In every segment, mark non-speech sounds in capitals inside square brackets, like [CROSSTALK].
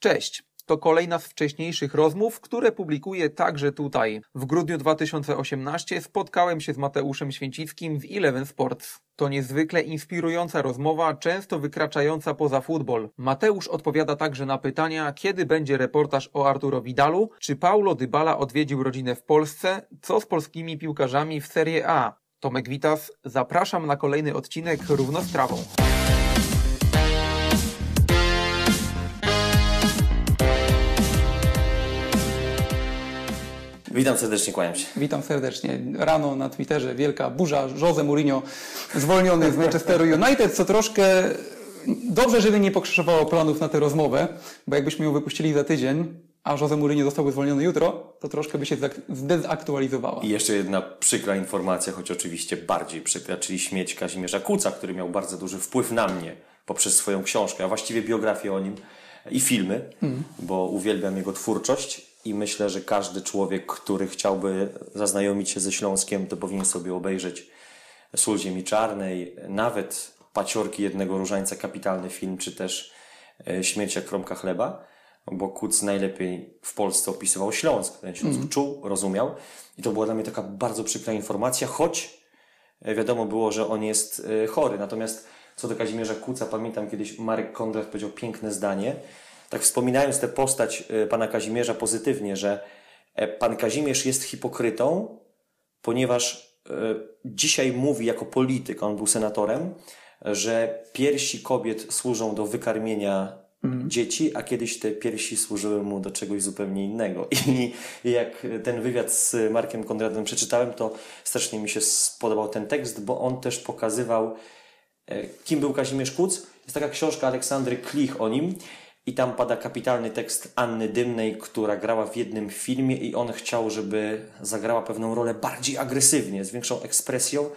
Cześć. To kolejna z wcześniejszych rozmów, które publikuję także tutaj. W grudniu 2018 spotkałem się z Mateuszem Święcickim w Eleven Sports. To niezwykle inspirująca rozmowa, często wykraczająca poza futbol. Mateusz odpowiada także na pytania, kiedy będzie reportaż o Arturo Vidalu, czy Paulo Dybala odwiedził rodzinę w Polsce, co z polskimi piłkarzami w Serie A. Tomek Witas, zapraszam na kolejny odcinek Równo Witam serdecznie, kłaniam się. Witam serdecznie. Rano na Twitterze wielka burza. Jose Mourinho zwolniony z Manchesteru United, co troszkę dobrze, żeby nie pokrzyżowało planów na tę rozmowę, bo jakbyśmy ją wypuścili za tydzień, a Jose Mourinho zostałby zwolniony jutro, to troszkę by się zdezaktualizowała. I jeszcze jedna przykra informacja, choć oczywiście bardziej przykra, czyli śmieć Kazimierza Kuca, który miał bardzo duży wpływ na mnie poprzez swoją książkę, a właściwie biografię o nim i filmy, mm. bo uwielbiam jego twórczość i myślę, że każdy człowiek, który chciałby zaznajomić się ze Śląskiem, to powinien sobie obejrzeć Sól Ziemi Czarnej, nawet Paciorki jednego różańca, kapitalny film, czy też e, Śmierć jak kromka chleba, bo Kuc najlepiej w Polsce opisywał Śląsk. Ten Śląsk mm. czuł, rozumiał i to była dla mnie taka bardzo przykra informacja, choć e, wiadomo było, że on jest e, chory. Natomiast co do Kazimierza Kuca, pamiętam kiedyś Marek Kondrat powiedział piękne zdanie, tak wspominając tę postać e, pana Kazimierza pozytywnie, że e, pan Kazimierz jest hipokrytą, ponieważ e, dzisiaj mówi jako polityk, on był senatorem, że piersi kobiet służą do wykarmienia mhm. dzieci, a kiedyś te piersi służyły mu do czegoś zupełnie innego. [LAUGHS] I jak ten wywiad z Markiem Konradem przeczytałem, to strasznie mi się spodobał ten tekst, bo on też pokazywał, kim był Kazimierz Kuc. Jest taka książka Aleksandry Klich o nim i tam pada kapitalny tekst Anny Dymnej, która grała w jednym filmie i on chciał, żeby zagrała pewną rolę bardziej agresywnie, z większą ekspresją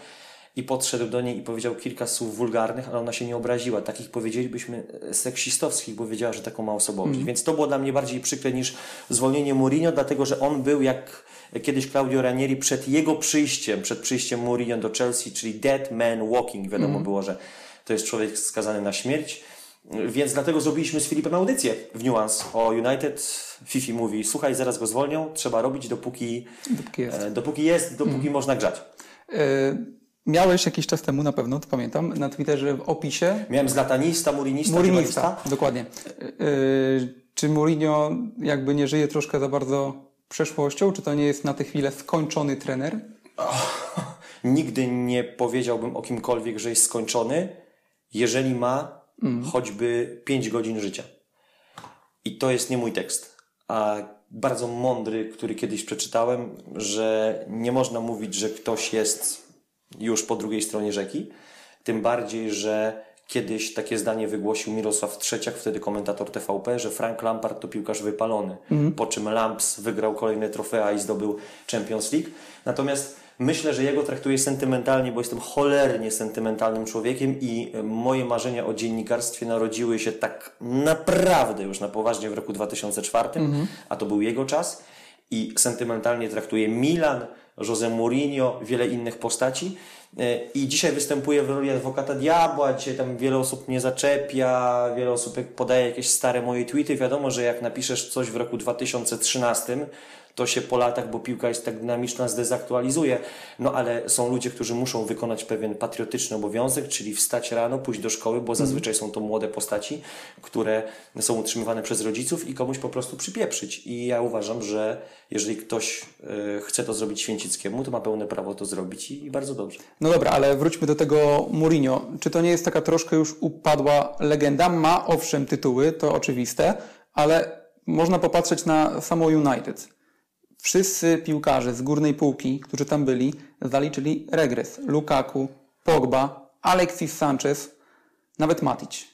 i podszedł do niej i powiedział kilka słów wulgarnych, ale ona się nie obraziła. Takich powiedzielibyśmy e, seksistowskich, bo wiedziała, że taką ma osobowość. Mm. Więc to było dla mnie bardziej przykre niż zwolnienie Mourinho, dlatego że on był jak kiedyś Claudio Ranieri przed jego przyjściem, przed przyjściem Mourinho do Chelsea, czyli dead man walking. Wiadomo mm. było, że to jest człowiek skazany na śmierć więc dlatego zrobiliśmy z Filipem audycję w Nuance o United. Fifi mówi, słuchaj, zaraz go zwolnią, trzeba robić dopóki, dopóki jest, e, dopóki, jest, dopóki mm. można grzać. E, miałeś jakiś czas temu, na pewno, to pamiętam, na Twitterze w opisie. Miałem z latanista, murinista, murinista. Dokładnie. E, czy Mourinho jakby nie żyje troszkę za bardzo przeszłością? Czy to nie jest na tę chwilę skończony trener? Oh, nigdy nie powiedziałbym o kimkolwiek, że jest skończony, jeżeli ma mm. choćby 5 godzin życia. I to jest nie mój tekst, a bardzo mądry, który kiedyś przeczytałem, że nie można mówić, że ktoś jest już po drugiej stronie rzeki. Tym bardziej, że kiedyś takie zdanie wygłosił Mirosław Trzeciak, wtedy komentator TVP, że Frank Lampard to piłkarz wypalony. Mm. Po czym Lamps wygrał kolejne trofea i zdobył Champions League. Natomiast Myślę, że jego traktuję sentymentalnie, bo jestem cholernie sentymentalnym człowiekiem i e, moje marzenia o dziennikarstwie narodziły się tak naprawdę już na poważnie w roku 2004, mhm. a to był jego czas. I sentymentalnie traktuję Milan, Jose Mourinho, wiele innych postaci. E, I dzisiaj występuję w roli adwokata diabła, dzisiaj tam wiele osób mnie zaczepia, wiele osób podaje jakieś stare moje tweety. Wiadomo, że jak napiszesz coś w roku 2013, to się po latach, bo piłka jest tak dynamiczna, zdezaktualizuje. No ale są ludzie, którzy muszą wykonać pewien patriotyczny obowiązek, czyli wstać rano, pójść do szkoły, bo zazwyczaj są to młode postaci, które są utrzymywane przez rodziców i komuś po prostu przypieprzyć. I ja uważam, że jeżeli ktoś y, chce to zrobić Święcickiemu, to ma pełne prawo to zrobić i bardzo dobrze. No dobra, ale wróćmy do tego Mourinho. Czy to nie jest taka troszkę już upadła legenda? Ma owszem tytuły, to oczywiste, ale można popatrzeć na samo United. Wszyscy piłkarze z górnej półki, którzy tam byli, zaliczyli regres. Lukaku, Pogba, Alexis Sanchez, nawet Matic.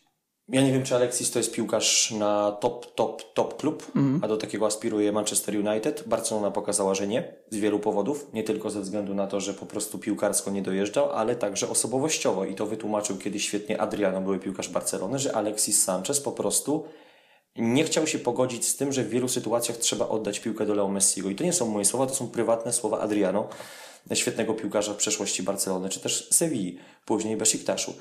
Ja nie wiem, czy Alexis to jest piłkarz na top, top, top klub, mm. a do takiego aspiruje Manchester United. Barcelona pokazała, że nie, z wielu powodów. Nie tylko ze względu na to, że po prostu piłkarsko nie dojeżdżał, ale także osobowościowo. I to wytłumaczył kiedyś świetnie Adriano, były piłkarz Barcelony, że Alexis Sanchez po prostu nie chciał się pogodzić z tym, że w wielu sytuacjach trzeba oddać piłkę do Leo Messiego. I to nie są moje słowa, to są prywatne słowa Adriano, świetnego piłkarza w przeszłości Barcelony, czy też Sewilli, później Besiktaszu.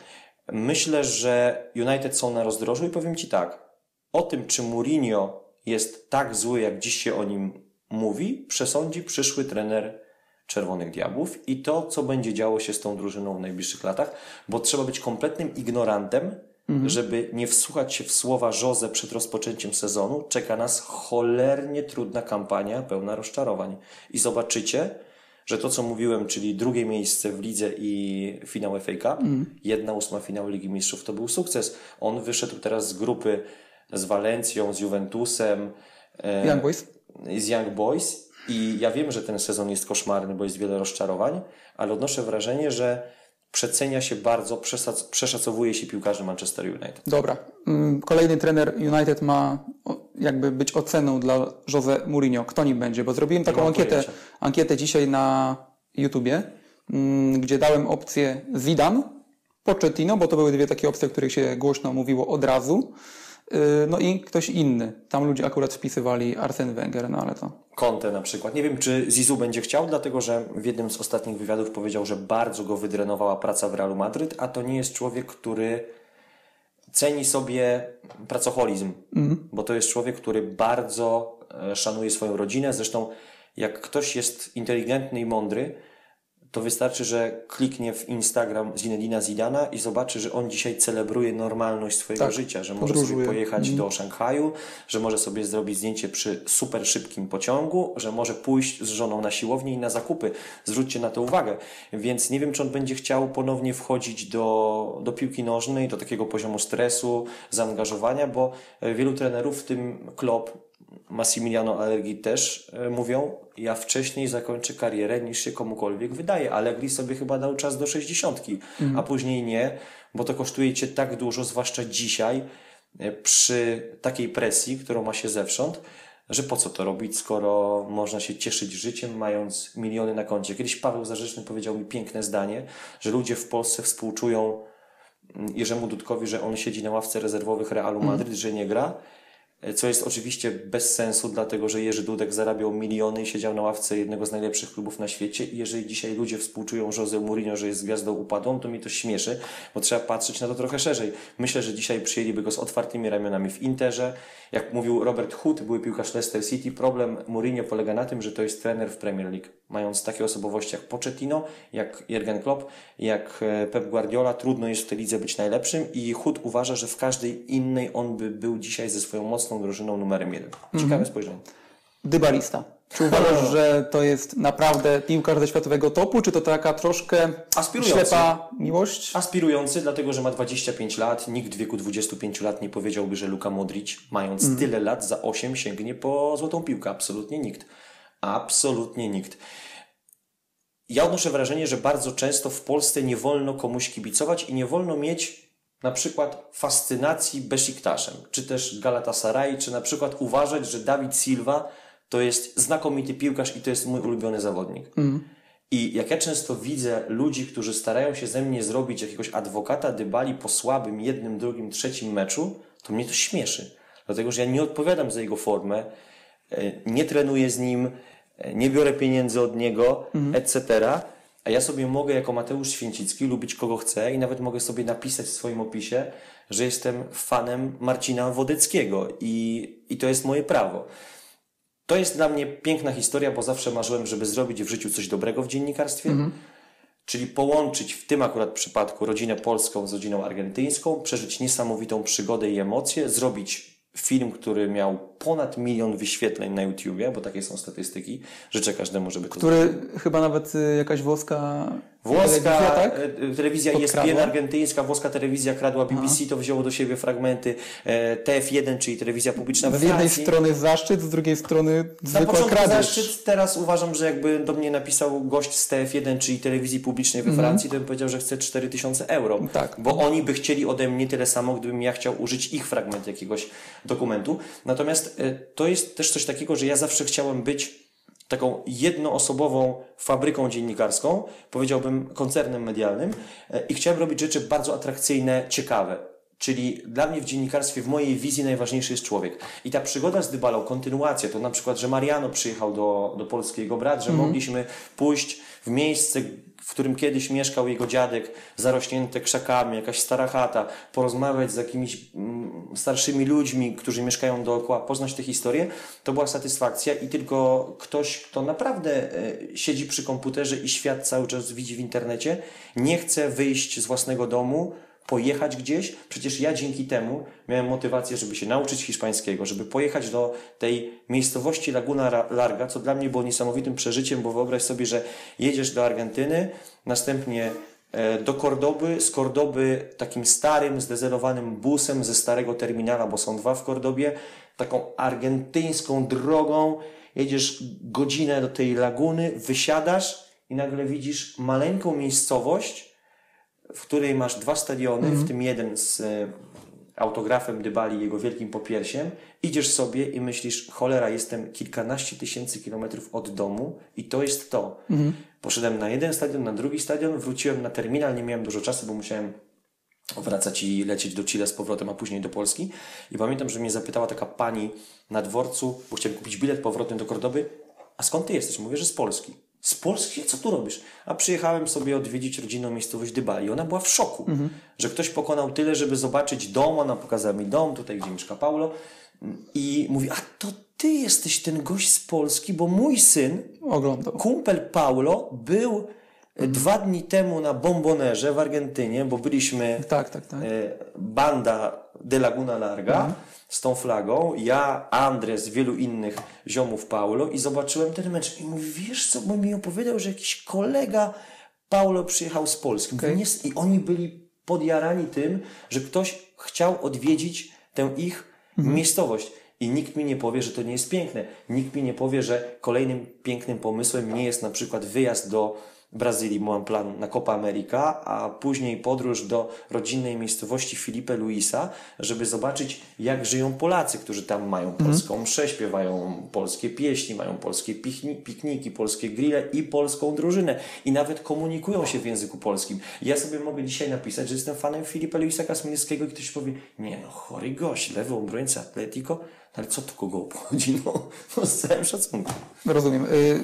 Myślę, że United są na rozdrożu i powiem Ci tak. o tym, czy Mourinho jest tak zły, jak dziś się o nim mówi, przesądzi przyszły trener Czerwonych Diabłów i to, co będzie działo się z tą drużyną w najbliższych latach, bo trzeba być kompletnym ignorantem, mhm. żeby nie wsłuchać się w słowa Jose przed rozpoczęciem sezonu. Czeka nas cholernie trudna kampania, pełna rozczarowań. I zobaczycie, że to, co mówiłem, czyli drugie miejsce w lidze i finał FA Cup, mm. jedna ósma finał Ligi Mistrzów, to był sukces. On wyszedł teraz z grupy z Walencją, z Juventusem, e, Young Boys. z Young Boys i ja wiem, że ten sezon jest koszmarny, bo jest wiele rozczarowań, ale odnoszę wrażenie, że przecenia się bardzo, przeszacowuje się piłkarzy Manchester United. Dobra. Mm, kolejny trener United ma jakby być oceną dla Jose Mourinho. Kto nim będzie? Bo zrobiłem taką ankietę, ankietę dzisiaj na YouTubie, mm, gdzie dałem opcję Zidane, Pochettino, bo to były dwie takie opcje, o których się głośno mówiło od razu. Y, no i ktoś inny. Tam ludzie akurat wpisywali Arsene Wenger, no ale to... Conte na przykład. Nie wiem, czy Zizu będzie chciał, dlatego że w jednym z ostatnich wywiadów powiedział, że bardzo go wydrenowała praca w Realu Madryt, a to nie jest człowiek, który ceni sobie pracoholizm, mm. bo to jest człowiek, który bardzo e, szanuje swoją rodzinę. Zresztą, jak ktoś jest inteligentny i mądry, to wystarczy, że kliknie w Instagram Zinedina Zidana i zobaczy, że on dzisiaj celebruje normalność swojego tak, życia, że może podróżuje. sobie pojechać do Szanghaju, że może sobie zrobić zdjęcie przy super szybkim pociągu, że może pójść z żoną na siłownię i na zakupy. Zwróćcie na to uwagę. Więc nie wiem, czy on będzie chciał ponownie wchodzić do, do piłki nożnej, do takiego poziomu stresu, zaangażowania, bo wielu trenerów, w tym Klopp, Massimiliano Allegri też e, mówią, ja wcześniej zakończę karierę niż się komukolwiek wydaje. Allegri sobie chyba dał czas do 60, mm. a później nie, bo to kosztuje cię tak dużo, zwłaszcza dzisiaj, e, przy takiej presji, którą ma się zewsząd, że po co to robić, skoro można się cieszyć życiem, mając miliony na koncie. Kiedyś Paweł Zarzeczny powiedział mi piękne zdanie, że ludzie w Polsce współczują mm, Jerzemu Dudkowi, że on siedzi na ławce rezerwowych Realu Madryt, mm. że nie gra, co jest oczywiście bez sensu, dlatego że Jerzy Dudek zarabiał miliony i siedział na ławce jednego z najlepszych klubów na świecie. I jeżeli dzisiaj ludzie współczują Jose Mourinho, że jest gwiazdą upadłą, to mi to śmieszy, bo trzeba patrzeć na to trochę szerzej. Myślę, że dzisiaj przyjęliby go z otwartymi ramionami w Interze. Jak mówił Robert Hood, były piłkarz Leicester City, problem Mourinho polega na tym, że to jest trener w Premier League. Mając takie osobowości jak Pochettino, jak Jurgen Klopp, jak e, Pep Guardiola, trudno jest w tej lidze być najlepszym i Hood uważa, że w każdej innej on by był dzisiaj ze swoją mocną mocną drużyną numerem jeden. Ciekawe mhm. spojrzenie. Dybalista. Czy uważasz, że to jest naprawdę piłkarz ze światowego topu, czy to taka troszkę ślepa miłość? Aspirujący, dlatego że ma 25 lat. Nikt w wieku 25 lat nie powiedziałby, że Luka Modric, mając mm. tyle lat, za 8 sięgnie po złotą piłkę. Absolutnie nikt. Absolutnie nikt. Ja odnoszę wrażenie, że bardzo często w Polsce nie wolno komuś kibicować i nie wolno mieć na przykład fascynacji Besiktashem, czy też Galatasaray, czy na przykład uważać, że Dawid Silva to jest znakomity piłkarz i to jest mój ulubiony zawodnik. Mm. I jak ja często widzę ludzi, którzy starają się ze mnie zrobić jakiegoś adwokata dybali po słabym jednym, drugim, trzecim meczu, to mnie to śmieszy. Dlatego, że ja nie odpowiadam za jego formę, e, nie trenuję z nim, e, nie biorę pieniędzy od niego, mm. etc. A ja sobie mogę jako Mateusz Święcicki lubić kogo chcę i nawet mogę sobie napisać w swoim opisie, że jestem fanem Marcina Wodeckiego i, i to jest moje prawo. To jest dla mnie piękna historia, bo zawsze marzyłem, żeby zrobić w życiu coś dobrego w dziennikarstwie. Mhm. Czyli połączyć w tym akurat przypadku rodzinę polską z rodziną argentyńską, przeżyć niesamowitą przygodę i emocje, zrobić film, który miał ponad milion wyświetleń na YouTubie, bo takie są statystyki. Życzę każdemu, żeby to Który zrobił. chyba nawet y, jakaś włoska Włoska telewizja, tak? E, telewizja ESPN argentyńska, włoska telewizja kradła BBC, Aha. to wzięło do siebie fragmenty e, TF1, czyli telewizja publiczna Z jednej strony zaszczyt, z drugiej strony zwykła kradzież. zaszczyt, teraz uważam, że jakby do mnie napisał gość z TF1, czyli telewizji publicznej we mhm. Francji, to bym powiedział, że chce 4000 euro. Tak. Bo oni by chcieli ode mnie tyle samo, gdybym ja chciał użyć ich fragment jakiegoś dokumentu. Natomiast e, to jest też coś takiego, że ja zawsze chciałem być taką jednoosobową fabryką dziennikarską, powiedziałbym koncernem medialnym e, i chciałem robić rzeczy bardzo atrakcyjne, ciekawe. Czyli dla mnie w dziennikarstwie, w mojej wizji najważniejszy jest człowiek. I ta przygoda z Dybalą, kontynuacja, to na przykład, że Mariano przyjechał do, do Polski, jego brat, że mogliśmy pójść w miejsce, w którym kiedyś mieszkał jego dziadek, zarośnięte krzakami, jakaś stara chata, porozmawiać z jakimiś mm, starszymi ludźmi, którzy mieszkają dookoła, poznać tę historię, to była satysfakcja i tylko ktoś, kto naprawdę e, siedzi przy komputerze i świat cały czas widzi w internecie, nie chce wyjść z własnego domu, pojechać gdzieś. Przecież ja dzięki temu miałem motywację, żeby się nauczyć hiszpańskiego, żeby pojechać do tej miejscowości Laguna Larga, co dla mnie było niesamowitym przeżyciem, bo wyobraź sobie, że jedziesz do Argentyny, następnie e, do Kordoby, z Kordoby takim starym, zdezelowanym busem ze starego terminala, bo są dwa w Kordobie, taką argentyńską drogą, jedziesz godzinę do tej laguny, wysiadasz i nagle widzisz maleńką miejscowość, w której masz dwa stadiony, w tym jeden z e, autografem Dybali, jego wielkim popiersiem, idziesz sobie i myślisz, cholera, jestem kilkanaście tysięcy kilometrów od domu i to jest to. Poszedłem na jeden stadion, na drugi stadion, wróciłem na terminal, nie miałem dużo czasu, bo musiałem wracać i lecieć do Chile z powrotem, a później do Polski. I pamiętam, że mnie zapytała taka pani na dworcu, bo chciałem kupić bilet powrotny do Kordoby, a skąd ty jesteś? Mówię, że z Polski. Z Polski? Co tu robisz? A przyjechałem sobie odwiedzić rodzinną miejscowość Dybali. Ona była w szoku, że ktoś pokonał tyle, żeby zobaczyć dom. Ona pokazała mi dom, tutaj gdzie mieszka Paulo. I mówi, a to ty jesteś ten gość z Polski, bo mój syn, Oglądał. kumpel Paulo, był e, dwa dni temu na Bombonerze w Argentynie, bo byliśmy Tak, tak, tak. e, banda de Laguna Larga z tą flagą, ja, Andres, wielu innych ziomów Paulo i zobaczyłem ten mecz i mówi, wiesz co, bo mi opowiedział, że jakiś kolega Paulo przyjechał z Polski. Mówię, nie, I oni byli podjarani tym, że ktoś chciał odwiedzić tę ich miejscowość. I nikt mi nie powie, że to nie jest piękne. Nikt mi nie powie, że kolejnym pięknym pomysłem nie jest na przykład wyjazd do Brazylii, bo mam plan na Copa America, a później podróż do rodzinnej miejscowości Filipe Luisa, żeby zobaczyć, jak żyją Polacy, którzy tam mają polską mszę, śpiewają polskie pieśni, mają polskie pikniki, polskie grille i polską drużynę. I nawet komunikują się w języku polskim. Ja sobie mogę dzisiaj napisać, że jestem fanem Filipa Luisa Kasmińskiego i ktoś powie, nie no, chory gość, lewy obrońca Atletico, ale co to kogo obchodzi? No, no z całym szacunkiem. Rozumiem. Y,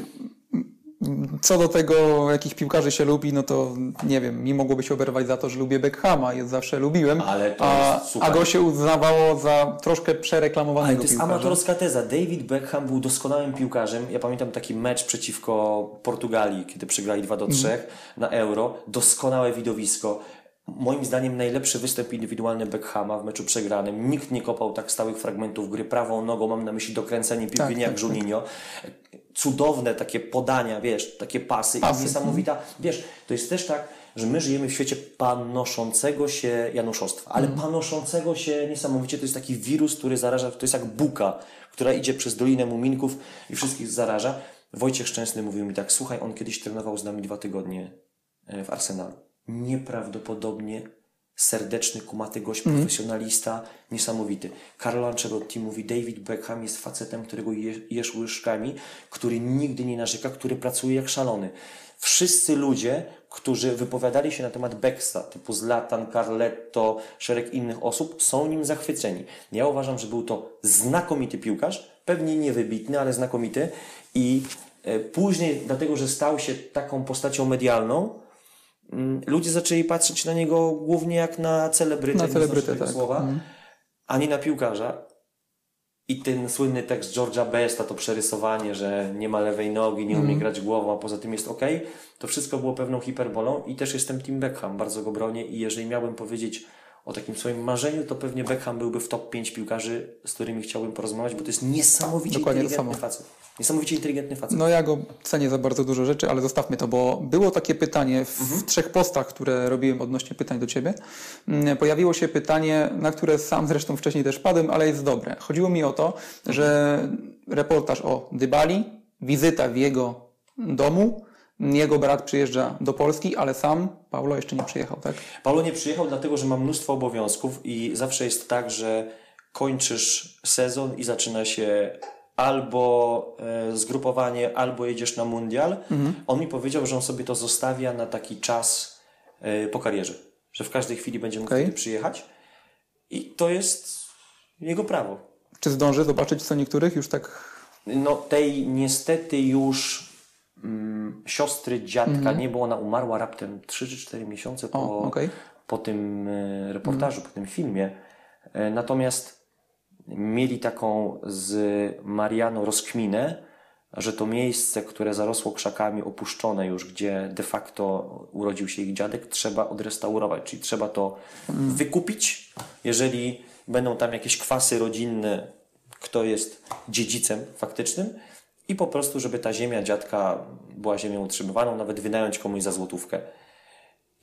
Co do tego, jakich piłkarzy się lubi, no to nie wiem, mi mogłoby się oberwać za to, że lubię Beckhama, je zawsze lubiłem, Ale to a, a go się uznawało za troszkę Ale przereklamowanego to jest piłkarza. amatorska teza. David Beckham był doskonałym piłkarzem. Ja pamiętam taki mecz przeciwko Portugalii, kiedy przegrali 2 do 3 na Euro. Doskonałe widowisko. Moim zdaniem najlepszy występ indywidualny Beckhama w meczu przegranym. Nikt nie kopał tak stałych fragmentów gry prawą nogą. Mam na myśli dokręcenie piłki, Tak, nie tak, jak tak. Cudowne takie podania, wiesz, takie pasy. Pasy, I niesamowita, wiesz, to jest też tak, że my żyjemy w świecie panoszącego się januszostwa, ale panoszącego się niesamowicie, to jest taki wirus, który zaraża, to jest jak buka, która idzie przez Dolinę Muminków i wszystkich zaraża. Wojciech Szczęsny mówił mi tak, słuchaj, on kiedyś trenował z nami dwa tygodnie e, w Arsenalu. Nieprawdopodobnie serdeczny, kumaty gość, profesjonalista, niesamowity. Carlo Ancelotti mówi, David Beckham jest facetem, którego je, jesz łyżkami, który nigdy nie narzeka, który pracuje jak szalony. Wszyscy ludzie, którzy wypowiadali się na temat Becksa, typu Zlatan, Carletto, szereg innych osób, są nim zachwyceni. Ja uważam, że był to znakomity piłkarz, pewnie niewybitny, ale znakomity i e, później, dlatego, że stał się taką postacią medialną, ludzie zaczęli patrzeć na niego głównie jak na celebrytę, Na celebrytę, tak. słowa, a nie na piłkarza. I ten słynny tekst George'a Besta, to przerysowanie, że nie ma lewej nogi, nie umie grać głową, a poza tym jest ok, to wszystko było pewną hiperbolą i też jestem Tim Beckham, bardzo go bronię i jeżeli miałbym powiedzieć o takim swoim marzeniu, to pewnie Beckham byłby w top 5 piłkarzy, z którymi chciałbym porozmawiać, bo to jest niesamowicie Dokładnie inteligentny facet. Niesamowicie inteligentny facet. No ja go cenię za bardzo dużo rzeczy, ale zostawmy to, bo było takie pytanie w Mhm. trzech postach, które robiłem odnośnie pytań do Ciebie. Mm, Pojawiło się pytanie, na które sam zresztą wcześniej też padłem, ale jest dobre. Chodziło mi o to, że reportaż o Dybali, wizyta w jego domu, jego brat przyjeżdża do Polski, ale sam Paulo jeszcze nie przyjechał, tak? Paulo nie przyjechał dlatego, że mam mnóstwo obowiązków i zawsze jest tak, że kończysz sezon i zaczyna się albo e, zgrupowanie, albo jedziesz na mundial. On mi powiedział, że on sobie to zostawia na taki czas e, po karierze, że w każdej chwili będzie mógł wtedy przyjechać. i to jest jego prawo. Czy zdąży zobaczyć co niektórych już tak? No tej niestety już mm, siostry dziadka Mhm. nie było, ona umarła raptem 3 czy 4 miesiące po, O, okej. po tym e, reportażu, po tym filmie. E, Natomiast mieli taką z Marianą rozkminę, że to miejsce, które zarosło krzakami, opuszczone już, gdzie de facto urodził się ich dziadek, trzeba odrestaurować, czyli trzeba to wykupić. Jeżeli będą tam jakieś kwasy rodzinne, kto jest dziedzicem faktycznym, i po prostu, żeby ta ziemia dziadka była ziemią utrzymywaną, nawet wynająć komuś za złotówkę.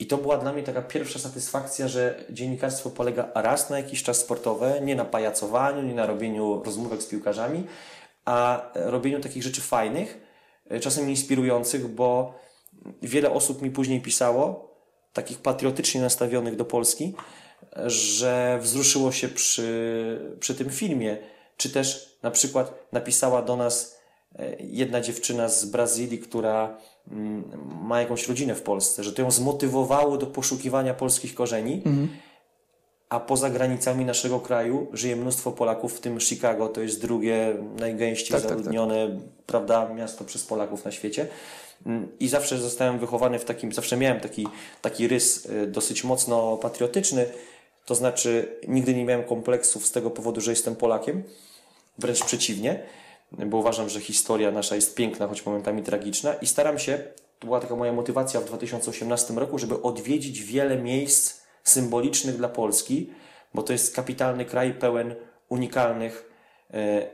I to była dla mnie taka pierwsza satysfakcja, że dziennikarstwo polega raz na jakiś czas sportowe, nie na pajacowaniu, nie na robieniu rozmówek z piłkarzami, a robieniu takich rzeczy fajnych, e, czasem inspirujących, bo wiele osób mi później pisało, takich patriotycznie nastawionych do Polski, że wzruszyło się przy, przy tym filmie. Czy też na przykład napisała do nas e, jedna dziewczyna z Brazylii, która ma jakąś rodzinę w Polsce, że to ją zmotywowało do poszukiwania polskich korzeni, a poza granicami naszego kraju żyje mnóstwo Polaków, w tym Chicago, to jest drugie najgęściej Tak, tak, tak. zaludnione, prawda, miasto przez Polaków na świecie. Mm, I zawsze zostałem wychowany w takim, zawsze miałem taki, taki rys y, dosyć mocno patriotyczny, to znaczy nigdy nie miałem kompleksów z tego powodu, że jestem Polakiem, wręcz przeciwnie, bo uważam, że historia nasza jest piękna, choć momentami tragiczna i staram się, to była taka moja motywacja w 2018 roku, żeby odwiedzić wiele miejsc symbolicznych dla Polski, bo to jest kapitalny kraj pełen unikalnych e,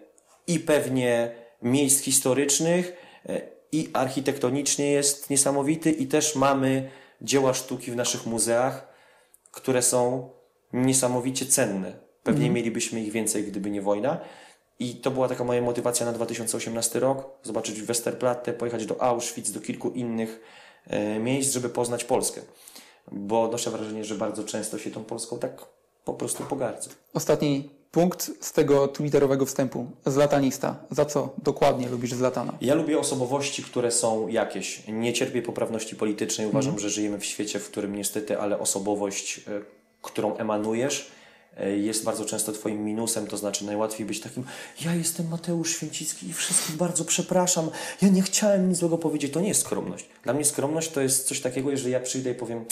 i pewnie miejsc historycznych e, i architektonicznie jest niesamowity i też mamy dzieła sztuki w naszych muzeach, które są niesamowicie cenne. Pewnie mielibyśmy ich więcej, gdyby nie wojna. I to była taka moja motywacja na 2018 rok. Zobaczyć Westerplatte, pojechać do Auschwitz, do kilku innych e, miejsc, żeby poznać Polskę. Bo odnoszę wrażenie, że bardzo często się tą Polską tak po prostu pogardzę. Ostatni punkt z tego twitterowego wstępu. Zlatanista. Za co dokładnie lubisz Zlatana? Ja lubię osobowości, które są jakieś. Nie cierpię poprawności politycznej. Uważam, że żyjemy w świecie, w którym niestety, ale osobowość, e, którą emanujesz, jest bardzo często Twoim minusem. To znaczy, najłatwiej być takim: Ja jestem Mateusz Święcicki i wszystkich bardzo przepraszam. Ja nie chciałem nic złego powiedzieć. To nie jest skromność. Dla mnie skromność to jest coś takiego, jeżeli ja przyjdę i powiem.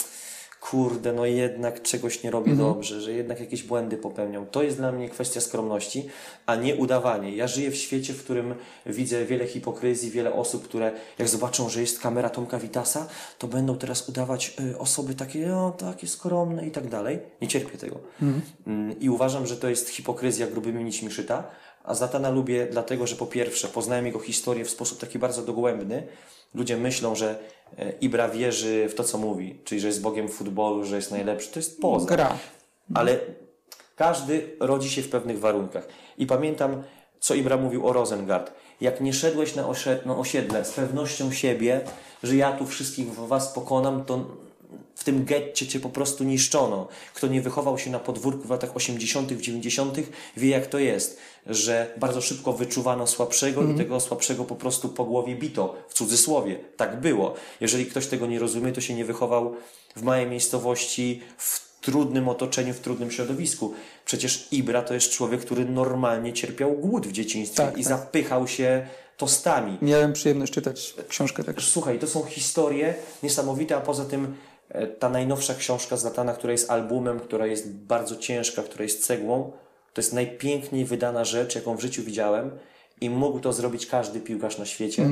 Kurde, no jednak czegoś nie robię dobrze, że jednak jakieś błędy popełniam. To jest dla mnie kwestia skromności, a nie udawanie. Ja żyję w świecie, w którym widzę wiele hipokryzji, wiele osób, które jak zobaczą, że jest kamera Tomka Witasa, to będą teraz udawać y, osoby takie, o, takie skromne i tak dalej. Nie cierpię tego. Mm, I uważam, że to jest hipokryzja grubymi nićmi szyta. A Zatana lubię dlatego, że po pierwsze poznałem jego historię w sposób taki bardzo dogłębny. Ludzie myślą, że e, Ibra wierzy w to, co mówi, czyli że jest Bogiem futbolu, że jest najlepszy. To jest poza. Gra. Ale każdy rodzi się w pewnych warunkach. I pamiętam, co Ibra mówił o Rosengard. Jak nie szedłeś na, osie- na osiedle z pewnością siebie, że ja tu wszystkich was pokonam, to w tym getcie cię po prostu niszczono. Kto nie wychował się na podwórku w latach 80., 90., wie jak to jest, że bardzo szybko wyczuwano słabszego i tego słabszego po prostu po głowie bito, w cudzysłowie. Tak było. Jeżeli ktoś tego nie rozumie, to się nie wychował w małej miejscowości, w trudnym otoczeniu, w trudnym środowisku. Przecież Ibra to jest człowiek, który normalnie cierpiał głód w dzieciństwie Tak, i tak. zapychał się tostami. Miałem przyjemność czytać książkę tak. Słuchaj, to są historie niesamowite, a poza tym ta najnowsza książka z Latana, która jest albumem, która jest bardzo ciężka, która jest cegłą, to jest najpiękniej wydana rzecz, jaką w życiu widziałem i mógł to zrobić każdy piłkarz na świecie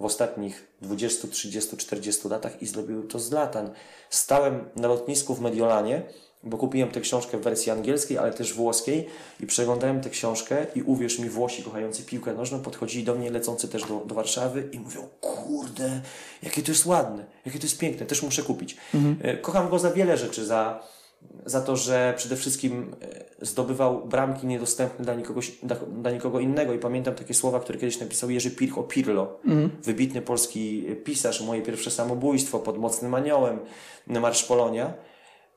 w ostatnich 20, 30, 40 latach i zrobił to z Latan. Stałem na lotnisku w Mediolanie, bo kupiłem tę książkę w wersji angielskiej, ale też włoskiej i przeglądałem tę książkę i uwierz mi, Włosi kochający piłkę nożną podchodzili do mnie, lecący też do, do Warszawy i mówią, kurde, jakie to jest ładne, jakie to jest piękne, też muszę kupić. E, Kocham go za wiele rzeczy, za, za to, że przede wszystkim e, zdobywał bramki niedostępne dla, nikogoś, dla, dla nikogo innego i pamiętam takie słowa, które kiedyś napisał Jerzy Pirch o Pirlo, wybitny polski pisarz, moje pierwsze samobójstwo pod mocnym aniołem, Marsz Polonia.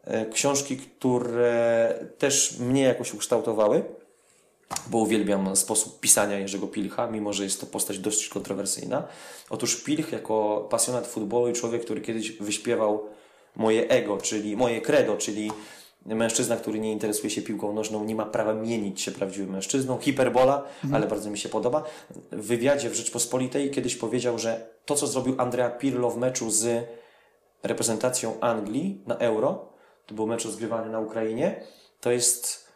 E, Książki, które też mnie jakoś ukształtowały, bo uwielbiam sposób pisania Jerzego Pilcha, mimo że jest to postać dość kontrowersyjna. Otóż Pilch, jako pasjonat futbolu i człowiek, który kiedyś wyśpiewał moje ego, czyli moje credo, czyli Mężczyzna, który nie interesuje się piłką nożną, nie ma prawa mienić się prawdziwym mężczyzną. Hiperbola, ale bardzo mi się podoba. W wywiadzie w Rzeczpospolitej kiedyś powiedział, że to, co zrobił Andrea Pirlo w meczu z reprezentacją Anglii na Euro, to był mecz rozgrywany na Ukrainie, to jest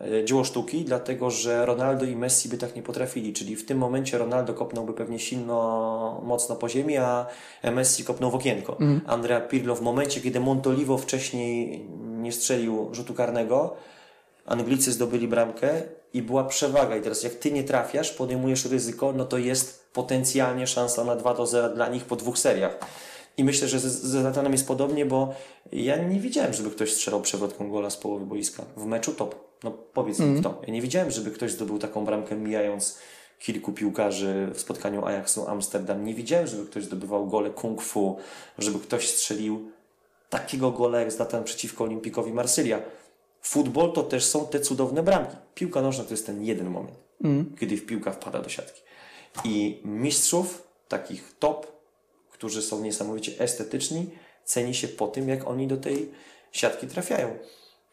e, dzieło sztuki, dlatego że Ronaldo i Messi by tak nie potrafili. Czyli w tym momencie Ronaldo kopnąłby pewnie silno, mocno po ziemi, a Messi kopnął w okienko. Andrea Pirlo w momencie, kiedy Montolivo wcześniej nie strzelił rzutu karnego, Anglicy zdobyli bramkę i była przewaga. I teraz jak ty nie trafiasz, podejmujesz ryzyko, no to jest potencjalnie szansa na 2 do 0 dla nich po dwóch seriach. I myślę, że ze Zlatanem jest podobnie, bo ja nie widziałem, żeby ktoś strzelał przewrotką gola z połowy boiska. W meczu top. No powiedz mi kto. Ja nie widziałem, żeby ktoś zdobył taką bramkę mijając kilku piłkarzy w spotkaniu Ajaxu Amsterdam. Nie widziałem, żeby ktoś zdobywał gole kung fu, żeby ktoś strzelił takiego gola jak Zlatan przeciwko Olimpikowi Marsylia. Futbol to też są te cudowne bramki. Piłka nożna to jest ten jeden moment, kiedy piłka wpada do siatki. I mistrzów, takich top, którzy są niesamowicie estetyczni, ceni się po tym, jak oni do tej siatki trafiają.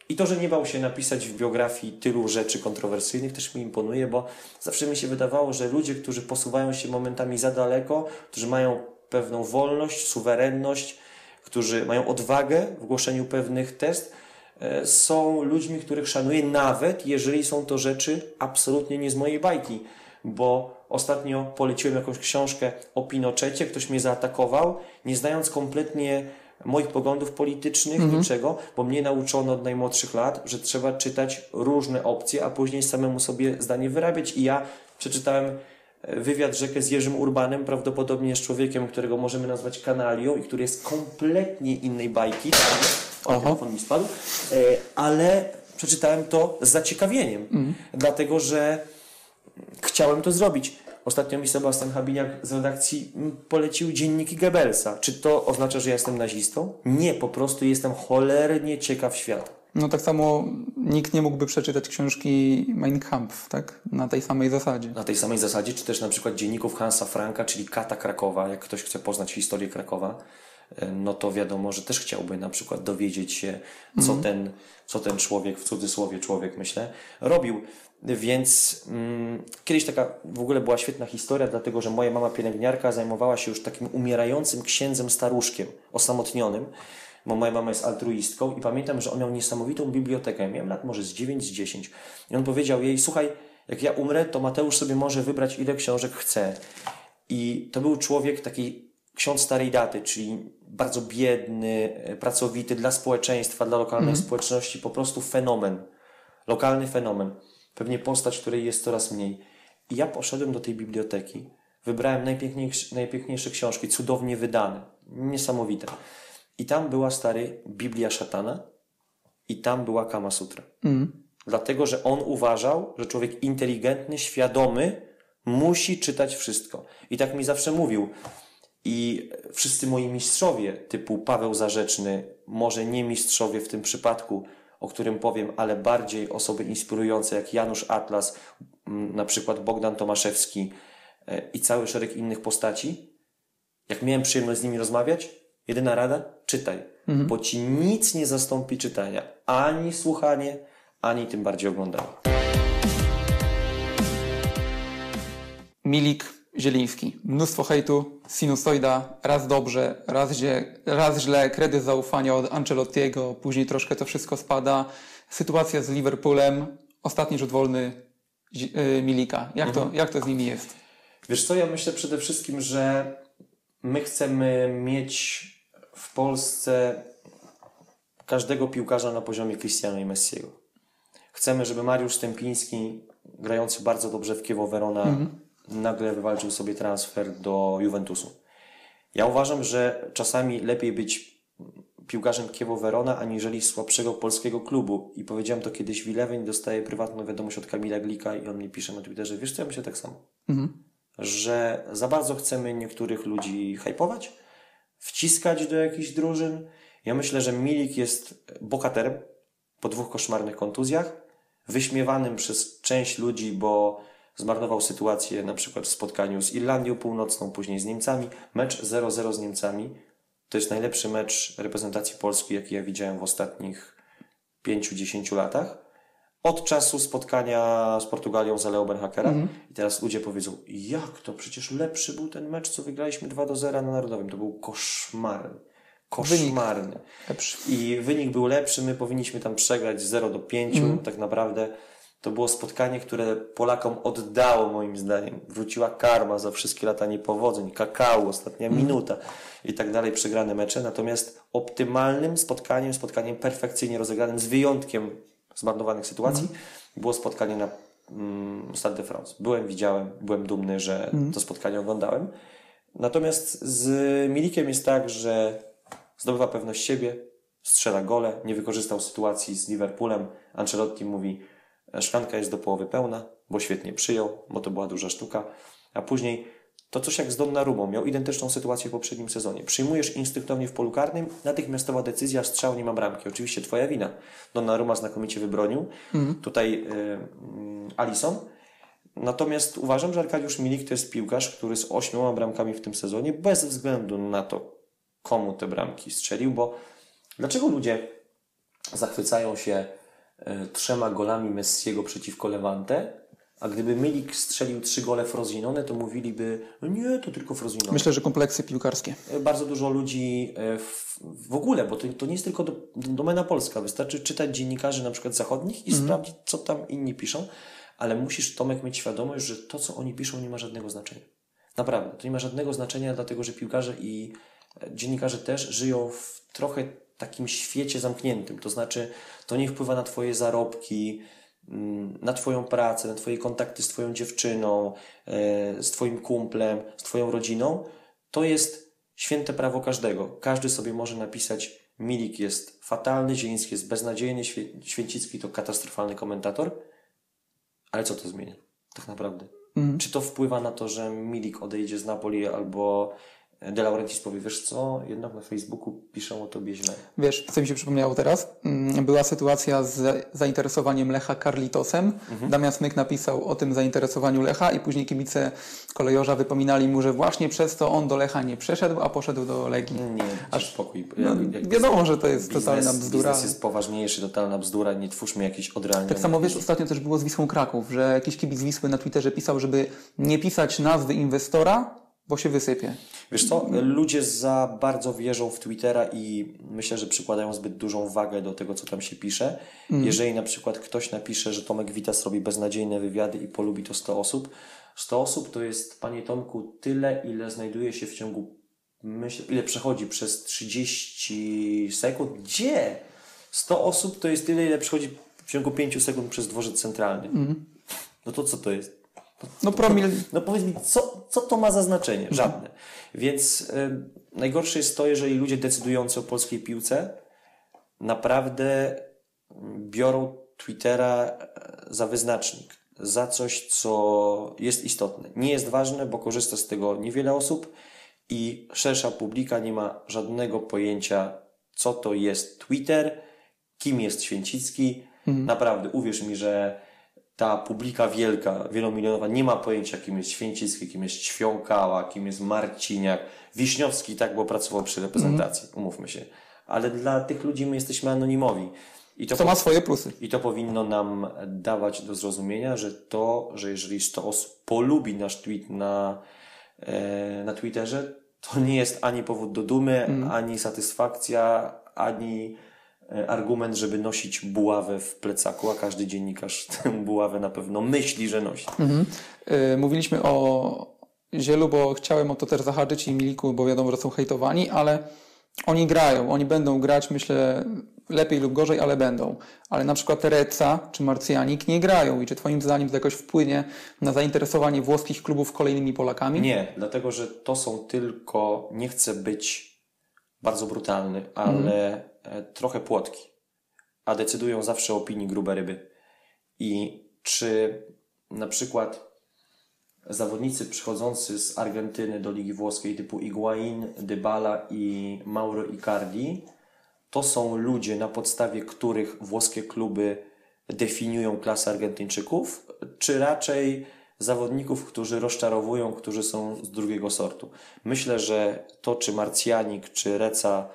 I to, że nie bał się napisać w biografii tylu rzeczy kontrowersyjnych, też mi imponuje, bo zawsze mi się wydawało, że ludzie, którzy posuwają się momentami za daleko, którzy mają pewną wolność, suwerenność, którzy mają odwagę w głoszeniu pewnych test, e, są ludźmi, których szanuję, nawet jeżeli są to rzeczy absolutnie nie z mojej bajki. Bo ostatnio poleciłem jakąś książkę o Pinochecie, ktoś mnie zaatakował, nie znając kompletnie moich poglądów politycznych, niczego, bo mnie nauczono od najmłodszych lat, że trzeba czytać różne opcje, a później samemu sobie zdanie wyrabiać. I ja przeczytałem e, wywiad rzekę z Jerzym Urbanem, prawdopodobnie z człowiekiem, którego możemy nazwać kanalią i który jest kompletnie innej bajki. O, telefon mi spadł. E, Ale przeczytałem to z zaciekawieniem, dlatego że chciałem to zrobić. Ostatnio mi Sebastian Habiniak z redakcji mm, polecił dzienniki Goebbelsa. Czy to oznacza, że ja jestem nazistą? Nie, po prostu jestem cholernie ciekaw świata. No tak samo nikt nie mógłby przeczytać książki Mein Kampf, tak? Na tej samej zasadzie. Na tej samej zasadzie, czy też na przykład dzienników Hansa Franka, czyli Kata Krakowa, jak ktoś chce poznać historię Krakowa, e, no to wiadomo, że też chciałby na przykład dowiedzieć się, co, ten, co ten człowiek, w cudzysłowie człowiek, myślę, robił. Więc mm, kiedyś taka w ogóle była świetna historia, dlatego że moja mama pielęgniarka zajmowała się już takim umierającym księdzem staruszkiem, osamotnionym, bo moja mama jest altruistką i pamiętam, że on miał niesamowitą bibliotekę. Ja miałem lat może z 9, z 10. I on powiedział jej, słuchaj, jak ja umrę, to Mateusz sobie może wybrać ile książek chce. I to był człowiek taki ksiądz starej daty, czyli bardzo biedny, e, pracowity dla społeczeństwa, dla lokalnej społeczności, po prostu fenomen. Lokalny fenomen. Pewnie postać, której jest coraz mniej. I ja poszedłem do tej biblioteki, wybrałem najpiękniejsze, najpiękniejsze książki, cudownie wydane, niesamowite. I tam była stary Biblia szatana i tam była Kama Sutra. Dlatego, że on uważał, że człowiek inteligentny, świadomy musi czytać wszystko. I tak mi zawsze mówił. I wszyscy moi mistrzowie, typu Paweł Zarzeczny, może nie mistrzowie w tym przypadku, o którym powiem, ale bardziej osoby inspirujące jak Janusz Atlas, m, na przykład Bogdan Tomaszewski e, i cały szereg innych postaci, jak miałem przyjemność z nimi rozmawiać, jedyna rada, czytaj, bo ci nic nie zastąpi czytania, ani słuchanie, ani tym bardziej oglądanie. Milik Zieliński. Mnóstwo hejtu, sinusoida, raz dobrze, raz, zie, raz źle, kredyt zaufania od Ancelottiego, później troszkę to wszystko spada. Sytuacja z Liverpoolem, ostatni rzut wolny y, Milika. Jak, to, jak to z nimi jest? Wiesz co, ja myślę przede wszystkim, że my chcemy mieć w Polsce każdego piłkarza na poziomie Cristiano i Messiego. Chcemy, żeby Mariusz Stępiński, grający bardzo dobrze w Kiewo Verona, nagle wywalczył sobie transfer do Juventusu. Ja uważam, że czasami lepiej być piłkarzem Kiewo Verona, aniżeli słabszego polskiego klubu. I powiedziałem to kiedyś w Eleven, dostaję prywatną wiadomość od Kamila Glika i on mi pisze na Twitterze, wiesz co, ja myślę tak samo że za bardzo chcemy niektórych ludzi hypować, wciskać do jakichś drużyn. Ja myślę, że Milik jest bohaterem po dwóch koszmarnych kontuzjach, wyśmiewanym przez część ludzi, bo zmarnował sytuację na przykład w spotkaniu z Irlandią Północną, później z Niemcami. Mecz 0-0 z Niemcami to jest najlepszy mecz reprezentacji Polski, jaki ja widziałem w ostatnich 5-10 latach. Od czasu spotkania z Portugalią za Leo Benhakera. I teraz ludzie powiedzą, jak to? Przecież lepszy był ten mecz, co wygraliśmy 2 do 0 na Narodowym. To był koszmarny. Koszmarny. Lepszy. I wynik był lepszy, my powinniśmy tam przegrać z 0 do 5. Tak naprawdę to było spotkanie, które Polakom oddało moim zdaniem. Wróciła karma za wszystkie lata niepowodzeń, kakao, ostatnia minuta i tak dalej, przegrane mecze. Natomiast optymalnym spotkaniem, spotkaniem perfekcyjnie rozegranym, z wyjątkiem zmarnowanych sytuacji, było spotkanie na mm, Stade de France. Byłem, widziałem, byłem dumny, że to spotkanie oglądałem. Natomiast z Milikiem jest tak, że zdobywa pewność siebie, strzela gole, nie wykorzystał sytuacji z Liverpoolem. Ancelotti mówi, szklanka jest do połowy pełna, bo świetnie przyjął, bo to była duża sztuka. A później to coś jak z Donnarumą, miał identyczną sytuację w poprzednim sezonie. Przyjmujesz instynktownie w polu karnym, natychmiastowa decyzja, strzał, nie ma bramki. Oczywiście twoja wina. Donnarumma znakomicie wybronił. Tutaj y, y, Alisson. Natomiast uważam, że Arkadiusz Milik to jest piłkarz, który z ośmioma bramkami w tym sezonie, bez względu na to, komu te bramki strzelił, bo dlaczego ludzie zachwycają się e, trzema golami Messiego przeciwko Levante, a gdyby Milik strzelił trzy gole Frosinone, to mówiliby, no nie, to tylko Frosinone. Myślę, że kompleksy piłkarskie. E, Bardzo dużo ludzi e, w, w ogóle, bo to, to nie jest tylko do, domena polska. Wystarczy czytać dziennikarzy na przykład zachodnich i sprawdzić, co tam inni piszą, ale musisz, Tomek, mieć świadomość, że to, co oni piszą, nie ma żadnego znaczenia. Naprawdę, to nie ma żadnego znaczenia, dlatego że piłkarze i e, dziennikarze też żyją w trochę takim świecie zamkniętym. To znaczy, to nie wpływa na Twoje zarobki, mm, na Twoją pracę, na Twoje kontakty z Twoją dziewczyną, e, z Twoim kumplem, z Twoją rodziną. To jest święte prawo każdego. Każdy sobie może napisać Milik jest fatalny, Zieliński jest beznadziejny, Święcicki to katastrofalny komentator. Ale co to zmienia? Tak naprawdę. Czy to wpływa na to, że Milik odejdzie z Napoli albo De Laurentiis powie, wiesz co, jednak na Facebooku piszą o tobie źle. Wiesz, co mi się przypomniało teraz? Mm, Była sytuacja z zainteresowaniem Lecha Carlitosem. Damian Smyk napisał o tym zainteresowaniu Lecha i później kibice kolejorza wypominali mu, że właśnie przez to on do Lecha nie przeszedł, a poszedł do Legii. Nie, aż spokój. No, wiadomo, że to jest totalna bzdura. Biznes jest poważniejszy, totalna bzdura, nie twórzmy jakichś odrealnionych... Tak samo wiesz, ostatnio też było z Wisłą Kraków, że jakiś kibic Wisły na Twitterze pisał, żeby nie pisać nazwy inwestora, bo się wysypie. Wiesz co, ludzie za bardzo wierzą w Twittera i myślę, że przykładają zbyt dużą wagę do tego, co tam się pisze. Jeżeli na przykład ktoś napisze, że Tomek Witas robi beznadziejne wywiady i polubi to 100 osób, 100 osób to jest, panie Tomku, tyle, ile znajduje się w ciągu, myślę, ile przechodzi przez 30 sekund. Gdzie? 100 osób to jest tyle, ile przechodzi w ciągu 5 sekund przez dworzec centralny. No to co to jest? No promil, No powiedz mi, co, co to ma za znaczenie? Żadne. Więc y, najgorsze jest to, jeżeli ludzie decydujący o polskiej piłce naprawdę biorą Twittera e, za wyznacznik, za coś, co jest istotne. Nie jest ważne, bo korzysta z tego niewiele osób i szersza publika nie ma żadnego pojęcia, co to jest Twitter, kim jest Święcicki. Naprawdę, uwierz mi, że ta publika wielka, wielomilionowa nie ma pojęcia, kim jest Święcicki, kim jest Ćwiąkała, kim jest Marciniak. Wiśniowski tak, bo pracował przy reprezentacji, umówmy się. Ale dla tych ludzi my jesteśmy anonimowi. I to, to ma swoje plusy. I to powinno nam dawać do zrozumienia, że to, że jeżeli 100 osób polubi nasz tweet na, e, na Twitterze, to nie jest ani powód do dumy, ani satysfakcja, ani argument, żeby nosić buławę w plecaku, a każdy dziennikarz [LAUGHS] tę buławę na pewno myśli, że nosi. Y, Mówiliśmy o Zielu, bo chciałem o to też zahaczyć i Miliku, bo wiadomo, że są hejtowani, ale oni grają, oni będą grać, myślę, lepiej lub gorzej, ale będą. Ale na przykład Tereca czy Marcjanik nie grają i czy twoim zdaniem to jakoś wpłynie na zainteresowanie włoskich klubów kolejnymi Polakami? Nie, dlatego że to są tylko, nie chcę być bardzo brutalny, ale e, trochę płotki. A decydują zawsze o opinii grube ryby. I czy na przykład zawodnicy przychodzący z Argentyny do Ligi Włoskiej typu Higuain, Dybala i Mauro Icardi to są ludzie, na podstawie których włoskie kluby definiują klasę Argentyńczyków, czy raczej zawodników, którzy rozczarowują, którzy są z drugiego sortu. Myślę, że to, czy Marcjanik, czy Reca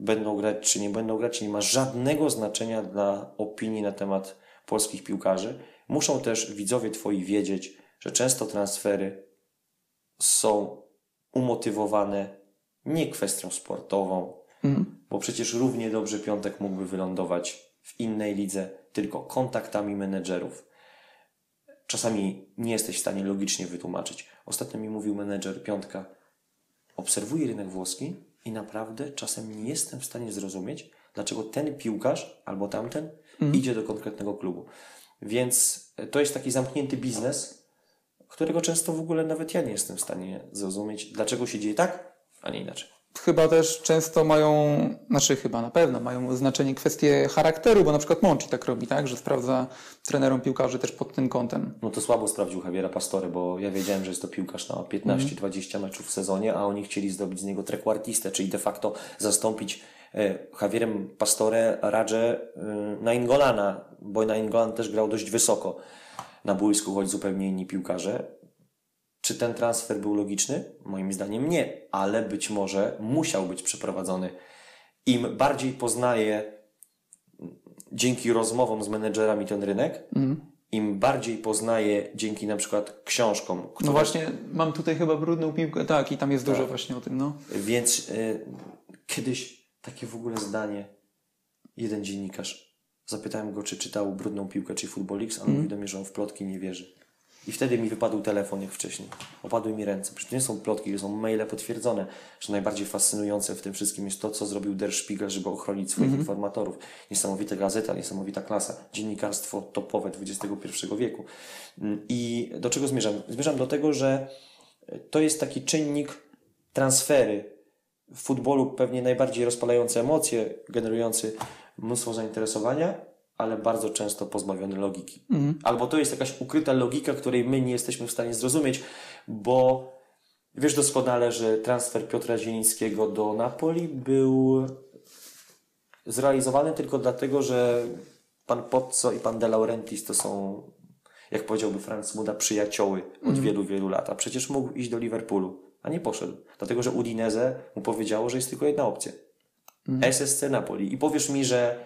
będą grać czy nie będą grać, nie ma żadnego znaczenia dla opinii na temat polskich piłkarzy. Muszą też widzowie Twoi wiedzieć, że często transfery są umotywowane nie kwestią sportową, Mhm. bo przecież równie dobrze Piątek mógłby wylądować w innej lidze, tylko kontaktami menedżerów. Czasami nie jesteś w stanie logicznie wytłumaczyć. Ostatnio mi mówił menedżer Piątka, obserwuję rynek włoski i naprawdę czasem nie jestem w stanie zrozumieć, dlaczego ten piłkarz albo tamten idzie do konkretnego klubu. Więc to jest taki zamknięty biznes, którego często w ogóle nawet ja nie jestem w stanie zrozumieć, dlaczego się dzieje tak, a nie inaczej. Chyba też często mają, znaczy chyba na pewno mają znaczenie kwestie charakteru, bo na przykład Monchi tak robi, tak, że sprawdza trenerom piłkarzy też pod tym kątem. No to słabo sprawdził Javiera Pastore, bo ja wiedziałem, że jest to piłkarz na 15-20 meczów w sezonie, a oni chcieli zdobyć z niego trequartistę, czyli de facto zastąpić e, Javierem Pastore Radże e, na Ingolana, bo na Ingolan też grał dość wysoko na boisku, choć zupełnie inni piłkarze. Czy ten transfer był logiczny? Moim zdaniem nie, ale być może musiał być przeprowadzony. Im bardziej poznaję dzięki rozmowom z menedżerami ten rynek, im bardziej poznaję dzięki na przykład książkom, które, No właśnie, mam tutaj chyba brudną piłkę, tak, i tam jest dużo właśnie o tym, no. więc y, kiedyś takie w ogóle zdanie, jeden dziennikarz, zapytałem go, czy czytał Brudną Piłkę, czy Footballix, a on mówi do mnie, że on w plotki nie wierzy. I wtedy mi wypadł telefon jak wcześniej. Opadły mi ręce. Przecież to nie są plotki, to są maile potwierdzone, że najbardziej fascynujące w tym wszystkim jest to, co zrobił Der Spiegel, żeby ochronić swoich informatorów. Niesamowita gazeta, niesamowita klasa. Dziennikarstwo topowe XXI wieku. Mm, I do czego zmierzam? Zmierzam do tego, że to jest taki czynnik transfery w futbolu pewnie najbardziej rozpalający emocje, generujący mnóstwo zainteresowania, ale bardzo często pozbawiony logiki. Albo to jest jakaś ukryta logika, której my nie jesteśmy w stanie zrozumieć, bo wiesz doskonale, że transfer Piotra Zielińskiego do Napoli był zrealizowany tylko dlatego, że pan Pozzo i pan De Laurentiis to są, jak powiedziałby Franz Muda, przyjacioły od wielu, wielu lat. A przecież mógł iść do Liverpoolu, a nie poszedł. Dlatego, że Udinese mu powiedziało, że jest tylko jedna opcja. SSC Napoli. I powiesz mi, że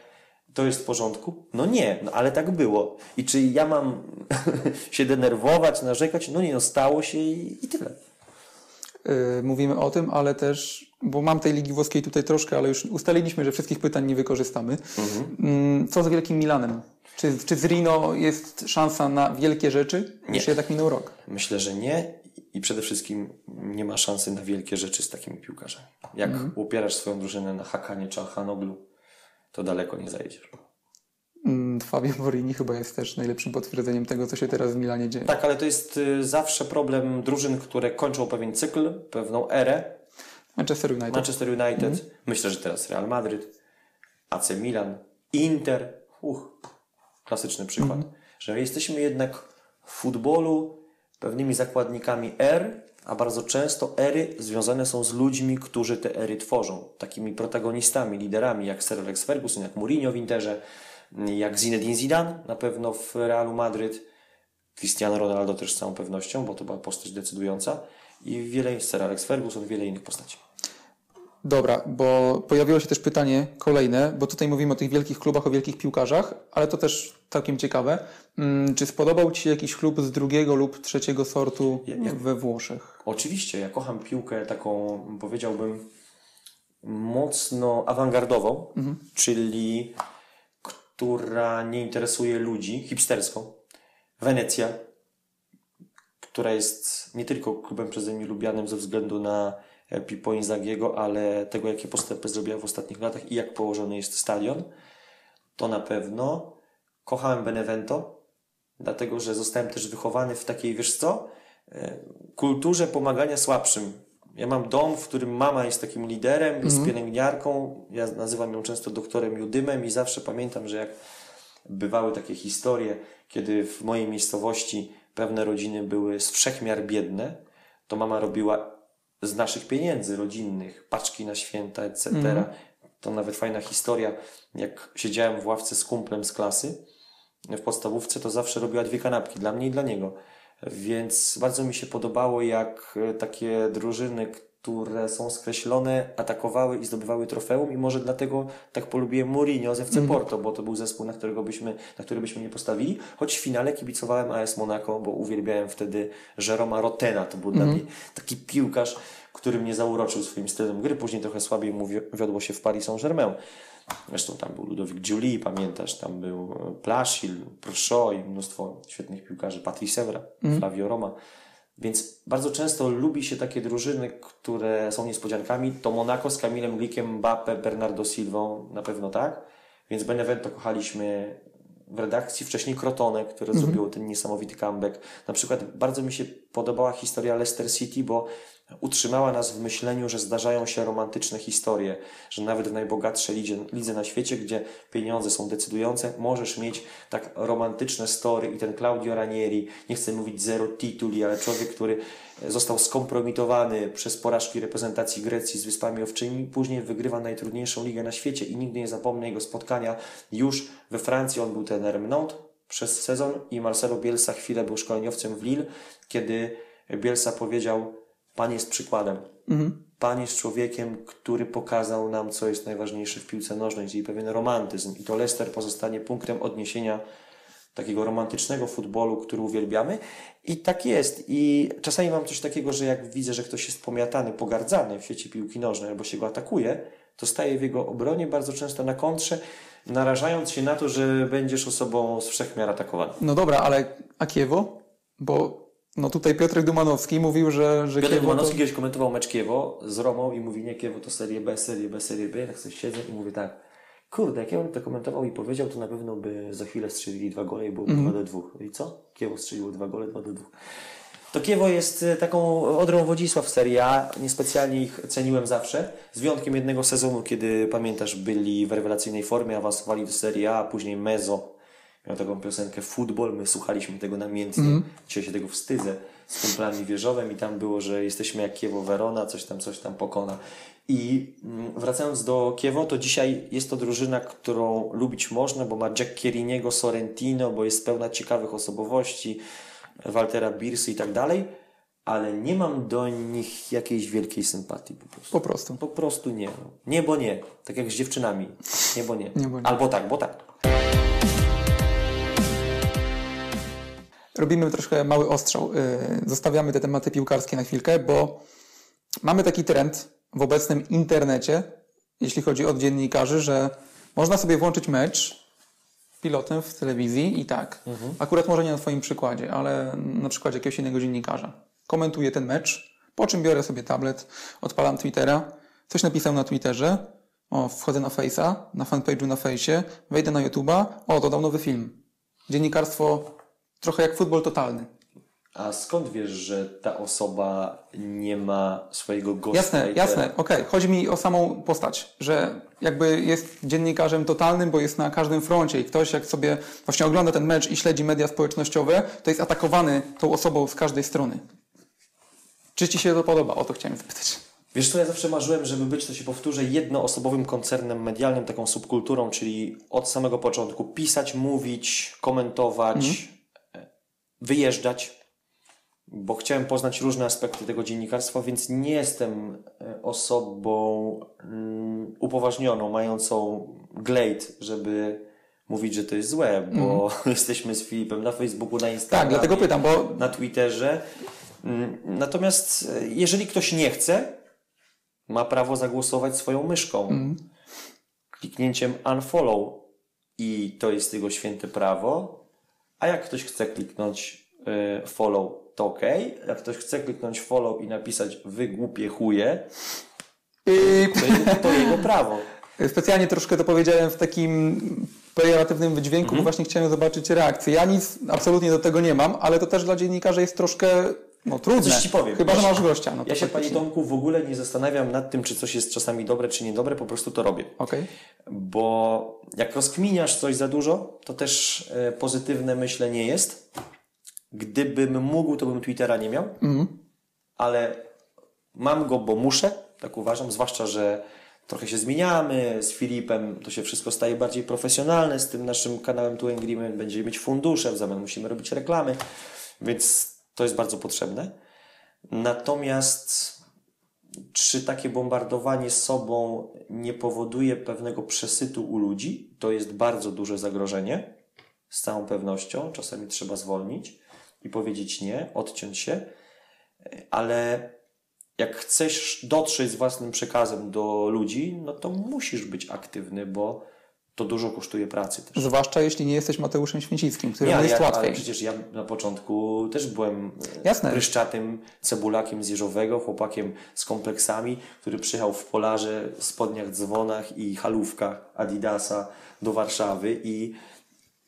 to jest w porządku? No nie, no ale tak było. I czy ja mam [LAUGHS] się denerwować, narzekać? No nie, no stało się i, i tyle. Yy, mówimy o tym, ale też, bo mam tej Ligi Włoskiej tutaj troszkę, ale już ustaliliśmy, że wszystkich pytań nie wykorzystamy. Mm, Co z Wielkim Milanem? Czy, czy z Rino jest szansa na wielkie rzeczy? Nie. Czy jednak minął rok? Myślę, że nie i przede wszystkim nie ma szansy na wielkie rzeczy z takimi piłkarzami. Jak upierasz swoją drużynę na Hakanie czy Hanoglu, to daleko nie zajedziesz. Mm, Fabio Borini chyba jest też najlepszym potwierdzeniem tego, co się teraz w Milanie dzieje. Tak, ale to jest y, zawsze problem drużyn, które kończą pewien cykl, pewną erę. Manchester United. Manchester United, myślę, że teraz Real Madryt, AC Milan, Inter. Uch, klasyczny przykład. Że jesteśmy jednak w futbolu pewnymi zakładnikami er, a bardzo często ery związane są z ludźmi, którzy te ery tworzą. Takimi protagonistami, liderami, jak Sir Alex Ferguson, jak Mourinho w Interze, jak Zinedine Zidane, na pewno w Realu Madryt, Cristiano Ronaldo też z całą pewnością, bo to była postać decydująca i wiele, Sir Alex Ferguson, wiele innych postaci. Dobra, bo pojawiło się też pytanie kolejne, bo tutaj mówimy o tych wielkich klubach, o wielkich piłkarzach, ale to też całkiem ciekawe. Mm, Czy spodobał Ci się jakiś klub z drugiego lub trzeciego sortu we Włoszech? Oczywiście, ja kocham piłkę taką, powiedziałbym, mocno awangardową, czyli która nie interesuje ludzi, hipsterską. Wenecja, która jest nie tylko klubem przeze mnie lubianym ze względu na Pippo Inzaghiego, ale tego, jakie postępy zrobiła w ostatnich latach i jak położony jest stadion, to na pewno. Kochałem Benevento, dlatego że zostałem też wychowany w takiej, wiesz co, e, kulturze pomagania słabszym. Ja mam dom, w którym mama jest takim liderem, jest pielęgniarką. Ja nazywam ją często doktorem Judymem i zawsze pamiętam, że jak bywały takie historie, kiedy w mojej miejscowości pewne rodziny były z wszechmiar biedne, to mama robiła z naszych pieniędzy rodzinnych paczki na święta, etc. To nawet fajna historia. Jak siedziałem w ławce z kumplem z klasy w podstawówce, to zawsze robiła dwie kanapki dla mnie i dla niego. Więc bardzo mi się podobało, jak e, takie drużyny, które są skreślone, atakowały i zdobywały trofeum i może dlatego tak polubiłem Mourinho z FC Porto, bo to był zespół, na, którego byśmy, na który byśmy nie postawili, choć w finale kibicowałem AS Monaco, bo uwielbiałem wtedy Jeroma Rotena, to był dla mnie taki piłkarz, który mnie zauroczył swoim stylem gry, później trochę słabiej mu wiodło się w Paris Saint-Germain. Zresztą tam był Ludovic Julie, pamiętasz, tam był Plashil, Prosho i mnóstwo świetnych piłkarzy, Patrice Evra, Flavio Roma. Więc bardzo często lubi się takie drużyny, które są niespodziankami. To Monaco z Kamilem Glikiem, Mbappe, Bernardo Silvą na pewno tak. Więc Benevento kochaliśmy w redakcji. Wcześniej Crotone, które Mhm. zrobiło ten niesamowity comeback. Na przykład bardzo mi się podobała historia Leicester City, bo utrzymała nas w myśleniu, że zdarzają się romantyczne historie, że nawet w najbogatszej lidze, na świecie, gdzie pieniądze są decydujące, możesz mieć tak romantyczne story. I ten Claudio Ranieri, nie chcę mówić zero tituli, ale człowiek, który został skompromitowany przez porażki reprezentacji Grecji z Wyspami Owczymi, później wygrywa najtrudniejszą ligę na świecie i nigdy nie zapomnę jego spotkania już we Francji, on był trenerem Nantes przez sezon i Marcelo Bielsa chwilę był szkoleniowcem w Lille, kiedy Bielsa powiedział Pan jest przykładem. Pan jest człowiekiem, który pokazał nam, co jest najważniejsze w piłce nożnej, czyli pewien romantyzm. I to Leicester pozostanie punktem odniesienia takiego romantycznego futbolu, który uwielbiamy. I tak jest. I czasami mam coś takiego, że jak widzę, że ktoś jest pomiatany, pogardzany w świecie piłki nożnej albo się go atakuje, to staję w jego obronie bardzo często na kontrze, narażając się na to, że będziesz osobą z wszechmiar atakowaną. No dobra, ale a Kiewo? Bo no tutaj Piotrek Dumanowski mówił, że, że Piotr Kiewo Dumanowski to... kiedyś komentował mecz Kiewo z Romą i mówi, nie Kiewo to Serie B, Serie B, Serie B. Tak sobie siedzę i mówię tak, kurde, jak ja bym to komentował i powiedział, to na pewno by za chwilę strzelili dwa gole i byłoby Mhm. 2 do 2. I co? Kiewo strzeliło dwa gole, 2 do 2. To Kiewo jest e, taką odrą Wodzisław w Serie A. Niespecjalnie ich ceniłem zawsze. Z wyjątkiem jednego sezonu, kiedy pamiętasz, byli w rewelacyjnej formie, awansowali do Serie A, a później Mezo miał taką piosenkę Football. My słuchaliśmy tego namiętnie. Dzisiaj się tego wstydzę. Z kumplami Wieżowem i tam było, że jesteśmy jak Kiewo Verona, coś tam, coś tam pokona. I mm, wracając do Kiewo, to dzisiaj jest to drużyna, którą lubić można, bo ma Jack Chielliniego, Sorrentino, bo jest pełna ciekawych osobowości, Waltera Birsy i tak dalej, ale nie mam do nich jakiejś wielkiej sympatii po prostu. Po prostu. Po prostu nie. Nie, bo nie. Tak jak z dziewczynami. Nie, bo nie. Nie, bo nie. Albo tak, bo tak. Robimy troszkę mały ostrzał. Yy, Zostawiamy te tematy piłkarskie na chwilkę, bo mamy taki trend w obecnym internecie, jeśli chodzi o dziennikarzy, że można sobie włączyć mecz pilotem w telewizji i tak, akurat może nie na Twoim przykładzie, ale na przykładzie jakiegoś innego dziennikarza. Komentuję ten mecz, po czym biorę sobie tablet, odpalam Twittera, coś napisał na Twitterze, o, wchodzę na Face'a, na fanpage'u na Face'ie, wejdę na YouTube'a, o, dodał nowy film. Dziennikarstwo trochę jak futbol totalny. A skąd wiesz, że ta osoba nie ma swojego gościa? Jasne, jasne, okej. Chodzi mi o samą postać, że jakby jest dziennikarzem totalnym, bo jest na każdym froncie i ktoś jak sobie właśnie ogląda ten mecz i śledzi media społecznościowe, to jest atakowany tą osobą z każdej strony. Czy Ci się to podoba? O to chciałem zapytać. Wiesz co, ja zawsze marzyłem, żeby być, to się powtórzę, jednoosobowym koncernem medialnym, taką subkulturą, czyli od samego początku pisać, mówić, komentować, e, wyjeżdżać, bo chciałem poznać różne aspekty tego dziennikarstwa, więc nie jestem e, osobą mm, upoważnioną, mającą glade, żeby mówić, że to jest złe, bo [LAUGHS] jesteśmy z Filipem na Facebooku, na Instagramie Tak, dlatego pytam, bo na Twitterze. Mm, Natomiast e, jeżeli ktoś nie chce, ma prawo zagłosować swoją myszką. Kliknięciem unfollow i to jest jego święte prawo. A jak ktoś chce kliknąć e, follow, to ok. Jak ktoś chce kliknąć follow i napisać wy głupie chuje, yy, to jego, to jego prawo. [LAUGHS] specjalnie troszkę to powiedziałem w takim pejoratywnym wydźwięku, Mhm. bo właśnie chciałem zobaczyć reakcję. Ja nic absolutnie do tego nie mam, ale to też dla dziennikarzy jest troszkę no, trudne. Coś ci powiem. Chyba, że masz gościa. No Ja się, panie. Tomku, w ogóle nie zastanawiam nad tym, czy coś jest czasami dobre, czy niedobre, po prostu to robię. Okej. Bo jak rozkminiasz coś za dużo, to też e, pozytywne myślę nie jest. Gdybym mógł, to bym Twittera nie miał, ale mam go, bo muszę, tak uważam, zwłaszcza, że trochę się zmieniamy z Filipem, to się wszystko staje bardziej profesjonalne, z tym naszym kanałem Tu Agreement będziemy mieć fundusze, w zamian musimy robić reklamy, więc to jest bardzo potrzebne. Natomiast czy takie bombardowanie sobą nie powoduje pewnego przesytu u ludzi? To jest bardzo duże zagrożenie, z całą pewnością. Czasami trzeba zwolnić i powiedzieć nie, odciąć się, ale jak chcesz dotrzeć z własnym przekazem do ludzi, no to musisz być aktywny, bo to dużo kosztuje pracy też. Zwłaszcza jeśli nie jesteś Mateuszem Święcickim, który ale, jest ja, łatwiej. przecież ja na początku też byłem e, Jasne. pryszczatym cebulakiem z Jeżowego, chłopakiem z kompleksami, który przyjechał w polarze, spodniach, dzwonach i halówkach Adidasa do Warszawy i,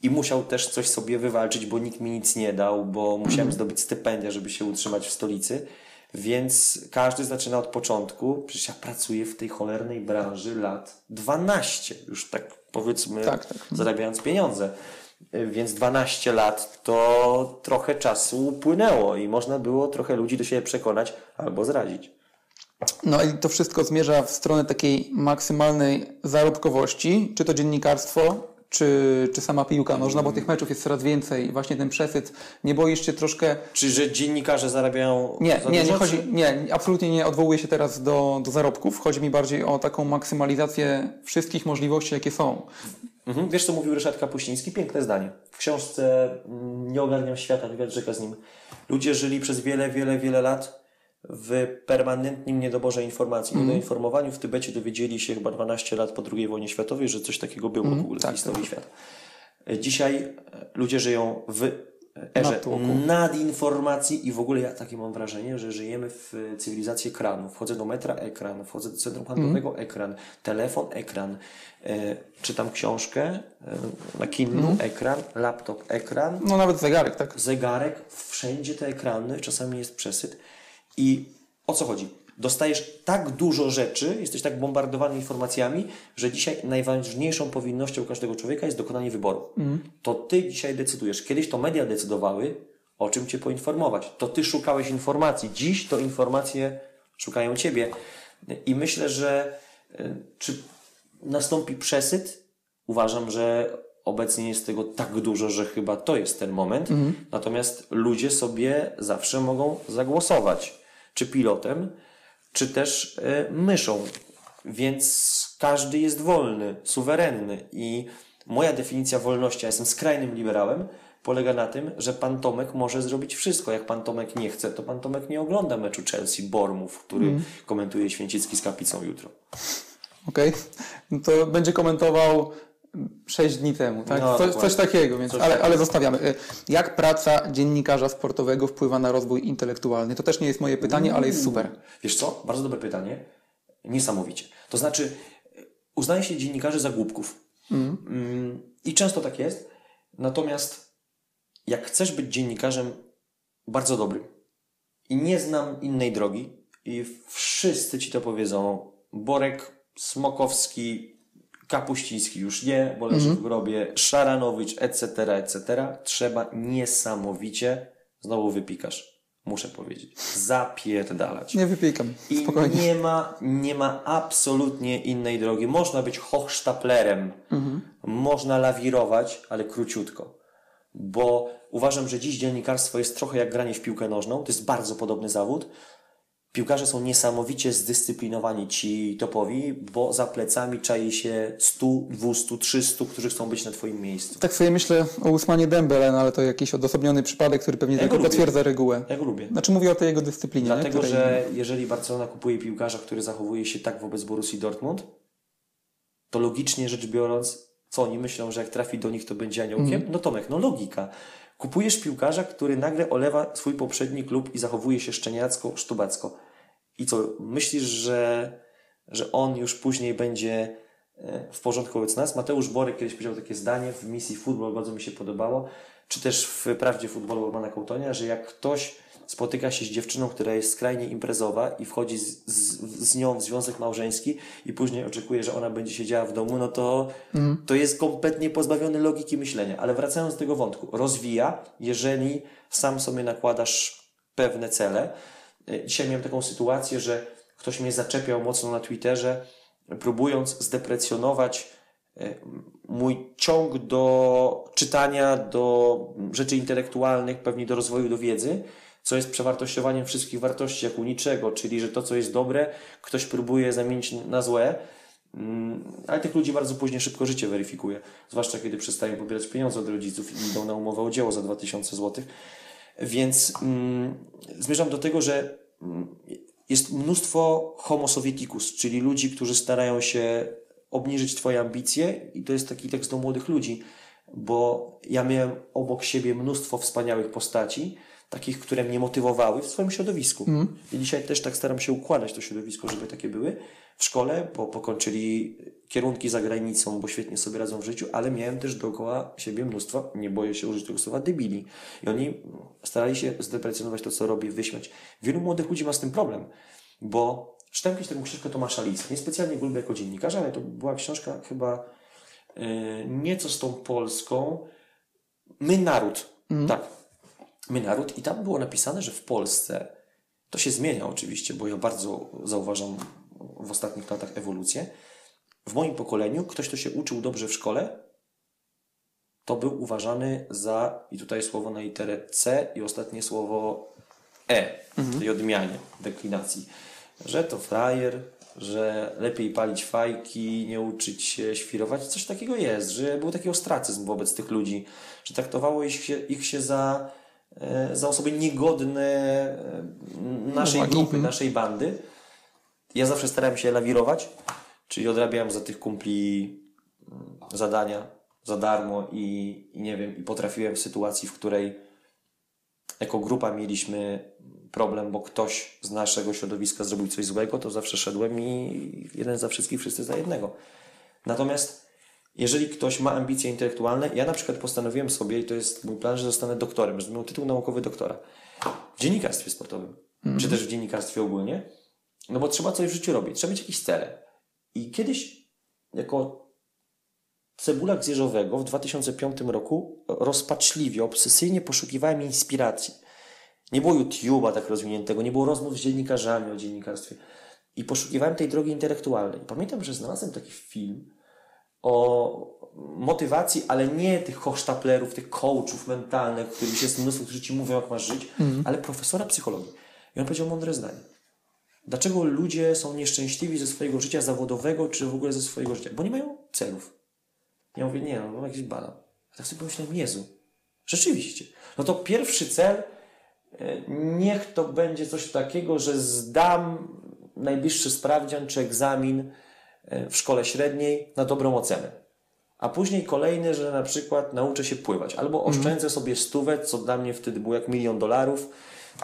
i musiał też coś sobie wywalczyć, bo nikt mi nic nie dał, bo musiałem zdobyć stypendia, żeby się utrzymać w stolicy. Więc każdy zaczyna od początku. Przecież ja pracuję w tej cholernej branży lat 12. Już tak powiedzmy, Tak, tak. zarabiając pieniądze. Y, Więc 12 lat to trochę czasu upłynęło i można było trochę ludzi do siebie przekonać albo zrazić. No i to wszystko zmierza w stronę takiej maksymalnej zarobkowości, czy to dziennikarstwo, czy, czy sama piłka nożna, bo tych meczów jest coraz więcej. Właśnie ten przesyt. Nie boisz się troszkę Czy że dziennikarze zarabiają Nie, za nie, dużo, nie chodzi, czy- nie, absolutnie nie odwołuję się teraz do, do zarobków. Chodzi mi bardziej o taką maksymalizację wszystkich możliwości, jakie są. Mhm. Wiesz, co mówił Ryszard Kapuściński? Piękne zdanie. W książce mm, Nie ogarniam świata, wywiad rzeka z nim. Ludzie żyli przez wiele, wiele, wiele lat w permanentnym niedoborze informacji, Mhm. niedoinformowaniu. W Tybecie dowiedzieli się chyba 12 lat po II wojnie światowej, że coś takiego było w ogóle tak, w historii świata. Dzisiaj e, ludzie żyją w erze nadinformacji i w ogóle ja takie mam wrażenie, że żyjemy w cywilizacji ekranu. Wchodzę do metra, ekran, wchodzę do centrum handlowego, ekran, telefon, ekran, e, czytam książkę e, na Kindle, ekran, laptop, ekran, No nawet zegarek, tak? zegarek, wszędzie te ekrany, czasami jest przesyt. I o co chodzi? Dostajesz tak dużo rzeczy, jesteś tak bombardowany informacjami, że dzisiaj najważniejszą powinnością każdego człowieka jest dokonanie wyboru. To ty dzisiaj decydujesz. Kiedyś to media decydowały, o czym cię poinformować. To ty szukałeś informacji. Dziś to informacje szukają ciebie. I myślę, że y, czy nastąpi przesyt? Uważam, że obecnie jest tego tak dużo, że chyba to jest ten moment. Natomiast ludzie sobie zawsze mogą zagłosować. Czy pilotem, czy też y, myszą. Więc każdy jest wolny, suwerenny. I moja definicja wolności, ja jestem skrajnym liberałem, polega na tym, że pan Tomek może zrobić wszystko. Jak pan Tomek nie chce, to pan Tomek nie ogląda meczu Chelsea-Bormów, który komentuje Święcicki z Kapicą jutro. Okej. No to będzie komentował 6 dni temu, tak? No, coś, takiego, więc, Coś ale, ale zostawiamy. Y, Jak praca dziennikarza sportowego wpływa na rozwój intelektualny? To też nie jest moje pytanie, ale jest super. Wiesz co? Bardzo dobre pytanie. Niesamowicie. To znaczy, uznaje się dziennikarzy za głupków. Mm, I często tak jest. Natomiast jak chcesz być dziennikarzem bardzo dobrym i nie znam innej drogi i wszyscy ci to powiedzą, Borek, Smokowski, Kapuściński już nie, bo leży w grobie, Szaranowicz, etc., etc., trzeba niesamowicie, znowu wypikasz, muszę powiedzieć, zapierdalać. Nie wypikam. I Spokojnie. nie ma, nie ma absolutnie innej drogi. Można być hochsztaplerem, można lawirować, ale króciutko. Bo uważam, że dziś dziennikarstwo jest trochę jak granie w piłkę nożną. To jest bardzo podobny zawód. Piłkarze są niesamowicie zdyscyplinowani ci topowi, bo za plecami czai się 100, 200, 300, którzy chcą być na twoim miejscu. Tak sobie myślę o Usmanie Dembele, no ale to jakiś odosobniony przypadek, który pewnie Ja tylko lubię. potwierdza regułę. Ja go lubię. Znaczy mówię o tej jego dyscyplinie. nie? Dlatego, że jeżeli Barcelona kupuje piłkarza, który zachowuje się tak wobec Borussii Dortmund, to logicznie rzecz biorąc, co oni myślą, że jak trafi do nich, to będzie aniołkiem? No Tomek, no logika. Kupujesz piłkarza, który nagle olewa swój poprzedni klub i zachowuje się szczeniacko, sztubacko. I co, myślisz, że, że on już później będzie e, w porządku wobec nas? Mateusz Borek kiedyś powiedział takie zdanie w misji Football, bardzo mi się podobało, czy też w Prawdzie Futbolu Romana Kołtonia, że jak ktoś spotyka się z dziewczyną, która jest skrajnie imprezowa i wchodzi z, z, z nią w związek małżeński i później oczekuje, że ona będzie siedziała w domu, no to, to jest kompletnie pozbawiony logiki myślenia. Ale wracając do tego wątku, rozwija, jeżeli sam sobie nakładasz pewne cele. E, Dzisiaj miałem taką sytuację, że ktoś mnie zaczepiał mocno na Twitterze, próbując zdeprecjonować e, mój ciąg do czytania, do rzeczy intelektualnych, pewnie do rozwoju, do wiedzy, co jest przewartościowaniem wszystkich wartości, jak u niczego, czyli że to, co jest dobre, ktoś próbuje zamienić na złe, mm, ale tych ludzi bardzo później szybko życie weryfikuje, zwłaszcza kiedy przestają pobierać pieniądze od rodziców i idą na umowę o dzieło za 2000 zł. Więc mm, zmierzam do tego, że mm, jest mnóstwo homo sovieticus, czyli ludzi, którzy starają się obniżyć Twoje ambicje, i to jest taki tekst do młodych ludzi, bo ja miałem obok siebie mnóstwo wspaniałych postaci, takich, które mnie motywowały w swoim środowisku. Mm. I dzisiaj też tak staram się układać to środowisko, żeby takie były w szkole, bo pokończyli kierunki za granicą, bo świetnie sobie radzą w życiu, ale miałem też dookoła siebie mnóstwo, nie boję się użyć tego słowa, debili. I oni starali się zdeprecjonować to, co robię, wyśmiać. Wielu młodych ludzi ma z tym problem, bo czytałem kiedyś taką książkę Tomasza Lisa. Niespecjalnie go lubię jako dziennikarza, ale to była książka chyba yy, nieco z tą Polską. My naród. Mm. Tak. My naród. I tam było napisane, że w Polsce to się zmienia oczywiście, bo ja bardzo zauważam w ostatnich latach ewolucję. W moim pokoleniu ktoś, kto się uczył dobrze w szkole, to był uważany za, i tutaj słowo na literę C i ostatnie słowo E, mhm. tej odmianie, deklinacji, że to frajer, że lepiej palić fajki, nie uczyć się świrować. Coś takiego jest, że był taki ostracyzm wobec tych ludzi, że traktowało ich się, ich się za, za osoby niegodne e, naszej grupy, mhm. naszej bandy. Ja zawsze starałem się lawirować, czyli odrabiałem za tych kumpli mm, zadania za darmo i, i nie wiem, i potrafiłem w sytuacji, w której jako grupa mieliśmy problem, bo ktoś z naszego środowiska zrobił coś złego, to zawsze szedłem i jeden za wszystkich, wszyscy za jednego. Natomiast jeżeli ktoś ma ambicje intelektualne, ja na przykład postanowiłem sobie, i to jest mój plan, że zostanę doktorem, że miał tytuł naukowy doktora w dziennikarstwie sportowym, mm. czy też w dziennikarstwie ogólnie, no bo trzeba coś w życiu robić, trzeba mieć jakieś cele. I kiedyś jako cebulak z Jeżowego w 2005 roku rozpaczliwie, obsesyjnie poszukiwałem inspiracji. Nie było YouTube'a tak rozwiniętego, nie było rozmów z dziennikarzami o dziennikarstwie. I poszukiwałem tej drogi intelektualnej. Pamiętam, że znalazłem taki film o motywacji, ale nie tych hochsztaplerów, tych coachów mentalnych, których jest mnóstwo, którzy ci mówią, jak masz żyć, mm. ale profesora psychologii. I on powiedział mądre zdanie. Dlaczego ludzie są nieszczęśliwi ze swojego życia zawodowego, czy w ogóle ze swojego życia? Bo nie mają celów. Ja mówię, nie, no, jakiś banan. A tak sobie pomyślałem, Jezu, rzeczywiście. No to pierwszy cel, e, niech to będzie coś takiego, że zdam najbliższy sprawdzian czy egzamin w szkole średniej na dobrą ocenę. A później kolejny, że na przykład nauczę się pływać. Albo mhm. oszczędzę sobie stówę, co dla mnie wtedy było jak milion dolarów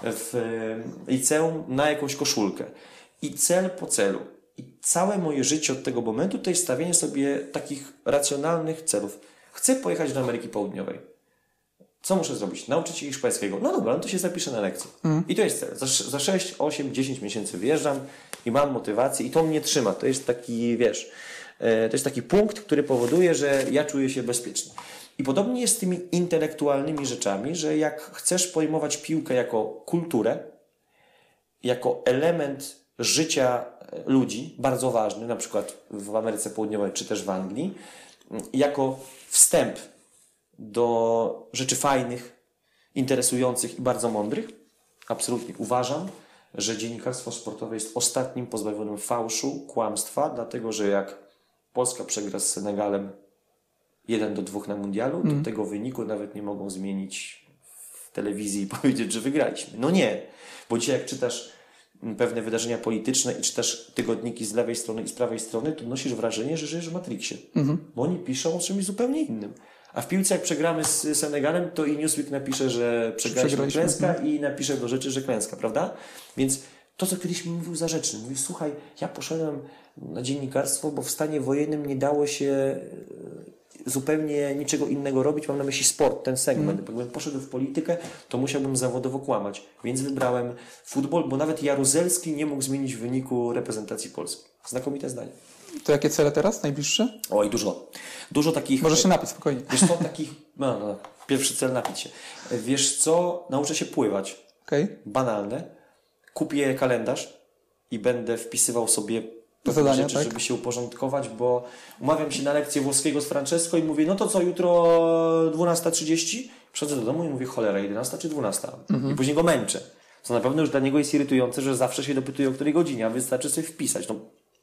w e, liceum na jakąś koszulkę. I cel po celu. I całe moje życie od tego momentu to jest stawienie sobie takich racjonalnych celów. Chcę pojechać do Ameryki Południowej. Co muszę zrobić? Nauczyć się hiszpańskiego. No dobra, no to się zapiszę na lekcję. Mm. I to jest cel. Za, za 6, 8, 10 miesięcy wyjeżdżam i mam motywację i to mnie trzyma. To jest taki, wiesz, e, to jest taki punkt, który powoduje, że ja czuję się bezpieczny. I podobnie jest z tymi intelektualnymi rzeczami, że jak chcesz pojmować piłkę jako kulturę, jako element życia ludzi, bardzo ważny, na przykład w Ameryce Południowej czy też w Anglii, jako wstęp do rzeczy fajnych, interesujących i bardzo mądrych. Absolutnie uważam, że dziennikarstwo sportowe jest ostatnim pozbawionym fałszu, kłamstwa, dlatego że jak Polska przegra z Senegalem 1 do 2 na mundialu, mm. to tego wyniku nawet nie mogą zmienić w telewizji i [LAUGHS] powiedzieć, że wygraliśmy. No nie, bo dzisiaj jak czytasz pewne wydarzenia polityczne i czytasz tygodniki z lewej strony i z prawej strony, to nosisz wrażenie, że żyjesz w Matrixie. Mhm. Bo oni piszą o czymś zupełnie innym. A w piłce, jak przegramy z Senegalem, to i Newsweek napisze, że przegraliśmy klęska i napisze do rzeczy, że klęska, prawda? Więc to, co kiedyś mi mówił za rzeczy, mówił, słuchaj, ja poszedłem na dziennikarstwo, bo w stanie wojennym nie dało się zupełnie niczego innego robić. Mam na myśli sport, ten segment. Mm. Gdybym poszedł w politykę, to musiałbym zawodowo kłamać. Więc wybrałem futbol, bo nawet Jaruzelski nie mógł zmienić wyniku reprezentacji Polski. Znakomite zdanie. To jakie cele teraz, najbliższe? Oj, dużo. Dużo takich... Możesz się napić, spokojnie. Wiesz co, takich... No, no, pierwszy cel napić się. Wiesz co, nauczę się pływać. Okay. Banalne. Kupię kalendarz i będę wpisywał sobie zadania, rzeczy, tak? żeby się uporządkować, bo umawiam się na lekcję włoskiego z Francesco i mówię, no to co, jutro 12.30? Przychodzę do domu i mówię, cholera, 11 czy 12? I później go męczę. Co na pewno już dla niego jest irytujące, że zawsze się dopytuje o której godzinie, a wystarczy sobie wpisać. No,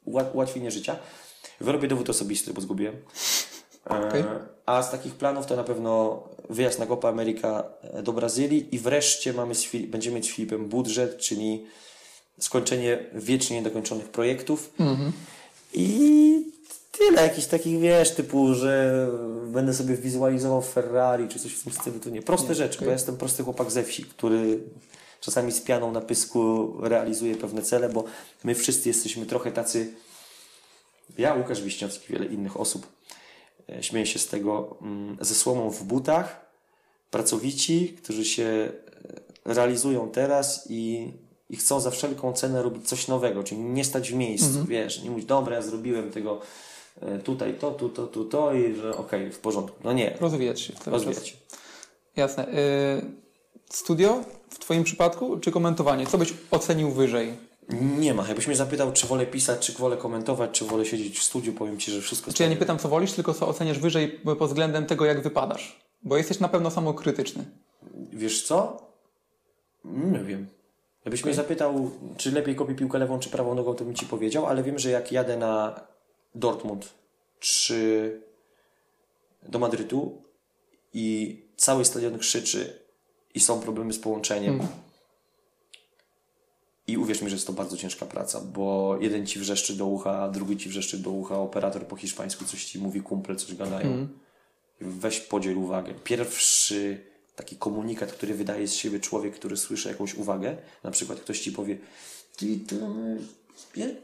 ułatwienie życia. Wyrobię dowód osobisty, bo zgubiłem. E, A z takich planów to na pewno wyjazd na Copa America e, do Brazylii i wreszcie mamy będziemy mieć z Filipem budżet, czyli skończenie wiecznie niedokończonych projektów. I tyle jakichś takich, wiesz, typu, że będę sobie wizualizował Ferrari czy coś w tym stylu. To nie, proste rzeczy, bo ja jestem prosty chłopak ze wsi, który czasami z pianą na pysku realizuje pewne cele, bo my wszyscy jesteśmy trochę tacy, ja, Łukasz Wiśniowski, wiele innych osób, e, śmieję się z tego, mm, ze słomą w butach, pracowici, którzy się e, realizują teraz i, i chcą za wszelką cenę robić coś nowego, czyli nie stać w miejscu, wiesz, nie mówić, dobra, ja zrobiłem tego e, tutaj to, tu, to, tu, to i że okej, w porządku. No nie, Rozwijać się. rozwijać. Jasne. Y, studio w Twoim przypadku, czy komentowanie? Co byś ocenił wyżej? Nie ma. Jakbyś mnie zapytał, czy wolę pisać, czy wolę komentować, czy wolę siedzieć w studiu, powiem Ci, że wszystko Czy ja nie pytam, co wolisz, tylko co oceniasz wyżej pod względem tego, jak wypadasz? Bo jesteś na pewno samokrytyczny. Wiesz co? Nie wiem. Jakbyś mnie zapytał, czy lepiej kopię piłkę lewą czy prawą nogą, to bym Ci powiedział, ale wiem, że jak jadę na Dortmund czy do Madrytu i cały stadion krzyczy i są problemy z połączeniem i uwierz mi, że jest to bardzo ciężka praca, bo jeden Ci wrzeszczy do ucha, drugi Ci wrzeszczy do ucha, operator po hiszpańsku coś Ci mówi, kumple coś gadają. Weź podziel uwagę. Pierwszy taki komunikat, który wydaje z siebie człowiek, który słyszy jakąś uwagę, na przykład ktoś ci powie, ty to nie?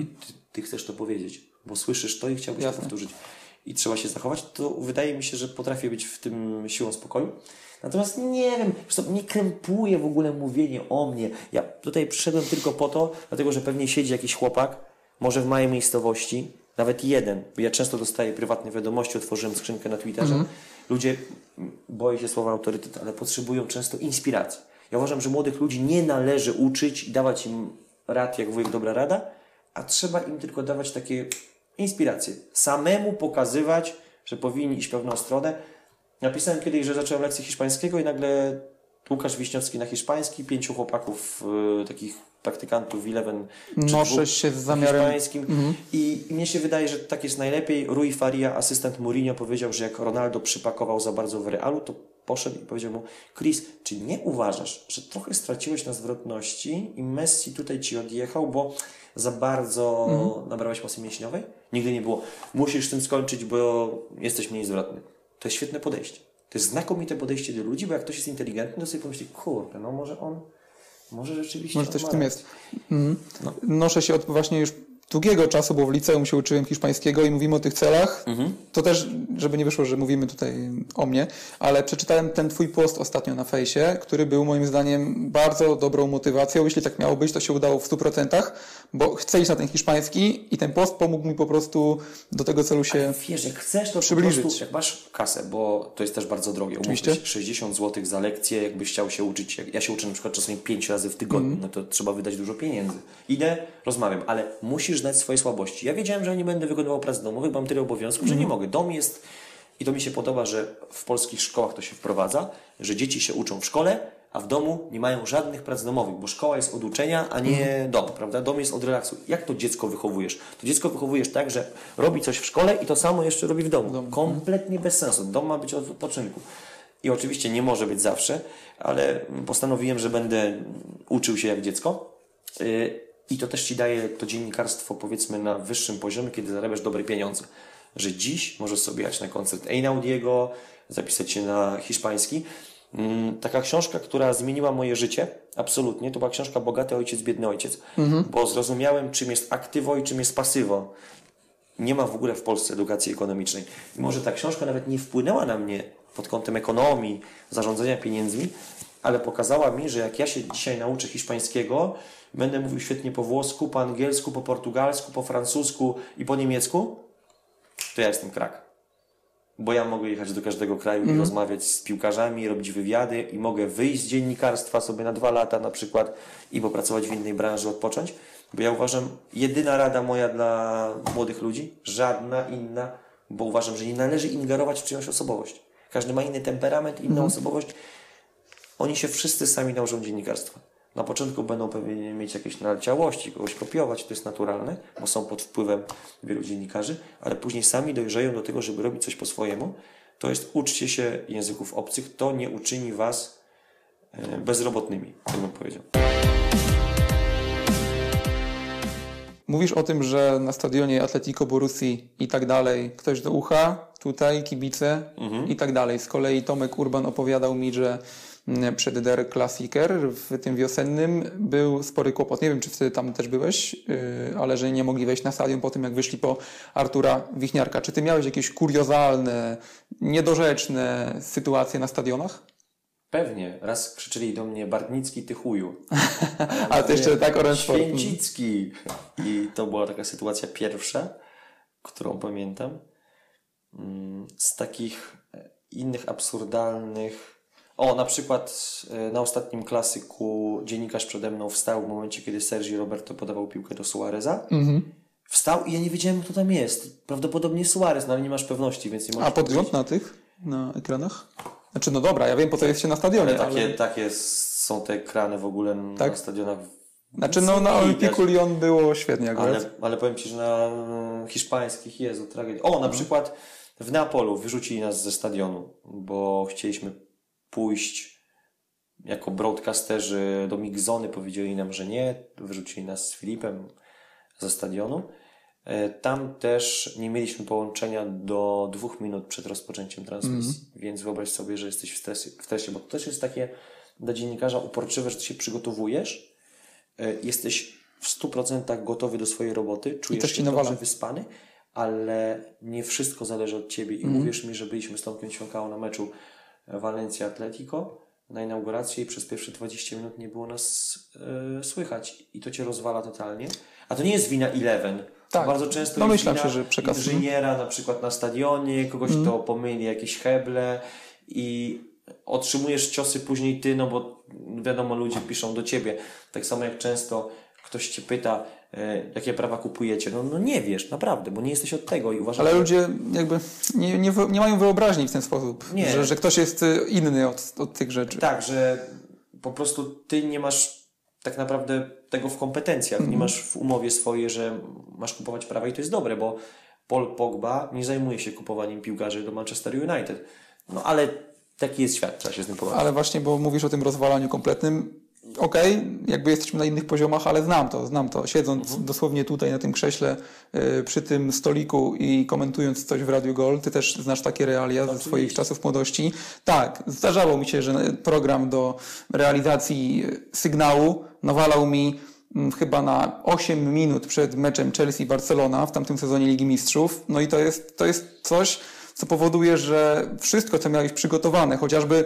I ty, ty chcesz to powiedzieć, bo słyszysz to i chciałbyś Jasne. to powtórzyć. I trzeba się zachować, to wydaje mi się, że potrafię być w tym siłą spokoju. Natomiast nie wiem, zresztą nie krępuje w ogóle mówienie o mnie. Ja tutaj przyszedłem tylko po to, dlatego że pewnie siedzi jakiś chłopak, może w małej miejscowości, nawet jeden, bo ja często dostaję prywatne wiadomości, otworzyłem skrzynkę na Twitterze. Ludzie, m, boję się słowa autorytet, ale potrzebują często inspiracji. Ja uważam, że młodych ludzi nie należy uczyć i dawać im rad, jak wujek dobra rada, a trzeba im tylko dawać takie inspiracje. Samemu pokazywać, że powinni iść w pewną stronę. Napisałem kiedyś, że zacząłem lekcję hiszpańskiego i nagle Łukasz Wiśniowski na hiszpański, pięciu chłopaków, y, takich praktykantów w Eleven. Noszę się z zamiarem- hiszpańskim. I, I mnie się wydaje, że tak jest najlepiej. Rui Faria, asystent Mourinho, powiedział, że jak Ronaldo przypakował za bardzo w Realu, to poszedł i powiedział mu, Chris, czy nie uważasz, że trochę straciłeś na zwrotności i Messi tutaj ci odjechał, bo za bardzo nabrałeś masy mięśniowej? Nigdy nie było. Musisz z tym skończyć, bo jesteś mniej zwrotny. To jest świetne podejście. To jest znakomite podejście do ludzi, bo jak ktoś jest inteligentny, to sobie pomyśli, kurde, no może on, może rzeczywiście Może coś w tym jest. Mhm. Noszę się od właśnie już długiego czasu, bo w liceum się uczyłem hiszpańskiego i mówimy o tych celach. To też, żeby nie wyszło, że mówimy tutaj o mnie, ale przeczytałem ten twój post ostatnio na fejsie, który był moim zdaniem bardzo dobrą motywacją. Jeśli tak miało być, to się udało w 100%, bo chcę iść na ten hiszpański i ten post pomógł mi po prostu do tego celu się... Wiesz, jak chcesz, to Przybliżyć. po prostu, jak masz kasę, bo to jest też bardzo drogie. Oczywiście. się, 60 zł za lekcję, jakbyś chciał się uczyć. Ja się uczę na przykład czasami 5 razy w tygodniu, Mhm. no to trzeba wydać dużo pieniędzy. Idę, rozmawiam, ale musisz znać swoje słabości. Ja wiedziałem, że nie będę wykonywał prac domowych, mam tyle obowiązków, że Mhm. nie mogę. Dom jest, i to mi się podoba, że w polskich szkołach to się wprowadza, że dzieci się uczą w szkole, a w domu nie mają żadnych prac domowych, bo szkoła jest od uczenia, a nie Mhm. dom, prawda? Dom jest od relaksu. Jak to dziecko wychowujesz? To dziecko wychowujesz tak, że robi coś w szkole i to samo jeszcze robi w domu. Kompletnie bez sensu. Dom ma być od odpoczynku. I oczywiście nie może być zawsze, ale postanowiłem, że będę uczył się jak dziecko. I to też ci daje to dziennikarstwo, powiedzmy, na wyższym poziomie, kiedy zarabiasz dobre pieniądze. Że dziś możesz sobie jechać na koncert Einaudiego, zapisać się na hiszpański. Mm, Taka książka, która zmieniła moje życie, absolutnie, to była książka Bogaty Ojciec, Biedny Ojciec, bo zrozumiałem, czym jest aktywo i czym jest pasywo. Nie ma w ogóle w Polsce edukacji ekonomicznej. I może ta książka nawet nie wpłynęła na mnie pod kątem ekonomii, zarządzania pieniędzmi, ale pokazała mi, że jak ja się dzisiaj nauczę hiszpańskiego, będę mówił świetnie po włosku, po angielsku, po portugalsku, po francusku i po niemiecku, to ja jestem krak. Bo ja mogę jechać do każdego kraju i rozmawiać z piłkarzami, robić wywiady i mogę wyjść z dziennikarstwa sobie na dwa lata na przykład i popracować w innej branży, odpocząć. Bo ja uważam, jedyna rada moja dla młodych ludzi, żadna inna, bo uważam, że nie należy ingerować w czyjąś osobowość. każdy ma inny temperament, inną osobowość. Oni się wszyscy sami nauczą dziennikarstwa. Na początku będą pewnie mieć jakieś naleciałości, kogoś kopiować, to jest naturalne, bo są pod wpływem wielu dziennikarzy, ale później sami dojrzeją do tego, żeby robić coś po swojemu. To jest uczcie się języków obcych, to nie uczyni was e, bezrobotnymi, tak bym powiedział. Mówisz o tym, że na stadionie Atletico Borussi i tak dalej ktoś do ucha, tutaj kibice i tak dalej. Z kolei Tomek Urban opowiadał mi, że przed Der Klassiker w tym wiosennym był spory kłopot. Nie wiem, czy wtedy tam też byłeś, yy, ale że nie mogli wejść na stadion po tym, jak wyszli po Artura Wichniarka. Czy ty miałeś jakieś kuriozalne, niedorzeczne sytuacje na stadionach? Pewnie. Raz krzyczeli do mnie Bartnicki, ty chuju. [LAUGHS] Ale to jeszcze tak Sport. Święcicki. I to była taka sytuacja pierwsza, którą pamiętam. Mm, Z takich innych absurdalnych. O, na przykład e, na ostatnim klasyku dziennikarz przede mną wstał w momencie, kiedy Sergi Roberto podawał piłkę do Suareza. Mhm. Wstał i ja nie wiedziałem, kto tam jest. Prawdopodobnie Suarez, no ale nie masz pewności, więc nie możesz A podgląd na tych, na ekranach? Znaczy, no dobra, ja wiem, po co jest się na stadionie, Ale ale... takie, takie są te ekrany w ogóle na Tak? stadionach. Znaczy, no na. Olimpiku Lyon było świetnie akurat. Ale, ale powiem Ci, że na mm, hiszpańskich Jezu, tragedia. O, na przykład w Neapolu wyrzucili nas ze stadionu, bo chcieliśmy pójść jako broadcasterzy do Migzony, powiedzieli nam, że nie, wyrzucili nas z Filipem ze stadionu. E, Tam też nie mieliśmy połączenia do dwóch minut przed rozpoczęciem transmisji, więc wyobraź sobie, że jesteś w stresie, w stresie, bo to też jest takie dla dziennikarza uporczywe, że ty się przygotowujesz, e, jesteś w 100% gotowy do swojej roboty, czujesz się dobrze wyspany, ale nie wszystko zależy od ciebie. I uwierz mi, że byliśmy z Tomkiem Ćwiąkałą na meczu Walencja Atletico na inauguracji i przez pierwsze 20 minut nie było nas e, słychać i to cię rozwala totalnie. A to nie jest wina Eleven. Tak. Bardzo często Domyślam jest się, wina że przekaz- inżyniera na przykład na stadionie, kogoś Mhm. kto pomyli jakieś heble i otrzymujesz ciosy później ty, no bo wiadomo, ludzie piszą do ciebie. Tak samo jak często ktoś cię pyta, jakie prawa kupujecie. No, no nie wiesz, naprawdę, bo nie jesteś od tego i uważam, Ale że- ludzie jakby nie, nie, nie mają wyobraźni w ten sposób, Nie. Że, że ktoś jest y, inny od, od tych rzeczy. Tak, że po prostu ty nie masz tak naprawdę tego w kompetencjach. Nie masz w umowie swojej, że masz kupować prawa i to jest dobre, bo Paul Pogba nie zajmuje się kupowaniem piłkarzy do Manchester United. No ale taki jest świat, trzeba się z tym pogodzić. Ale właśnie, bo mówisz o tym rozwalaniu kompletnym. Okej, jakby jesteśmy na innych poziomach, ale znam to, znam to. Siedząc Mhm. dosłownie tutaj na tym krześle, y, przy tym stoliku i komentując coś w Radio Gol, ty też znasz takie realia ze swoich czasów młodości. Tak, zdarzało mi się, że program do realizacji sygnału nawalał mi mm, chyba na 8 minut przed meczem Chelsea-Barcelona w tamtym sezonie Ligi Mistrzów. No i to jest, to jest coś, co powoduje, że wszystko, co miałeś przygotowane, chociażby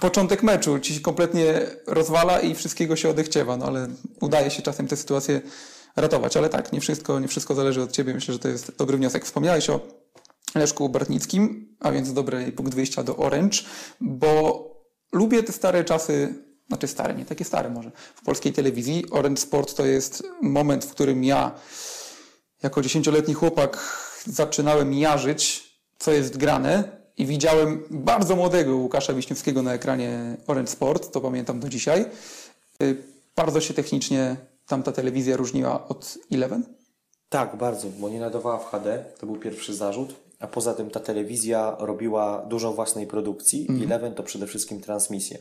początek meczu ci się kompletnie rozwala i wszystkiego się odechciewa, no ale udaje się czasem te sytuacje ratować, ale tak, nie wszystko, nie wszystko zależy od ciebie. Myślę, że to jest dobry wniosek. Wspomniałeś o Leszku Bartnickim, a więc dobry punkt wyjścia do Orange, bo lubię te stare czasy, znaczy stare, nie takie stare może, w polskiej telewizji. Orange Sport to jest moment, w którym ja jako dziesięcioletni chłopak zaczynałem jarzyć, co jest grane i widziałem bardzo młodego Łukasza Wiśniewskiego na ekranie Orange Sport, to pamiętam do dzisiaj. Y, Bardzo się technicznie tamta telewizja różniła od Eleven. Tak, bardzo, bo nie nadawała w HD, to był pierwszy zarzut. A poza tym ta telewizja robiła dużo własnej produkcji i Eleven to przede wszystkim transmisje.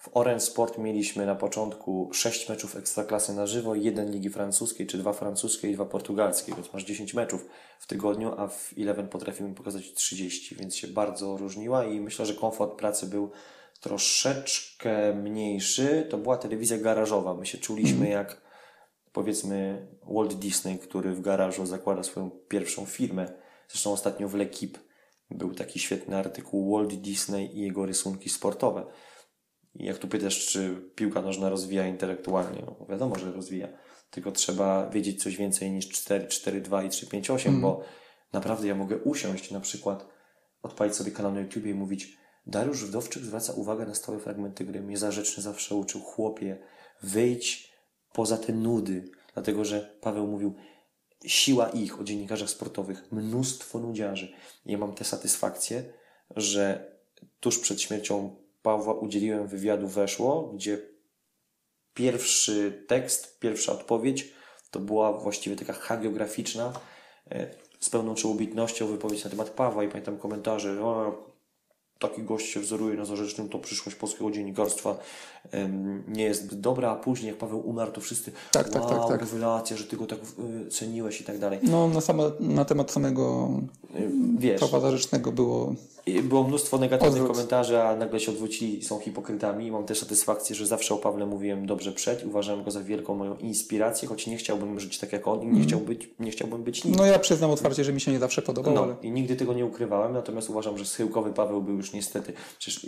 W Orange Sport mieliśmy na początku sześć meczów ekstraklasy na żywo, jeden ligi francuskiej, czy dwa francuskie i dwa portugalskie, więc masz 10 meczów w tygodniu, a w Eleven potrafimy pokazać 30, więc się bardzo różniła i myślę, że komfort pracy był troszeczkę mniejszy. To była telewizja garażowa. My się czuliśmy jak powiedzmy Walt Disney, który w garażu zakłada swoją pierwszą firmę. Zresztą ostatnio w L'Equipe był taki świetny artykuł Walt Disney i jego rysunki sportowe. I jak tu pytasz, czy piłka nożna rozwija intelektualnie, no wiadomo, że rozwija. Tylko trzeba wiedzieć coś więcej niż 4, 4, 2 i 3, 5, 8, bo naprawdę ja mogę usiąść na przykład, odpalić sobie kanał na YouTube i mówić Dariusz Wdowczyk zwraca uwagę na stałe fragmenty gry. Mnie zarzeczny zawsze uczył, chłopie, wyjdź poza te nudy. Dlatego, że Paweł mówił, siła ich o dziennikarzach sportowych, mnóstwo nudziarzy. I ja mam tę satysfakcję, że tuż przed śmiercią Pawła udzieliłem wywiadu Weszło, gdzie pierwszy tekst, pierwsza odpowiedź to była właściwie taka hagiograficzna, e, z pełną czołobitnością wypowiedź na temat Pawła i pamiętam komentarze, taki gość się wzoruje na zarzecznym, to przyszłość polskiego dziennikarstwa nie jest dobra, a później jak Paweł umarł, to wszyscy Tak, tak, wow, tak, tak. rewelacja, że ty go tak y, ceniłeś i tak dalej. No, na, same, na temat samego Y, Wiesz, Zarzecznego było... było mnóstwo negatywnych Odwrót. komentarzy, a nagle się odwrócili i są hipokrytami. Mam też satysfakcję, że zawsze o Pawle mówiłem dobrze przed uważałem go za wielką moją inspirację, choć nie chciałbym żyć tak jak on i nie, chciał być, nie chciałbym być nim. No ja przyznam otwarcie, że mi się nie zawsze podobał, No, ale... i nigdy tego nie ukrywałem, natomiast uważam, że schyłkowy Paweł był już niestety, przecież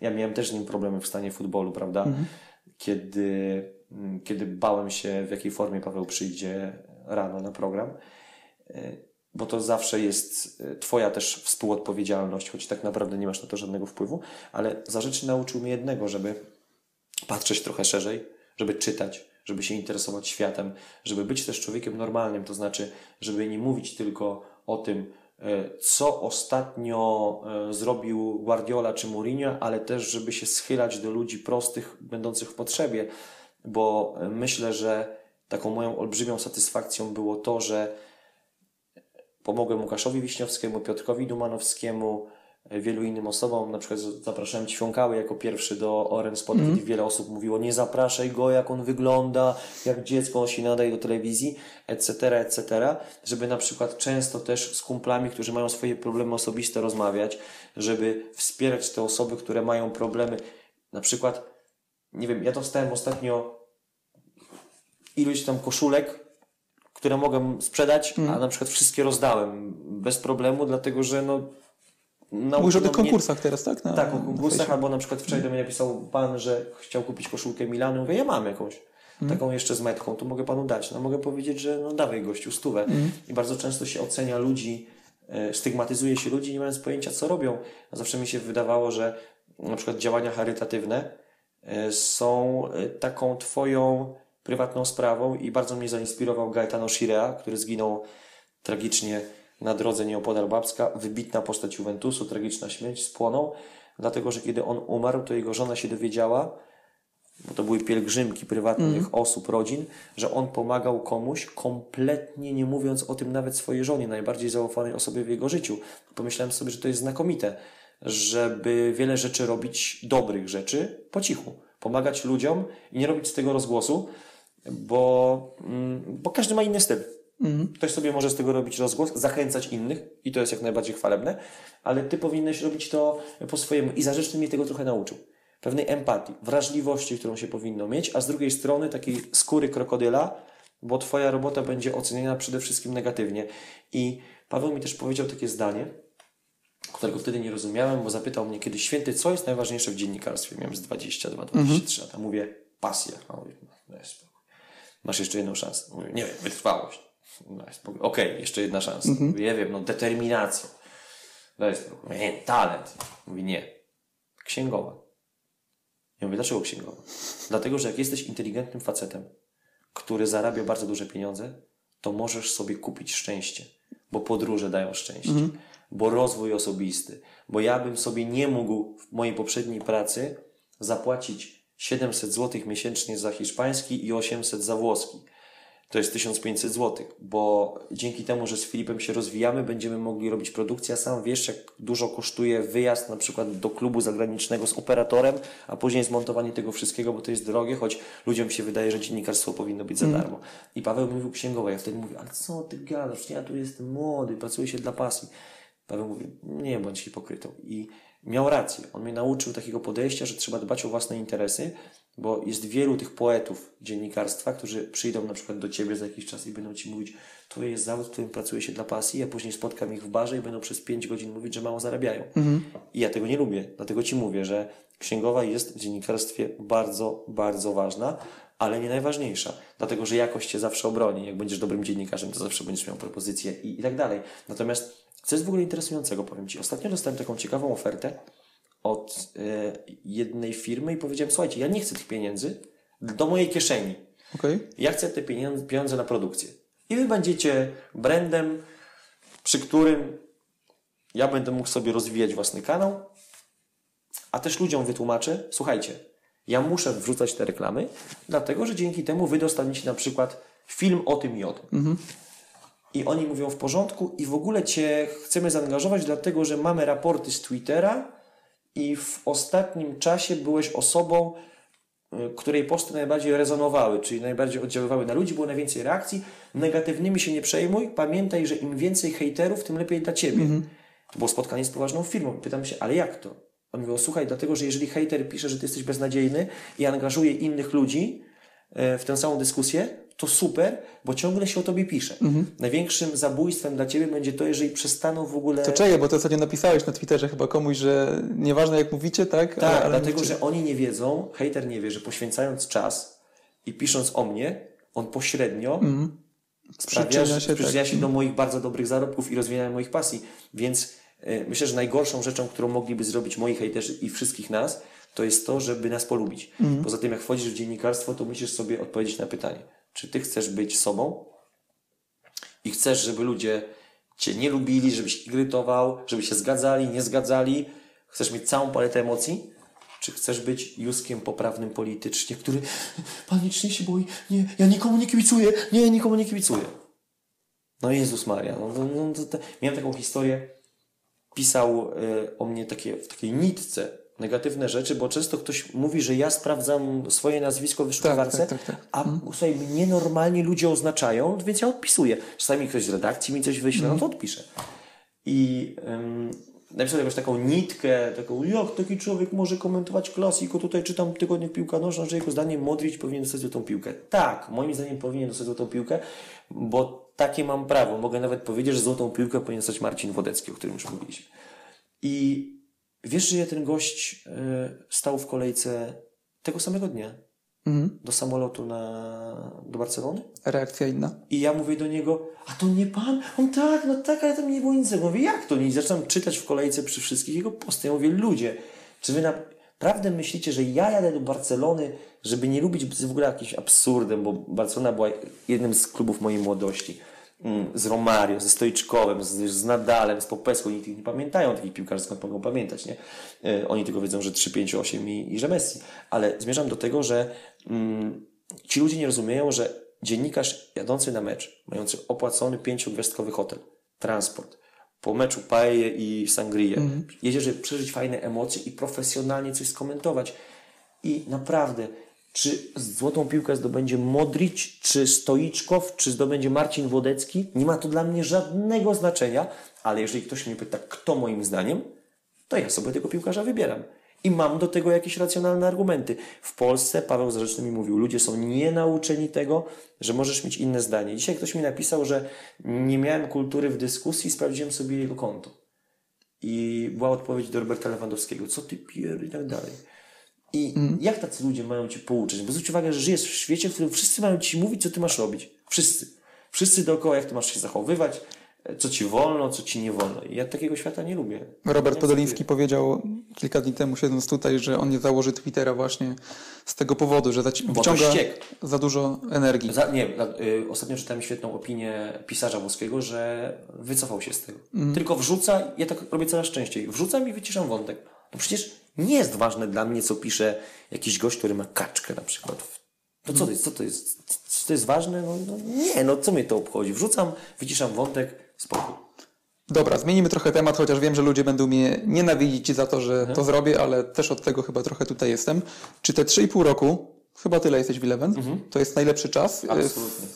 ja miałem też z nim problemy w stanie futbolu, prawda? Kiedy, mm, kiedy bałem się, w jakiej formie Paweł przyjdzie rano na program, Y, bo to zawsze jest y, Twoja też współodpowiedzialność, choć tak naprawdę nie masz na to żadnego wpływu, ale Zarzeczny nauczył mnie jednego, żeby patrzeć trochę szerzej, żeby czytać, żeby się interesować światem, żeby być też człowiekiem normalnym, to znaczy, żeby nie mówić tylko o tym, e, co ostatnio e, zrobił Guardiola czy Mourinho, ale też, żeby się schylać do ludzi prostych, będących w potrzebie, bo e, myślę, że taką moją olbrzymią satysfakcją było to, że pomogłem Łukaszowi Wiśniowskiemu, Piotrkowi Dumanowskiemu, e, wielu innym osobom. Na przykład zapraszałem Ćwiąkały jako pierwszy do Oren Mhm. kiedy wiele osób mówiło nie zapraszaj go, jak on wygląda, jak dziecko on się nadaje do telewizji, etc., etc., żeby na przykład często też z kumplami, którzy mają swoje problemy osobiste rozmawiać, żeby wspierać te osoby, które mają problemy. Na przykład, nie wiem, ja dostałem ostatnio ilość tam koszulek, które mogę sprzedać, Mhm. a na przykład wszystkie rozdałem bez problemu, dlatego że no. Mówisz o tych mnie- konkursach teraz, tak? Na, tak, o konkursach, albo na przykład wczoraj do mnie napisał pan, że chciał kupić koszulkę Milanu. Mówię, ja mam jakąś. Taką jeszcze z metką, to mogę panu dać. No mogę powiedzieć, że no dawaj gościu, stówę. I bardzo często się ocenia ludzi, e, stygmatyzuje się ludzi, nie mając pojęcia, co robią. A zawsze mi się wydawało, że na przykład działania charytatywne e, są e, taką twoją prywatną sprawą i bardzo mnie zainspirował Gaetano Schirea, który zginął tragicznie na drodze nieopodal Babska. Wybitna postać Juventusu, tragiczna śmierć, spłonął, dlatego że kiedy on umarł, to jego żona się dowiedziała, bo to były pielgrzymki prywatnych osób, rodzin, że on pomagał komuś, kompletnie nie mówiąc o tym nawet swojej żonie, najbardziej zaufanej osobie w jego życiu. Pomyślałem sobie, że to jest znakomite, żeby wiele rzeczy robić, dobrych rzeczy, po cichu. Pomagać ludziom i nie robić z tego rozgłosu, bo, mm, bo każdy ma inny styl. Ktoś sobie może z tego robić rozgłos, zachęcać innych i to jest jak najbardziej chwalebne, ale ty powinieneś robić to po swojemu i Zarzeczny mnie tego trochę nauczył. Pewnej empatii, wrażliwości, którą się powinno mieć, a z drugiej strony takiej skóry krokodyla, bo twoja robota będzie oceniana przede wszystkim negatywnie. I Paweł mi też powiedział takie zdanie, którego wtedy nie rozumiałem, bo zapytał mnie kiedyś, święty, co jest najważniejsze w dziennikarstwie? Miałem z 22-23 lata. Mówię, pasja. A on mówi, no. Masz jeszcze jedną szansę. Mówię, nie wiem, wytrwałość. Daj spokój. Okej, jeszcze jedna szansa. Mówię, ja wiem, no determinacja. Daj spokój. Mówię, nie, talent. Mówi, nie. Księgowa. Ja mówię, dlaczego księgowa? Dlatego, że jak jesteś inteligentnym facetem, który zarabia bardzo duże pieniądze, to możesz sobie kupić szczęście, bo podróże dają szczęście, bo rozwój osobisty, bo ja bym sobie nie mógł w mojej poprzedniej pracy zapłacić 700 zł miesięcznie za hiszpański i 800 za włoski. To jest 1500 zł, bo dzięki temu, że z Filipem się rozwijamy, będziemy mogli robić produkcję. Sam wiesz, jak dużo kosztuje wyjazd na przykład do klubu zagranicznego z operatorem, a później zmontowanie tego wszystkiego, bo to jest drogie, choć ludziom się wydaje, że dziennikarstwo powinno być za darmo. I Paweł mówił księgowo, ja wtedy mówię, ale co ty gadasz, ja tu jestem młody, pracuję się dla pasji. Paweł mówi, nie bądź hipokrytą. I miał rację. On mnie nauczył takiego podejścia, że trzeba dbać o własne interesy, bo jest wielu tych poetów dziennikarstwa, którzy przyjdą na przykład do ciebie za jakiś czas i będą ci mówić, to jest zawód, w którym pracuje się dla pasji, a później spotkam ich w barze i będą przez 5 godzin mówić, że mało zarabiają. I ja tego nie lubię. Dlatego ci mówię, że księgowa jest w dziennikarstwie bardzo, bardzo ważna, ale nie najważniejsza. Dlatego, że jakość cię zawsze obroni. Jak będziesz dobrym dziennikarzem, to zawsze będziesz miał propozycje i, i tak dalej. Natomiast co jest w ogóle interesującego, powiem Ci. Ostatnio dostałem taką ciekawą ofertę od e, jednej firmy i powiedziałem, słuchajcie, ja nie chcę tych pieniędzy do mojej kieszeni. Okej. Ja chcę te pieniądze, pieniądze na produkcję. I Wy będziecie brandem, przy którym ja będę mógł sobie rozwijać własny kanał A też ludziom wytłumaczę, słuchajcie, ja muszę wrzucać te reklamy, dlatego że dzięki temu wy dostaniecie na przykład film o tym i o tym. I oni mówią w porządku i w ogóle Cię chcemy zaangażować, dlatego że mamy raporty z Twittera i w ostatnim czasie byłeś osobą, y, której posty najbardziej rezonowały, czyli najbardziej oddziaływały na ludzi, było najwięcej reakcji. Negatywnymi się nie przejmuj, pamiętaj, że im więcej hejterów, tym lepiej dla Ciebie. To było spotkanie z poważną firmą. Pytam się, ale jak to? On mówił, słuchaj, dlatego, że jeżeli hejter pisze, że ty jesteś beznadziejny i angażuje innych ludzi e, w tę samą dyskusję, to super, bo ciągle się o tobie pisze. Największym zabójstwem dla ciebie będzie to, jeżeli przestaną w ogóle... To czeje, bo to ostatnio napisałeś na Twitterze chyba komuś, że nieważne jak mówicie, tak? Tak, Ale- ale dlatego, mówicie. że oni nie wiedzą, hejter nie wie, że poświęcając czas i pisząc o mnie, on pośrednio sprawia, Przyczynia że się, tak. przyczynia się do moich bardzo dobrych zarobków i rozwijania moich pasji. Więc myślę, że najgorszą rzeczą, którą mogliby zrobić moi hejterzy i wszystkich nas, to jest to, żeby nas polubić. Mhm. Poza tym, jak wchodzisz w dziennikarstwo, to musisz sobie odpowiedzieć na pytanie, czy ty chcesz być sobą? I chcesz, żeby ludzie cię nie lubili, żebyś irytował, żeby się zgadzali, nie zgadzali, chcesz mieć całą paletę emocji, czy chcesz być Juskiem poprawnym politycznie, który [LAUGHS] panicznie się boi, nie, ja nikomu nie kibicuję, nie, nikomu nie kibicuję. No Jezus Maria, no, no, no, miałem taką historię, pisał y, o mnie takie, w takiej nitce negatywne rzeczy, bo często ktoś mówi, że ja sprawdzam swoje nazwisko w wyszukiwarce, tak, tak, tak. a słuchaj, mnie normalnie ludzie oznaczają, więc ja odpisuję. Czasami ktoś z redakcji mi coś wyśle, no to odpiszę. I um, napisał jakąś taką nitkę, taką, jak taki człowiek może komentować klasiko, tutaj czytam tygodnik piłka nożna, że jego zdaniem Modric powinien dostać złotą piłkę. Tak, moim zdaniem powinien dostać złotą piłkę, bo takie mam prawo. Mogę nawet powiedzieć, że złotą piłkę powinien dostać Marcin Wodecki, o którym już mówiliśmy. I wiesz, że ten gość y, stał w kolejce tego samego dnia Mhm. do samolotu na, do Barcelony? Reakcja inna. I ja mówię do niego, a to nie pan? On tak, no tak, ale tam nie było nic. Ja mówię, jak to nie? I zaczynam czytać w kolejce przy wszystkich jego posty. Ja mówię, ludzie, czy wy naprawdę myślicie, że ja jadę do Barcelony, żeby nie lubić, to w ogóle jakimś absurdem, bo Barcelona była jednym z klubów mojej młodości. Mm, Z Romario, ze Stojczkowem, z, z Nadalem, z Popeską. Oni tych nie pamiętają, takich piłkarzy skąd mogą pamiętać, nie? E, Oni tylko wiedzą, że 3, 5, 8 i, i że Messi. Ale zmierzam do tego, że mm, ci ludzie nie rozumieją, że dziennikarz jadący na mecz, mający opłacony pięciogwiazdkowy hotel, transport, po meczu paje i sangrię, jedzie, żeby przeżyć fajne emocje i profesjonalnie coś skomentować. I naprawdę, czy złotą piłkę zdobędzie Modric, czy Stoiczkow, czy zdobędzie Marcin Wodecki, nie ma to dla mnie żadnego znaczenia, ale jeżeli ktoś mnie pyta, kto moim zdaniem, to ja sobie tego piłkarza wybieram. I mam do tego jakieś racjonalne argumenty. W Polsce Paweł Zarzeczny mi mówił, ludzie są nienauczeni tego, że możesz mieć inne zdanie. Dzisiaj ktoś mi napisał, że nie miałem kultury w dyskusji, sprawdziłem sobie jego konto. I była odpowiedź do Roberta Lewandowskiego, co ty pier i tak dalej. I jak tacy ludzie mają ci pouczyć? Bo zwróć uwagę, że żyjesz w świecie, w którym wszyscy mają ci mówić, co ty masz robić. Wszyscy. Wszyscy dookoła, jak ty masz się zachowywać, co ci wolno, co ci nie wolno. I ja takiego świata nie lubię. Robert Nie Podoliński powiedział kilka dni temu, siedząc tutaj, że on nie założy Twittera właśnie z tego powodu, że to ściek. za dużo energii. Za, nie, y, ostatnio czytałem świetną opinię pisarza włoskiego, że wycofał się z tego. Tylko wrzuca, ja tak robię coraz częściej, wrzucam i wyciszam wątek. No przecież nie jest ważne dla mnie, co pisze jakiś gość, który ma kaczkę na przykład. No co to jest? Co to jest? Co to jest ważne? No, no nie, no co mnie to obchodzi? Wrzucam, wyciszam wątek, spokój. Dobra, zmienimy trochę temat, chociaż wiem, że ludzie będą mnie nienawidzić za to, że to zrobię, ale też od tego chyba trochę tutaj jestem. Czy te 3,5 roku, chyba tyle jesteś w Eleven, to jest najlepszy czas? Absolutnie.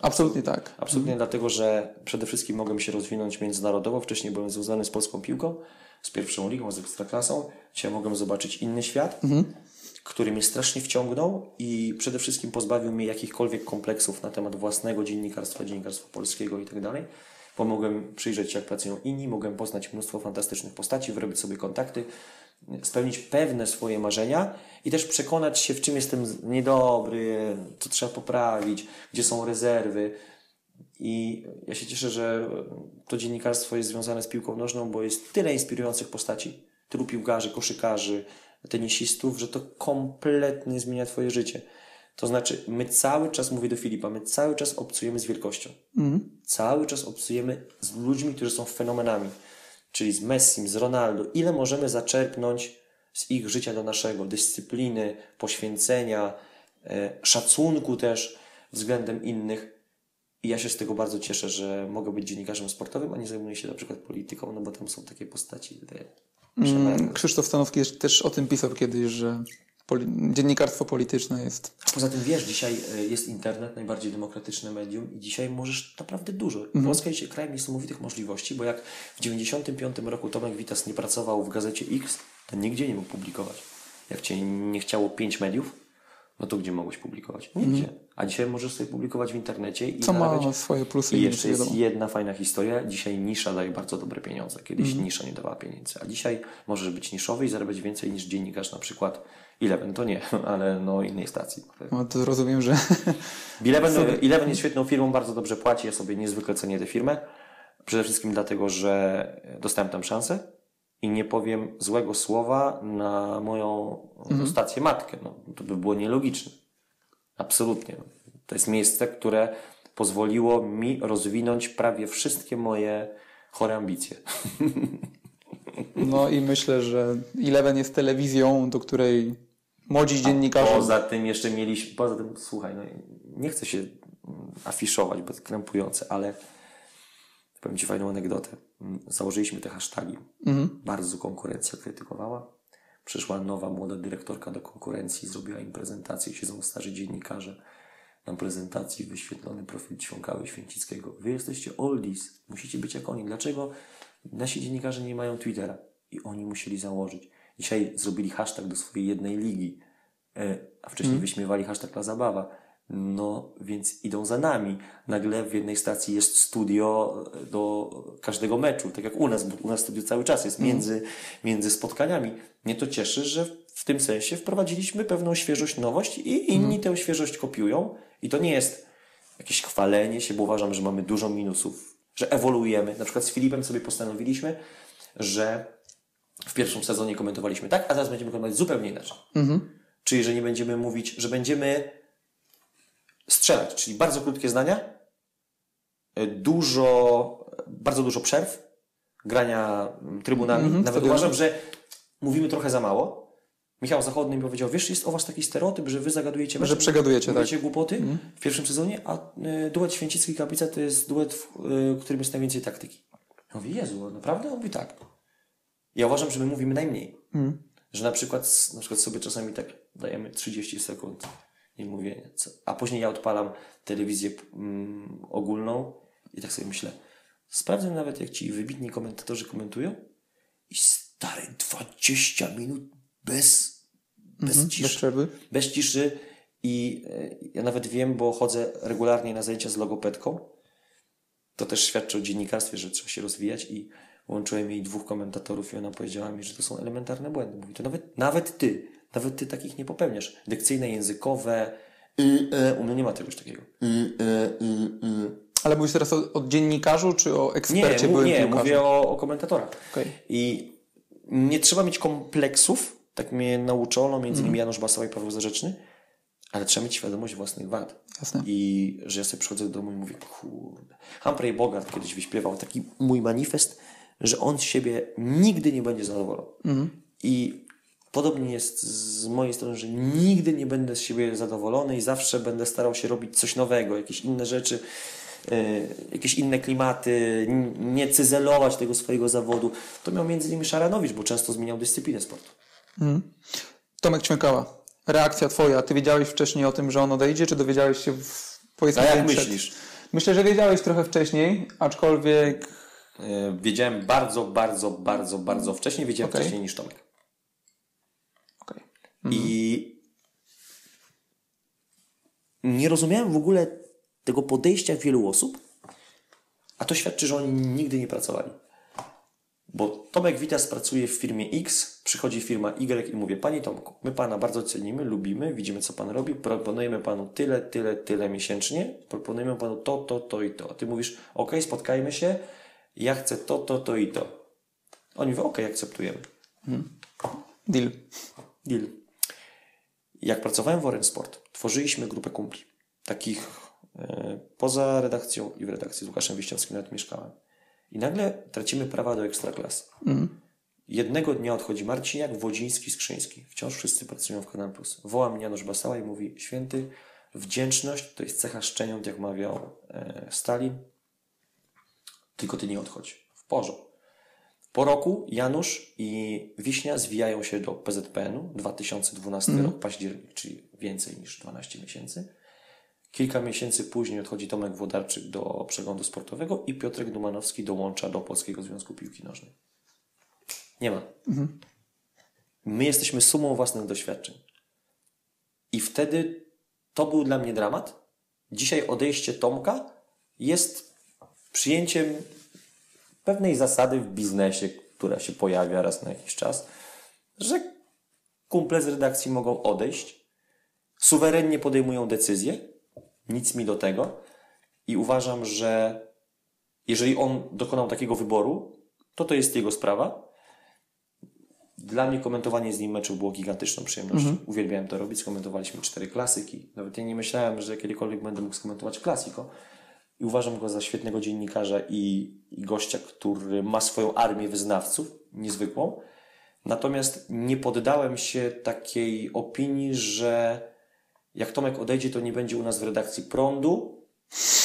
Absolutnie tak. Absolutnie dlatego, że przede wszystkim mogłem się rozwinąć międzynarodowo. Wcześniej byłem związany z polską piłką, z pierwszą ligą, z ekstraklasą. Dzisiaj mogłem zobaczyć inny świat, który mnie strasznie wciągnął i przede wszystkim pozbawił mnie jakichkolwiek kompleksów na temat własnego dziennikarstwa, dziennikarstwa polskiego i tak dalej. Bo mogłem przyjrzeć się, jak pracują inni, mogłem poznać mnóstwo fantastycznych postaci, wyrobić sobie kontakty, spełnić pewne swoje marzenia i też przekonać się, w czym jestem niedobry, co trzeba poprawić, gdzie są rezerwy. I ja się cieszę, że to dziennikarstwo jest związane z piłką nożną, bo jest tyle inspirujących postaci, tylu piłkarzy, koszykarzy, tenisistów, że to kompletnie zmienia Twoje życie. To znaczy, my cały czas, mówię do Filipa, my cały czas obcujemy z wielkością. Cały czas obcujemy z ludźmi, którzy są fenomenami. Czyli z Messim, z Ronaldo. Ile możemy zaczerpnąć z ich życia do naszego, dyscypliny, poświęcenia, e, szacunku też względem innych. I ja się z tego bardzo cieszę, że mogę być dziennikarzem sportowym, a nie zajmuję się na przykład polityką, no bo tam są takie postaci. Mm, Krzysztof Stanowski też o tym pisał kiedyś, że poli- dziennikarstwo polityczne jest. A poza tym wiesz, dzisiaj e, jest internet, najbardziej demokratyczne medium i dzisiaj możesz naprawdę dużo. Mhm. Polska jest krajem niesamowitych możliwości, bo jak w 95 roku Tomek Witas nie pracował w gazecie X, to nigdzie nie mógł publikować. Jak cię nie chciało pięć mediów, no to gdzie mogłeś publikować? Nigdzie. Mm. A dzisiaj możesz sobie publikować w internecie i Co zarabiać. ma swoje plusy i jeszcze jest wiadomo. jedna fajna historia. Dzisiaj nisza daje bardzo dobre pieniądze. Kiedyś mm. nisza nie dawała pieniędzy, a dzisiaj możesz być niszowy i zarabiać więcej niż dziennikarz na przykład Eleven to nie, [LAUGHS] ale no innej stacji. No to rozumiem, że... [LAUGHS] Eleven, Eleven jest świetną firmą, bardzo dobrze płaci, ja sobie niezwykle cenię tę firmę. Przede wszystkim dlatego, że dostałem tam szansę i nie powiem złego słowa na moją mhm. stację matkę. No, to by było nielogiczne. Absolutnie. To jest miejsce, które pozwoliło mi rozwinąć prawie wszystkie moje chore ambicje. [LAUGHS] No i myślę, że Eleven jest telewizją, do której młodzi dziennikarze. A poza tym jeszcze mieliśmy, poza tym, słuchaj, no, nie chcę się afiszować, bo to krępujące, ale powiem Ci fajną anegdotę. Założyliśmy te hasztagi. Mhm. Bardzo konkurencja krytykowała. Przyszła nowa, młoda dyrektorka do konkurencji, zrobiła im prezentację, siedzą starzy dziennikarze. Na prezentacji wyświetlony profil Ćwiąkały Święcickiego. Wy jesteście oldies, musicie być jak oni. Dlaczego nasi dziennikarze nie mają Twittera? I oni musieli założyć. Dzisiaj zrobili hashtag do swojej jednej ligi, e, a wcześniej mm. wyśmiewali hashtag dla zabawa. No, więc idą za nami. Nagle w jednej stacji jest studio e, do każdego meczu, tak jak u nas, bo u nas studio cały czas jest między, mm. między spotkaniami. Mnie to cieszy, że w tym sensie wprowadziliśmy pewną świeżość, nowość i inni mm. tę świeżość kopiują. I to nie jest jakieś chwalenie się, bo uważam, że mamy dużo minusów, że ewoluujemy. Na przykład z Filipem sobie postanowiliśmy, że w pierwszym sezonie komentowaliśmy tak, a teraz będziemy komentować zupełnie inaczej. Mhm. Czyli, że nie będziemy mówić, że będziemy strzelać, czyli bardzo krótkie zdania, e, dużo, bardzo dużo przerw, grania trybunami. Mhm, Nawet uważam, że mówimy trochę za mało. Michał Zachodny mi powiedział, wiesz, jest o was taki stereotyp, że wy zagadujecie Że przegadujecie, tak. głupoty mhm. w pierwszym sezonie, a y, duet Święcicki Kaplica to jest duet, w, y, w którym jest najwięcej taktyki. Ja mówię, Jezu, naprawdę? On mówi tak. Ja uważam, że my mówimy najmniej. Mm. Że na przykład, na przykład sobie czasami tak dajemy 30 sekund i mówię, co, a później ja odpalam telewizję mm, ogólną i tak sobie myślę, sprawdzę nawet jak ci wybitni komentatorzy komentują i stary 20 minut bez, bez mm -hmm, ciszy. Bez przerwy. Bez ciszy i e, ja nawet wiem, bo chodzę regularnie na zajęcia z logopedką. To też świadczy o dziennikarstwie, że trzeba się rozwijać i Łączyłem jej dwóch komentatorów i ona powiedziała mi, że to są elementarne błędy. Mówi, to nawet, nawet ty, nawet ty takich nie popełniasz. Dykcyjne, językowe, y, y, u mnie nie ma czegoś takiego. Y, y, y, y. Ale mówisz teraz o, o, dziennikarzu, czy o ekspercie? Nie, nie mówię o, o komentatorach. Okay. I nie trzeba mieć kompleksów, tak mnie nauczono, między innymi mm. Janusz Basała i Paweł Zarzeczny, ale trzeba mieć świadomość własnych wad. Jasne. I że ja sobie przychodzę do domu i mówię, kurde. Humphrey Bogart kiedyś wyśpiewał taki mój manifest, że on z siebie nigdy nie będzie zadowolony. Mhm. I podobnie jest z mojej strony, że nigdy nie będę z siebie zadowolony i zawsze będę starał się robić coś nowego, jakieś inne rzeczy, yy, jakieś inne klimaty, nie cyzelować tego swojego zawodu. To miał między innymi Szaranowicz, bo często zmieniał dyscyplinę sportu. Mhm. Tomek Ćmiekała, reakcja twoja. Ty wiedziałeś wcześniej o tym, że on odejdzie, czy dowiedziałeś się w, powiedzmy... A jak myślisz? Myślę, że wiedziałeś trochę wcześniej, aczkolwiek E, wiedziałem bardzo, bardzo, bardzo, bardzo wcześniej. Wiedziałem okay. wcześniej niż Tomek. Okay. Mhm. I nie rozumiałem w ogóle tego podejścia wielu osób, a to świadczy, że oni nigdy nie pracowali. Bo Tomek Witas pracuje w firmie X, przychodzi firma Y i mówię, Panie Tomku, my Pana bardzo cenimy, lubimy, widzimy co Pan robi, proponujemy Panu tyle, tyle, tyle miesięcznie, proponujemy Panu to, to, to i to. A Ty mówisz, ok, spotkajmy się, ja chcę to, to, to i to. Oni mówią, okej, okay, akceptujemy. Hmm. Deal. Deal. Jak pracowałem w Orange Sport, tworzyliśmy grupę kumpli. Takich e, poza redakcją i w redakcji z Łukaszem Wiśniowskim nawet mieszkałem. I nagle tracimy prawa do ekstraklasy. Mm. Jednego dnia odchodzi Marciniak, Wodziński, Skrzyński. Wciąż wszyscy pracują w Kanal Plus. Woła mnie Janusz Basała i mówi, święty, wdzięczność to jest cecha szczeniąt, jak mawiał e, Stalin. Tylko ty nie odchodź. W porządku. Po roku Janusz i Wiśnia zwijają się do PZPN-u, 2012 rok, październik, czyli więcej niż 12 miesięcy. Kilka miesięcy później odchodzi Tomek Włodarczyk do przeglądu sportowego i Piotrek Dumanowski dołącza do Polskiego Związku Piłki Nożnej. Nie ma. My jesteśmy sumą własnych doświadczeń. I wtedy to był dla mnie dramat. Dzisiaj odejście Tomka jest przyjęciem pewnej zasady w biznesie, która się pojawia raz na jakiś czas, że kumple z redakcji mogą odejść, suwerennie podejmują decyzje, nic mi do tego i uważam, że jeżeli on dokonał takiego wyboru, to to jest jego sprawa. Dla mnie komentowanie z nim meczów było gigantyczną przyjemnością. Uwielbiałem to robić. Skomentowaliśmy cztery klasyki. Nawet ja nie myślałem, że kiedykolwiek będę mógł skomentować klasiko. I uważam go za świetnego dziennikarza i, i gościa, który ma swoją armię wyznawców, niezwykłą. Natomiast nie poddałem się takiej opinii, że jak Tomek odejdzie, to nie będzie u nas w redakcji prądu,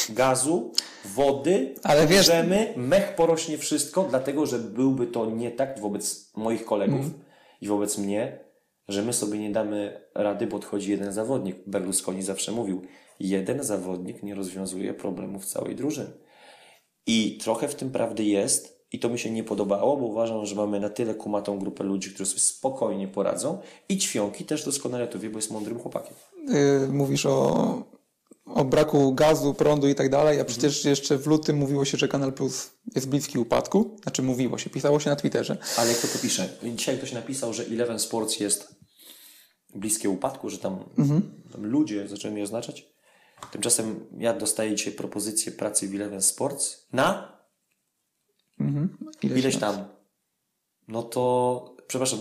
gazu, wody, Ale wiesz- drzemy, mech porośnie wszystko, dlatego że byłby to nie tak wobec moich kolegów i wobec mnie, że my sobie nie damy rady, bo odchodzi jeden zawodnik. Berlusconi zawsze mówił, jeden zawodnik nie rozwiązuje problemów całej drużyny. I trochę w tym prawdy jest, i to mi się nie podobało, bo uważam, że mamy na tyle kumatą grupę ludzi, którzy sobie spokojnie poradzą. I Ćwionki też doskonale to wie, bo jest mądrym chłopakiem. Yy, mówisz o, o braku gazu, prądu i tak dalej, a przecież jeszcze w lutym mówiło się, że Kanal Plus jest bliski upadku. Znaczy mówiło się, pisało się na Twitterze. Ale kto to pisze? Dzisiaj ktoś napisał, że Eleven Sports jest bliskie upadku, że tam, tam ludzie zaczęli je oznaczać. Tymczasem ja dostaję dzisiaj propozycję pracy w Eleven Sports na Ileś, ileś tam. No to, przepraszam,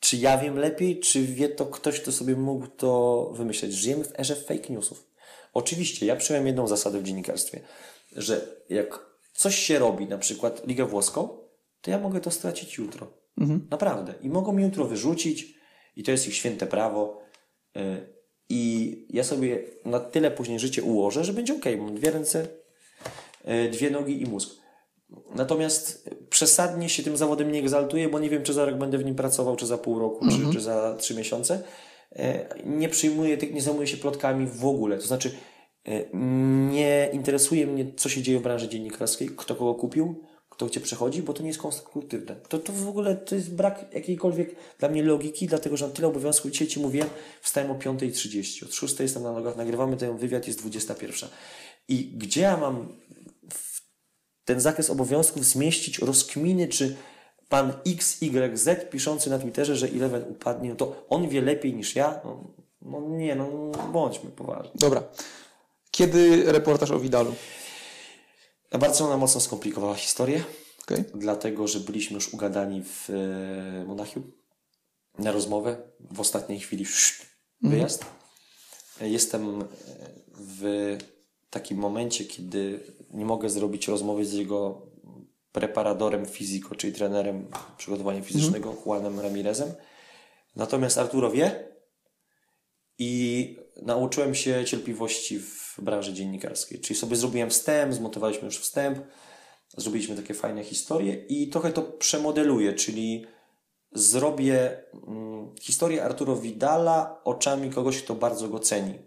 czy ja wiem lepiej, czy wie to ktoś, kto sobie mógł to wymyśleć? Żyjemy w erze fake newsów. Oczywiście, ja przyjąłem jedną zasadę w dziennikarstwie, że jak coś się robi, na przykład Ligę Włoską, to ja mogę to stracić jutro. Naprawdę. I mogą mi jutro wyrzucić i to jest ich święte prawo. I ja sobie na tyle później życie ułożę, że będzie ok, mam dwie ręce, y, dwie nogi i mózg. Natomiast przesadnie się tym zawodem nie egzaltuję, bo nie wiem, czy za rok będę w nim pracował, czy za pół roku, czy, czy za trzy miesiące. E, Nie przyjmuję tych, nie zajmuję się plotkami w ogóle. To znaczy, e, nie interesuje mnie, co się dzieje w branży dziennikarskiej, kto kogo kupił, kto gdzie przechodzi, bo to nie jest konstruktywne. To, to w ogóle to jest brak jakiejkolwiek dla mnie logiki, dlatego że mam tyle obowiązków. Dzisiaj Ci mówiłem, wstałem o 5.30, od 6.00 jestem na nogach, nagrywamy ten wywiad, jest 21.00. I gdzie ja mam ten zakres obowiązków zmieścić rozkminy, czy pan XYZ piszący na Twitterze, że Eleven upadnie, to on wie lepiej niż ja? No, no nie, no bądźmy poważni. Dobra. Kiedy reportaż o Widalu? Barcelona mocno skomplikowała historię, Okay. dlatego że byliśmy już ugadani w e, Monachium na rozmowę. W ostatniej chwili szt, wyjazd. Jestem e, w takim momencie, kiedy nie mogę zrobić rozmowy z jego preparadorem fiziko, czyli trenerem przygotowania fizycznego, Juanem Ramirezem. Natomiast Arturo wie i nauczyłem się cierpliwości w branży dziennikarskiej. Czyli sobie zrobiłem wstęp, zmontowaliśmy już wstęp, zrobiliśmy takie fajne historie i trochę to przemodeluję, czyli zrobię mm, historię Arturo Vidala oczami kogoś, kto bardzo go ceni.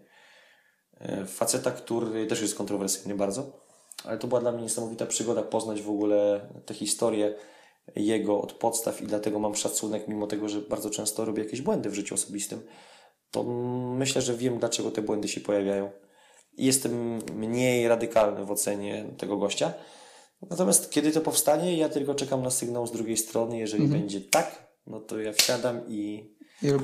E, Faceta, który też jest kontrowersyjny bardzo, ale to była dla mnie niesamowita przygoda poznać w ogóle tę historię jego od podstaw i dlatego mam szacunek, mimo tego, że bardzo często robię jakieś błędy w życiu osobistym, to myślę, że wiem, dlaczego te błędy się pojawiają. Jestem mniej radykalny w ocenie tego gościa. Natomiast kiedy to powstanie, ja tylko czekam na sygnał z drugiej strony. Jeżeli będzie tak, no to ja wsiadam i,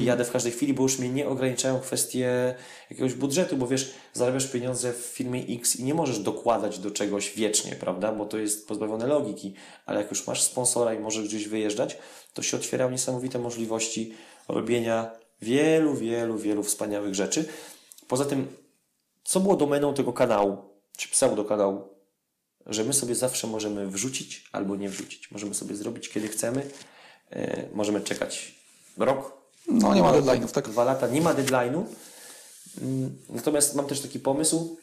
i jadę w każdej chwili, bo już mnie nie ograniczają kwestie jakiegoś budżetu, bo wiesz, zarabiasz pieniądze w firmie X i nie możesz dokładać do czegoś wiecznie, prawda? Bo to jest pozbawione logiki. Ale jak już masz sponsora i możesz gdzieś wyjeżdżać, to się otwierają niesamowite możliwości robienia wielu, wielu, wielu wspaniałych rzeczy. Poza tym, co było domeną tego kanału, czy pseudo kanału, że my sobie zawsze możemy wrzucić albo nie wrzucić. Możemy sobie zrobić kiedy chcemy e, możemy czekać rok. No nie ma deadline'ów, tak. Dwa lata, nie ma deadline'u. Mm, Natomiast mam też taki pomysł,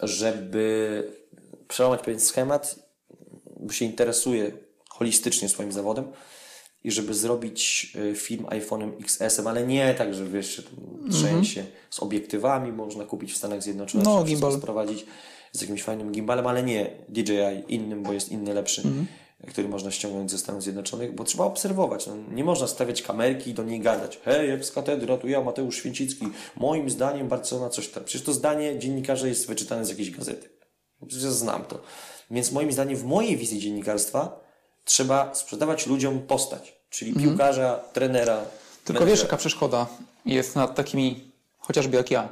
żeby przełamać pewien schemat, bo się interesuję holistycznie swoim zawodem i żeby zrobić y, film iPhone'em XS-em, ale nie tak, że wiesz, się tam trzęsie z obiektywami, można kupić w Stanach Zjednoczonych, Mhm. No, gimbal. sprowadzić z jakimś fajnym gimbalem, ale nie DJI innym, bo jest inny, lepszy, Mhm. który można ściągnąć ze Stanów Zjednoczonych, bo trzeba obserwować. No, nie można stawiać kamerki i do niej gadać. Hej, jak z katedra, tu ja, Mateusz Święcicki. Moim zdaniem Barcelona coś tam. Przecież to zdanie dziennikarza jest wyczytane z jakiejś gazety. Przecież znam to. Więc moim zdaniem w mojej wizji dziennikarstwa trzeba sprzedawać ludziom postać, czyli piłkarza, trenera. Mhm. Tylko menedżera. wiesz, jaka przeszkoda jest nad takimi, chociażby jak ja.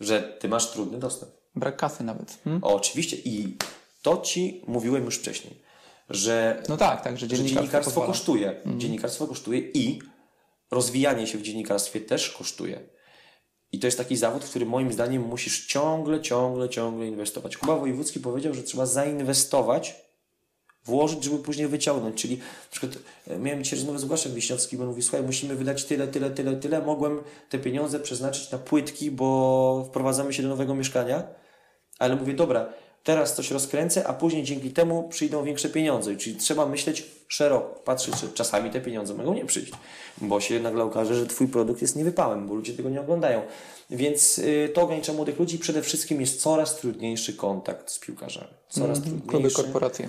Że ty masz trudny dostęp. Brak kasy nawet. Hmm? O, oczywiście. I to ci mówiłem już wcześniej, że No tak, tak, że że dziennikarstwo, dziennikarstwo pozwala. kosztuje. Dziennikarstwo kosztuje i rozwijanie się w dziennikarstwie też kosztuje. I to jest taki zawód, w który moim zdaniem musisz ciągle, ciągle, ciągle inwestować. Kuba Wojewódzki powiedział, że trzeba zainwestować, włożyć, żeby później wyciągnąć. Czyli na przykład e, miałem dzisiaj rozmowę z Łukaszem Wiśniowskim, on mówi, słuchaj, musimy wydać tyle, tyle, tyle, tyle. Mogłem te pieniądze przeznaczyć na płytki, bo wprowadzamy się do nowego mieszkania. Ale mówię, dobra, teraz coś rozkręcę, a później dzięki temu przyjdą większe pieniądze. Czyli trzeba myśleć szeroko, patrzeć, że czasami te pieniądze mogą nie przyjść, bo się nagle okaże, że Twój produkt jest niewypałem, bo ludzie tego nie oglądają. Więc y, to ogranicza młodych ludzi. Przede wszystkim jest coraz trudniejszy kontakt z piłkarzami. Coraz Kluby, trudniejszy. korporacje.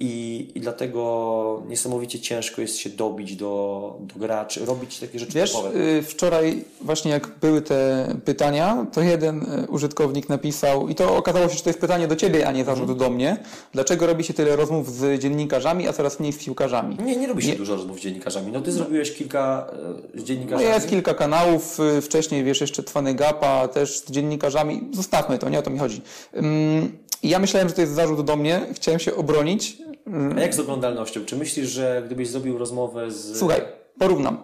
I, I dlatego niesamowicie ciężko jest się dobić do, do graczy, robić takie rzeczy Wiesz, topowe. y, wczoraj właśnie jak były te pytania, to jeden y, użytkownik napisał, i to okazało się, że to jest pytanie do Ciebie, a nie zarzut Mhm. do mnie, dlaczego robi się tyle rozmów z dziennikarzami, a coraz mniej z piłkarzami? Nie, nie robi się Nie. dużo rozmów z dziennikarzami. No ty zrobiłeś kilka e, z No dziennikarzami. jest kilka kanałów, y, wcześniej wiesz jeszcze Twany Gapa też z dziennikarzami, zostawmy to, nie o to mi chodzi. Ym, Ja myślałem, że to jest zarzut do mnie, chciałem się obronić. A jak z oglądalnością? Czy myślisz, że gdybyś zrobił rozmowę z... Słuchaj, porównam.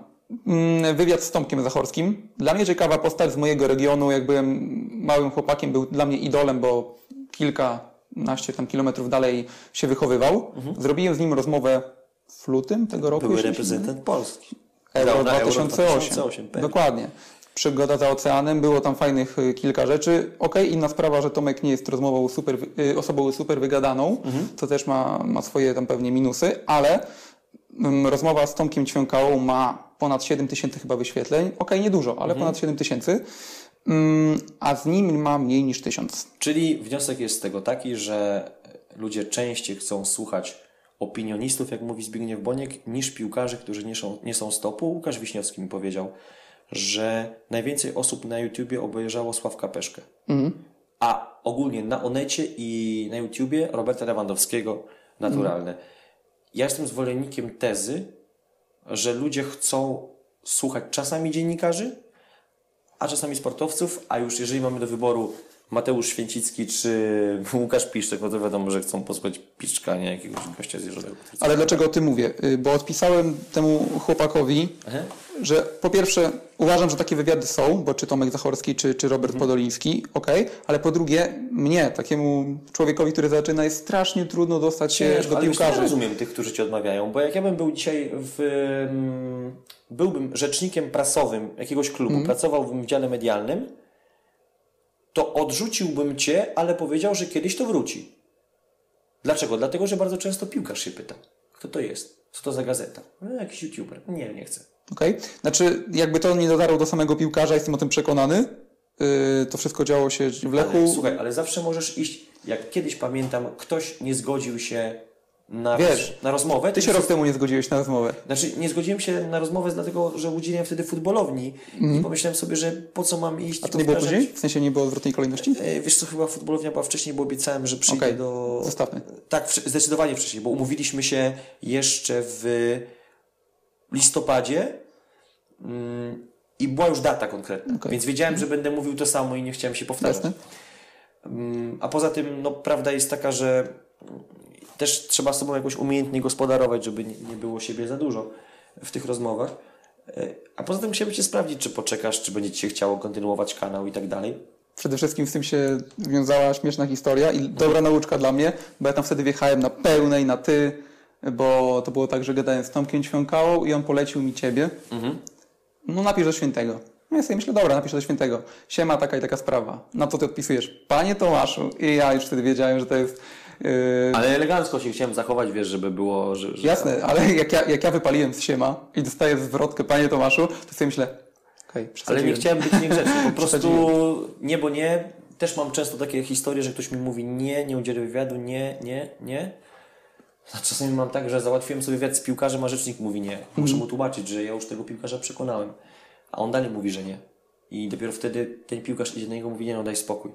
Mm, Wywiad z Tomkiem Zachorskim. Dla mnie ciekawa postać z mojego regionu. Jak byłem małym chłopakiem, był dla mnie idolem, bo kilkanaście tam kilometrów dalej się wychowywał. Zrobiłem z nim rozmowę w lutym tego roku. Były reprezentant Polski. Euro Grał na 2008. 2008, pewnie. Dokładnie. Przygoda za oceanem, było tam fajnych y, kilka rzeczy. Okej, inna sprawa, że Tomek nie jest rozmową super, y, osobą super wygadaną, Mhm. to też ma, ma swoje tam pewnie minusy, ale mm, rozmowa z Tomkiem Ćwiąkałą ma ponad 7 tysięcy chyba wyświetleń. Okej, niedużo, ale Mhm. ponad 7 tysięcy. Mm, a z nim ma mniej niż tysiąc. Czyli wniosek jest z tego taki, że ludzie częściej chcą słuchać opinionistów, jak mówi Zbigniew Boniek, niż piłkarzy, którzy nie są, nie są stopu. Łukasz Wiśniewski mi powiedział, że najwięcej osób na YouTubie obejrzało Sławka Peszkę. A ogólnie na Onecie i na YouTubie Roberta Lewandowskiego naturalne. Ja jestem zwolennikiem tezy, że ludzie chcą słuchać czasami dziennikarzy, a czasami sportowców, a już jeżeli mamy do wyboru Mateusz Święcicki czy [LAUGHS] Łukasz Piszczek, no to wiadomo, że chcą posłuchać Piszczka, nie jakiegoś gościa z Jeżowego. Ale dlaczego o tym mówię? Y, Bo odpisałem temu chłopakowi, Aha. że po pierwsze uważam, że takie wywiady są, bo czy Tomek Zachorski, czy, czy Robert Podoliński, okej, ale po drugie mnie, takiemu człowiekowi, który zaczyna, jest strasznie trudno dostać się Ciężko, do ale wiesz, ja piłkarzy. rozumiem tych, którzy Ci odmawiają, bo jak ja bym był dzisiaj w... mm, byłbym rzecznikiem prasowym jakiegoś klubu, pracowałbym w dziale medialnym, to odrzuciłbym Cię, ale powiedział, że kiedyś to wróci. Dlaczego? Dlatego, że bardzo często piłkarz się pyta, kto to jest, co to za gazeta, no, jakiś youtuber, nie, nie chcę. Okej? Znaczy, jakby to nie dotarło do samego piłkarza, jestem o tym przekonany. Yy, to wszystko działo się w Lechu. Ale, słuchaj, ale zawsze możesz iść, jak kiedyś pamiętam, ktoś nie zgodził się na, Wiesz, na rozmowę. Ty się rok temu nie zgodziłeś na rozmowę. Znaczy, nie zgodziłem się na rozmowę dlatego, że udzieliłem wtedy futbolowni i pomyślałem sobie, że po co mam iść Mhm. A to nie było później? W sensie nie było odwrotnej kolejności? E, Wiesz co, chyba futbolownia była wcześniej, bo obiecałem, że przyjdę Okej, do... zostawmy. Tak, zdecydowanie wcześniej, bo umówiliśmy się jeszcze w listopadzie mm, i była już data konkretna, Okej. więc wiedziałem, że będę mówił to samo i nie chciałem się powtarzać. Jasne. Mm, A poza tym, no, prawda jest taka, że mm, też trzeba sobą jakoś umiejętnie gospodarować, żeby nie, było siebie za dużo w tych rozmowach. E, A poza tym chciałbym Cię sprawdzić, czy poczekasz, czy będzie Ci się chciało kontynuować kanał i tak dalej. Przede wszystkim z tym się wiązała śmieszna historia i dobra nauczka dla mnie, bo ja tam wtedy wjechałem na pełnej, na ty. bo to było tak, że gadałem z Tomkiem Ćwiąkałą i on polecił mi ciebie. No napisz do świętego. No ja sobie myślę, dobra, napiszę do świętego. Siema, taka i taka sprawa. Na co ty odpisujesz? Panie Tomaszu. I ja już wtedy wiedziałem, że to jest... Yy... Ale elegancko się chciałem zachować, wiesz, żeby było... Że, że... Jasne, ale jak ja, jak ja wypaliłem z siema i dostaję zwrotkę, panie Tomaszu, to sobie myślę, okej, okay, Ale nie chciałem być niegrzeczny, po prostu nie, bo nie. Też mam często takie historie, że ktoś mi mówi nie, nie udzielę wywiadu, nie, nie, nie. A czasami mam tak, że załatwiłem sobie wywiad z piłkarzem, a rzecznik mówi nie. Muszę mu tłumaczyć, że ja już tego piłkarza przekonałem. A on dalej mówi, że nie. I dopiero wtedy ten piłkarz idzie do niego i mówi nie, no daj spokój.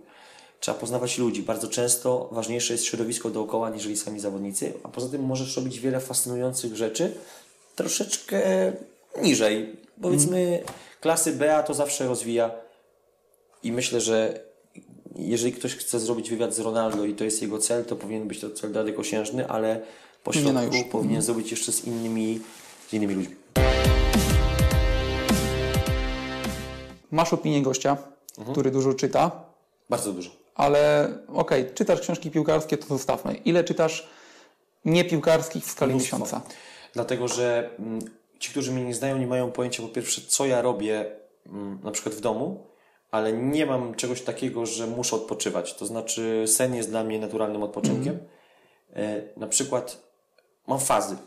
Trzeba poznawać ludzi. Bardzo często ważniejsze jest środowisko dookoła, niżeli sami zawodnicy. A poza tym możesz robić wiele fascynujących rzeczy troszeczkę niżej. Powiedzmy, klasy BA to zawsze rozwija. I myślę, że jeżeli ktoś chce zrobić wywiad z Ronaldo i to jest jego cel, to powinien być to cel dalekosiężny, ale po środku no powinien zrobić jeszcze z innymi, z innymi ludźmi. Masz opinię gościa, mhm. który dużo czyta. Bardzo dużo. Ale okej, okay, czytasz książki piłkarskie, to zostawmy. Ile czytasz niepiłkarskich w skali Mnóstwo. miesiąca? Dlatego, że mm, ci, którzy mnie nie znają, nie mają pojęcia po pierwsze, co ja robię mm, na przykład w domu, ale nie mam czegoś takiego, że muszę odpoczywać. To znaczy, sen jest dla mnie naturalnym odpoczynkiem. Mm. Na przykład mam fazy.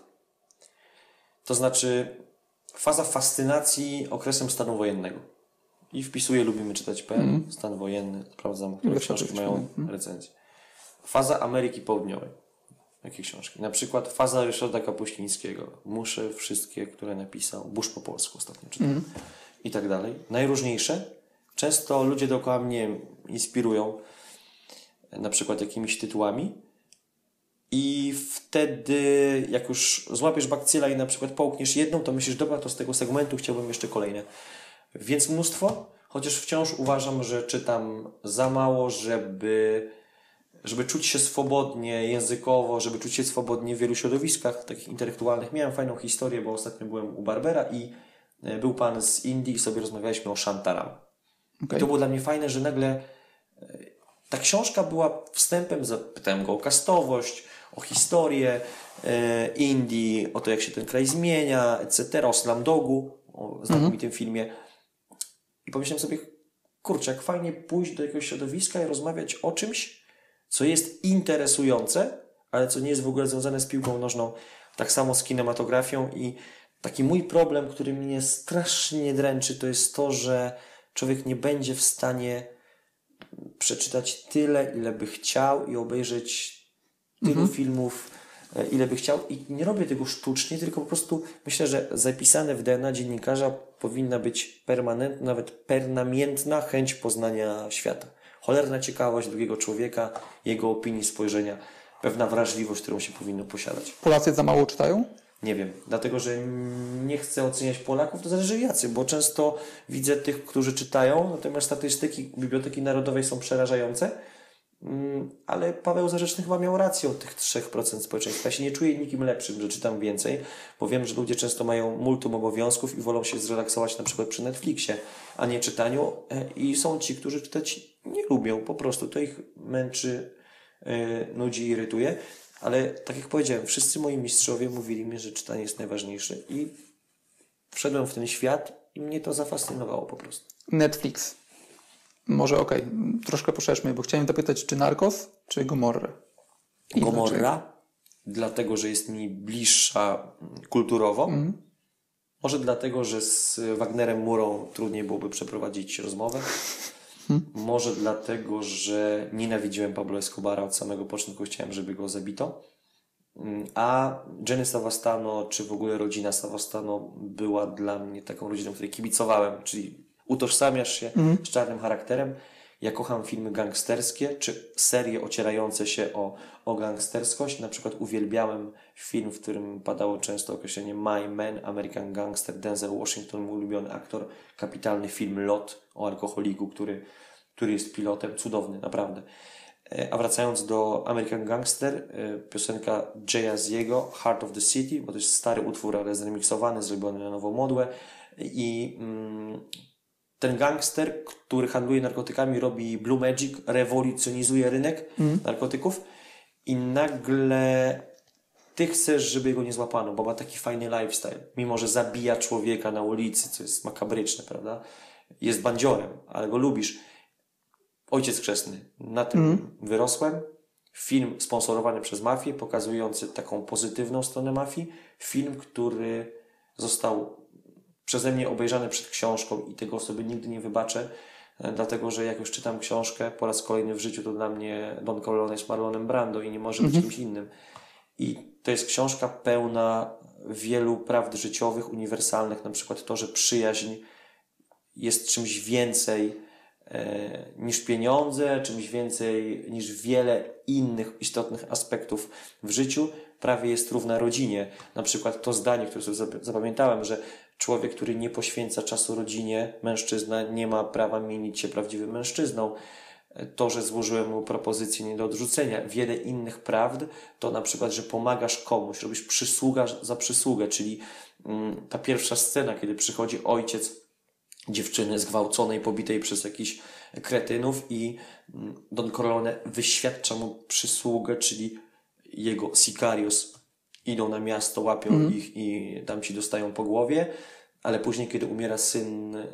To znaczy, faza fascynacji okresem stanu wojennego. I wpisuję, lubimy czytać PL, mm. stan wojenny, sprawdzam, które książki mają mm. recenzję. Faza Ameryki Południowej. Jakie książki? Na przykład Faza Ryszarda Kapuścińskiego. Muszę wszystkie, które napisał. Burz po polsku ostatnio czytałem. Mm. I tak dalej. Najróżniejsze Często ludzie dookoła mnie inspirują na przykład jakimiś tytułami i wtedy jak już złapiesz bakcyla i na przykład połkniesz jedną, to myślisz, dobra, to z tego segmentu chciałbym jeszcze kolejne. Więc mnóstwo, chociaż wciąż uważam, że czytam za mało, żeby, żeby czuć się swobodnie językowo, żeby czuć się swobodnie w wielu środowiskach takich intelektualnych. Miałem fajną historię, bo ostatnio byłem u Barbera i e, był pan z Indii i sobie rozmawialiśmy o Shantaram. Okay. I to było dla mnie fajne, że nagle e, ta książka była wstępem, zapytałem go o kastowość, o historię e, Indii, o to, jak się ten kraj zmienia, etc., o Slamdogu, o znakomitym mm -hmm. filmie. I pomyślałem sobie, kurczę, jak fajnie pójść do jakiegoś środowiska i rozmawiać o czymś, co jest interesujące, ale co nie jest w ogóle związane z piłką nożną, tak samo z kinematografią i taki mój problem, który mnie strasznie dręczy, to jest to, że człowiek nie będzie w stanie przeczytać tyle, ile by chciał i obejrzeć tylu mhm. filmów, ile by chciał. I nie robię tego sztucznie, tylko po prostu myślę, że zapisane w DNA dziennikarza powinna być permanentna, nawet pernamiętna chęć poznania świata. Cholerna ciekawość drugiego człowieka, jego opinii, spojrzenia, pewna wrażliwość, którą się powinno posiadać. Polacy za mało czytają? Nie wiem, dlatego że nie chcę oceniać Polaków, to zależy jacy, bo często widzę tych, którzy czytają, natomiast statystyki Biblioteki Narodowej są przerażające, ale Paweł Zarzeczny chyba miał rację o tych 3% społeczeństwa. Ja się nie czuję nikim lepszym, że czytam więcej, bo wiem, że ludzie często mają multum obowiązków i wolą się zrelaksować na przykład przy Netflixie, a nie czytaniu e, i są ci, którzy czytać nie lubią, po prostu to ich męczy, e, nudzi, irytuje. Ale tak jak powiedziałem, wszyscy moi mistrzowie mówili mi, że czytanie jest najważniejsze i wszedłem w ten świat i mnie to zafascynowało po prostu. Netflix. Może okej, okay. troszkę poszerzmy, bo chciałem dopytać, czy Narcos, czy Gomorra? Gomorra, dlatego, że jest mi bliższa kulturowo. Mm. Może dlatego, że z Wagnerem Murą trudniej byłoby przeprowadzić rozmowę. Hmm. Może dlatego, że nienawidziłem Pablo Escobara od samego początku, chciałem, żeby go zabito. A Jenny Savastano, czy w ogóle rodzina Savastano była dla mnie taką rodziną, której kibicowałem, czyli utożsamiasz się mm. z czarnym charakterem. Ja kocham filmy gangsterskie, czy serie ocierające się o, o gangsterskość. Na przykład uwielbiałem film, w którym padało często określenie My Man, American Gangster, Denzel Washington, mój ulubiony aktor. Kapitalny film Lot o alkoholiku, który, który jest pilotem. Cudowny, naprawdę. E, a wracając do American Gangster, e, piosenka Jaya Ziego, Heart of the City, bo to jest stary utwór, ale zremiksowany, zrobiony na nową modłę. I mm, ten gangster, który handluje narkotykami, robi Blue Magic, rewolucjonizuje rynek mm. narkotyków i nagle ty chcesz, żeby go nie złapano, bo ma taki fajny lifestyle. Mimo, że zabija człowieka na ulicy, co jest makabryczne, prawda? Jest bandziorem, ale go lubisz. Ojciec Chrzestny. Na tym mm. wyrosłem. Film sponsorowany przez mafię, pokazujący taką pozytywną stronę mafii. Film, który został przeze mnie obejrzany przed książką i tego sobie nigdy nie wybaczę, e, dlatego że jak już czytam książkę po raz kolejny w życiu, to dla mnie Don Corleone jest Marlonem Brando i nie może być mm -hmm. kimś innym. I to jest książka pełna wielu prawd życiowych, uniwersalnych, na przykład to, że przyjaźń jest czymś więcej e, niż pieniądze, czymś więcej niż wiele innych istotnych aspektów w życiu, prawie jest równa rodzinie. Na przykład to zdanie, które sobie zapamiętałem, że człowiek, który nie poświęca czasu rodzinie, mężczyzna, nie ma prawa mienić się prawdziwym mężczyzną to, że złożyłem mu propozycję nie do odrzucenia. Wiele innych prawd to na przykład, że pomagasz komuś, robisz przysługa za przysługę, czyli mm, ta pierwsza scena, kiedy przychodzi ojciec dziewczyny zgwałconej, pobitej przez jakichś kretynów i mm, Don Corleone wyświadcza mu przysługę, czyli jego sicarios idą na miasto, łapią mm. ich i tam ci dostają po głowie ale później, kiedy umiera syn e,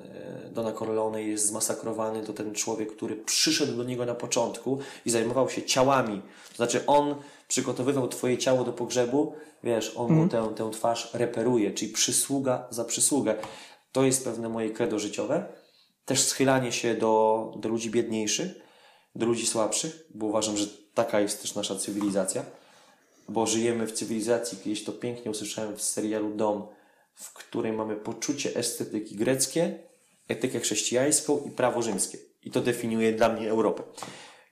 Dona Corleone i jest zmasakrowany, to ten człowiek, który przyszedł do niego na początku i zajmował się ciałami, to znaczy on przygotowywał twoje ciało do pogrzebu, wiesz, on mu mhm. tę, tę twarz reperuje, czyli przysługa za przysługę. To jest pewne moje credo życiowe. Też schylanie się do, do ludzi biedniejszych, do ludzi słabszych, bo uważam, że taka jest też nasza cywilizacja, bo żyjemy w cywilizacji, kiedyś to pięknie usłyszałem w serialu Dom, w której mamy poczucie estetyki greckie, etykę chrześcijańską i prawo rzymskie. I to definiuje dla mnie Europę.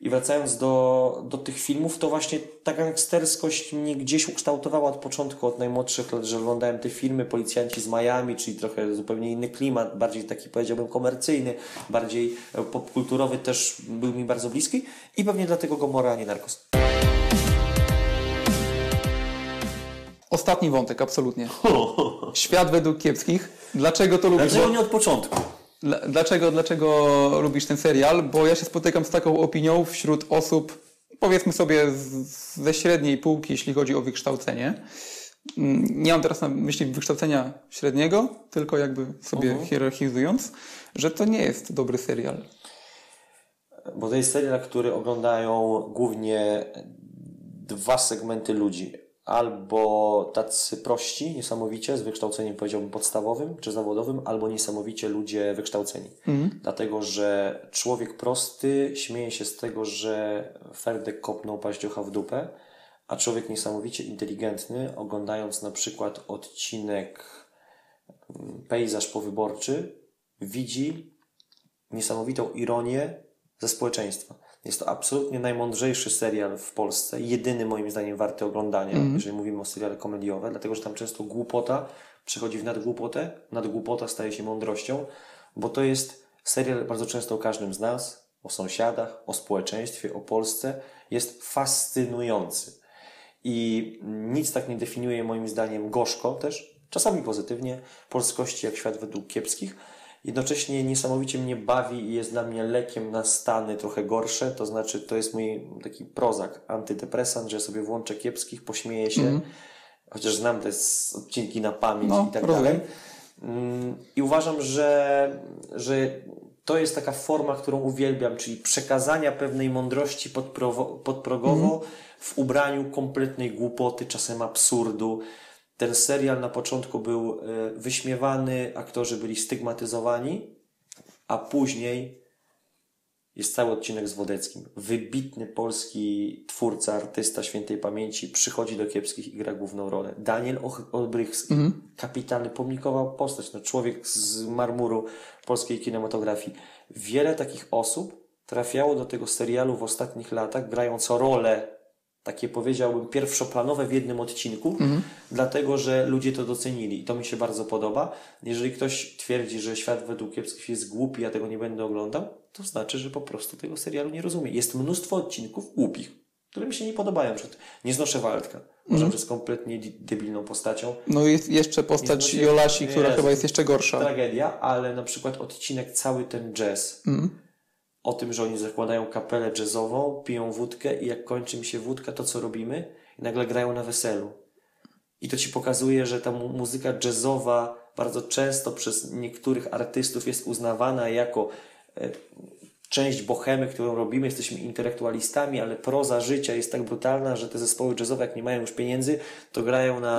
I wracając do, do tych filmów, to właśnie ta gangsterskość mnie gdzieś ukształtowała od początku, od najmłodszych lat, że oglądałem te filmy, Policjanci z Miami, czyli trochę zupełnie inny klimat, bardziej taki powiedziałbym komercyjny, bardziej popkulturowy też był mi bardzo bliski i pewnie dlatego Gomora, a nie. Ostatni wątek, absolutnie. [LAUGHS] Świat według kiepskich. Dlaczego to lubisz? Dlaczego nie od początku? Dlaczego, dlaczego lubisz ten serial? Bo ja się spotykam z taką opinią wśród osób, powiedzmy sobie, ze średniej półki, jeśli chodzi o wykształcenie. Mm, nie mam teraz na myśli wykształcenia średniego, tylko jakby sobie uh-huh. hierarchizując, że to nie jest dobry serial. Bo to jest serial, który oglądają głównie dwa segmenty ludzi albo tacy prości, niesamowicie, z wykształceniem powiedziałbym podstawowym czy zawodowym, albo niesamowicie ludzie wykształceni. Mhm. Dlatego, że człowiek prosty śmieje się z tego, że Ferdek kopnął paździocha w dupę, a człowiek niesamowicie inteligentny, oglądając na przykład odcinek mm, Pejzaż powyborczy, widzi niesamowitą ironię ze społeczeństwa. Jest to absolutnie najmądrzejszy serial w Polsce, jedyny moim zdaniem warty oglądania, mm. jeżeli mówimy o seriale komediowe, dlatego że tam często głupota przechodzi w nadgłupotę, nadgłupota staje się mądrością, bo to jest serial bardzo często o każdym z nas, o sąsiadach, o społeczeństwie, o Polsce. Jest fascynujący. I nic tak nie definiuje moim zdaniem gorzko też, czasami pozytywnie, polskości jak świat według kiepskich, Jednocześnie niesamowicie mnie bawi i jest dla mnie lekiem na stany trochę gorsze, to znaczy to jest mój taki prozak, antydepresant, że sobie włączę kiepskich, pośmieję się, mm. chociaż znam te odcinki na pamięć no, i tak rozumiem. dalej. Mm, I uważam, że, że to jest taka forma, którą uwielbiam, czyli przekazania pewnej mądrości podprogowo mm. w ubraniu kompletnej głupoty, czasem absurdu. Ten serial na początku był e, wyśmiewany, aktorzy byli stygmatyzowani, a później jest cały odcinek z Wodeckim. Wybitny polski twórca, artysta świętej pamięci przychodzi do kiepskich i gra główną rolę. Daniel Olbrychski, mm. kapitalny, pomnikowa postać, no człowiek z marmuru polskiej kinematografii. Wiele takich osób trafiało do tego serialu w ostatnich latach, grając rolę takie powiedziałbym pierwszoplanowe w jednym odcinku, mhm. dlatego że ludzie to docenili i to mi się bardzo podoba. Jeżeli ktoś twierdzi, że świat według kiepskich jest głupi, ja tego nie będę oglądał, to znaczy, że po prostu tego serialu nie rozumie. Jest mnóstwo odcinków głupich, które mi się nie podobają. Nie znoszę Waldka. Uważam, że jest kompletnie debilną postacią. No jest jeszcze postać Jolasi, która jest, chyba jest jeszcze gorsza. Tragedia, ale na przykład odcinek cały ten jazz. Mhm o tym, że oni zakładają kapelę jazzową, piją wódkę i jak kończy mi się wódka, to co robimy? I nagle grają na weselu. I to ci pokazuje, że ta mu- muzyka jazzowa bardzo często przez niektórych artystów jest uznawana jako e, część bohemy, którą robimy. Jesteśmy intelektualistami, ale proza życia jest tak brutalna, że te zespoły jazzowe, jak nie mają już pieniędzy, to grają na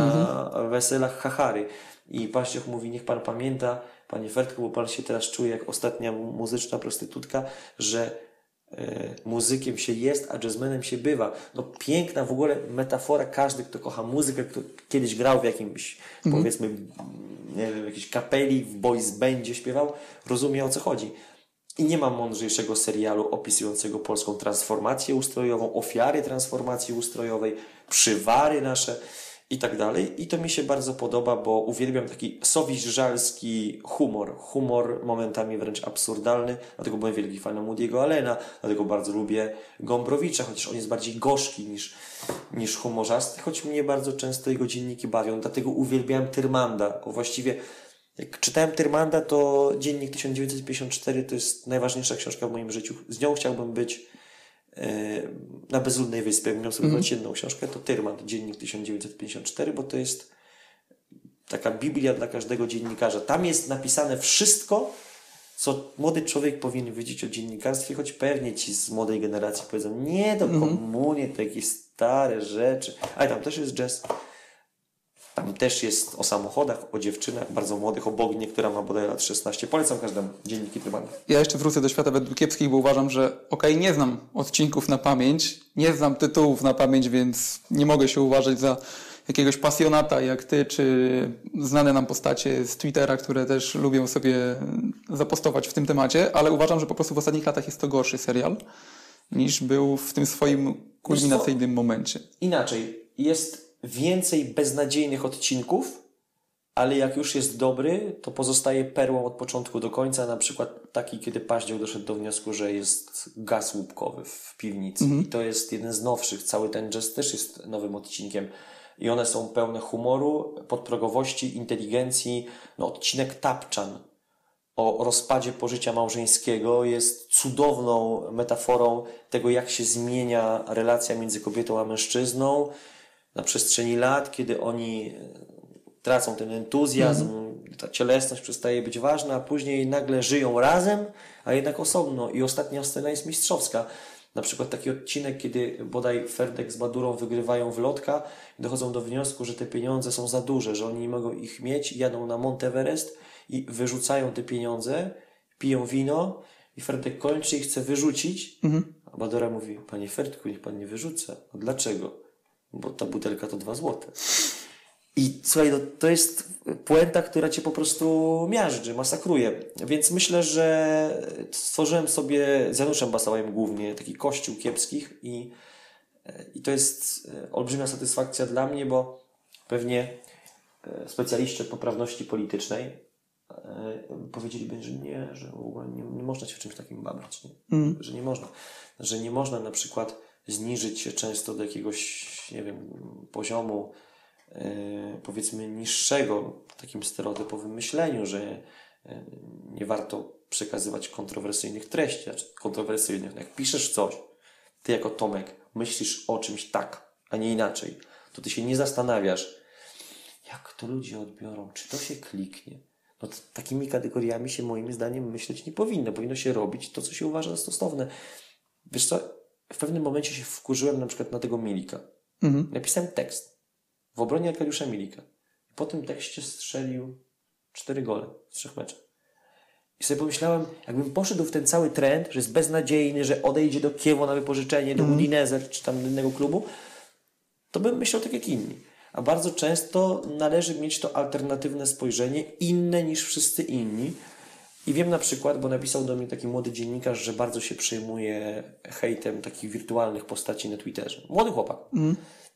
weselach hachary. I Paścioch mówi, niech pan pamięta, panie Fertku, bo pan się teraz czuje jak ostatnia muzyczna prostytutka, że e, muzykiem się jest, a jazzmenem się bywa. No piękna w ogóle metafora, każdy, kto kocha muzykę, kto kiedyś grał w jakimś, powiedzmy, nie wiem, jakiejś kapeli, w boys bandzie śpiewał, rozumie o co chodzi. I nie ma mądrzejszego serialu opisującego polską transformację ustrojową, ofiary transformacji ustrojowej, przywary nasze i tak dalej. I to mi się bardzo podoba, bo uwielbiam taki sowiżalski humor. Humor momentami wręcz absurdalny, dlatego byłem wielki fanem Woody'ego Allena, dlatego bardzo lubię Gombrowicza, chociaż on jest bardziej gorzki niż, niż humorzasty, choć mnie bardzo często jego dzienniki bawią. Dlatego uwielbiałem Tyrmanda, bo właściwie jak czytałem Tyrmanda, to Dziennik 1954 to jest najważniejsza książka w moim życiu. Z nią chciałbym być na bezludnej wyspie. Miał sobie wybrać jedną książkę, to Tyrmand, Dziennik 1954, bo to jest taka Biblia dla każdego dziennikarza. Tam jest napisane wszystko, co młody człowiek powinien wiedzieć o dziennikarstwie, choć pewnie ci z młodej generacji powiedzą, nie do komunie, to jakieś stare rzeczy. Ale tam też jest jazz. Tam też jest o samochodach, o dziewczynach bardzo młodych, o Bognie, która ma bodaj lat 16. Polecam każdemu dzienniki Tyrmanda. Ja jeszcze wrócę do świata według kiepskich, bo uważam, że okej, nie znam odcinków na pamięć, nie znam tytułów na pamięć, więc nie mogę się uważać za jakiegoś pasjonata jak ty, czy znane nam postacie z Twittera, które też lubią sobie zapostować w tym temacie, ale uważam, że po prostu w ostatnich latach jest to gorszy serial niż był w tym swoim kulminacyjnym momencie. Inaczej, jest więcej beznadziejnych odcinków, ale jak już jest dobry, to pozostaje perłą od początku do końca. Na przykład taki, kiedy Paździoł doszedł do wniosku, że jest gaz łupkowy w piwnicy. I to jest jeden z nowszych. Cały ten jazz też jest nowym odcinkiem. I one są pełne humoru, podprogowości, inteligencji. No, odcinek Tapczan o rozpadzie pożycia małżeńskiego jest cudowną metaforą tego, jak się zmienia relacja między kobietą a mężczyzną na przestrzeni lat, kiedy oni e, tracą ten entuzjazm, ta cielesność przestaje być ważna, a później nagle żyją razem, a jednak osobno. I ostatnia scena jest mistrzowska. Na przykład taki odcinek, kiedy bodaj Ferdek z Badurą wygrywają w lotka i dochodzą do wniosku, że te pieniądze są za duże, że oni nie mogą ich mieć jadą na Monteverest i wyrzucają te pieniądze, piją wino i Ferdek kończy i chce wyrzucić, a Badura mówi, panie Ferdku, niech pan nie wyrzuca. A dlaczego? Bo ta butelka to dwa złote. I słuchaj, no, to jest puenta, która cię po prostu miażdży, masakruje. Więc myślę, że stworzyłem sobie z Januszem Basałajem głównie taki kościół kiepskich i, i to jest olbrzymia satysfakcja dla mnie, bo pewnie e, specjaliści od poprawności politycznej e, powiedzieliby, że nie, że w ogóle nie, nie można się w czymś takim babrać, nie? że nie można, że nie można na przykład zniżyć się często do jakiegoś, nie wiem, poziomu e, powiedzmy niższego w takim stereotypowym myśleniu, że e, nie warto przekazywać kontrowersyjnych treści, znaczy kontrowersyjnych. Jak piszesz coś, ty jako Tomek myślisz o czymś tak, a nie inaczej, to ty się nie zastanawiasz, jak to ludzie odbiorą, czy to się kliknie. No takimi kategoriami się moim zdaniem myśleć nie powinno. Powinno się robić to, co się uważa za stosowne. Wiesz co, w pewnym momencie się wkurzyłem na przykład na tego Milika. Napisałem tekst w obronie Arkadiusza Milika. Po tym tekście strzelił cztery gole w trzech meczach. I sobie pomyślałem, jakbym poszedł w ten cały trend, że jest beznadziejny, że odejdzie do Kiewo na wypożyczenie, do Udinese czy tam innego klubu, to bym myślał tak jak inni. A bardzo często należy mieć to alternatywne spojrzenie, inne niż wszyscy inni. I wiem na przykład, bo napisał do mnie taki młody dziennikarz, że bardzo się przejmuje hejtem takich wirtualnych postaci na Twitterze. Młody chłopak.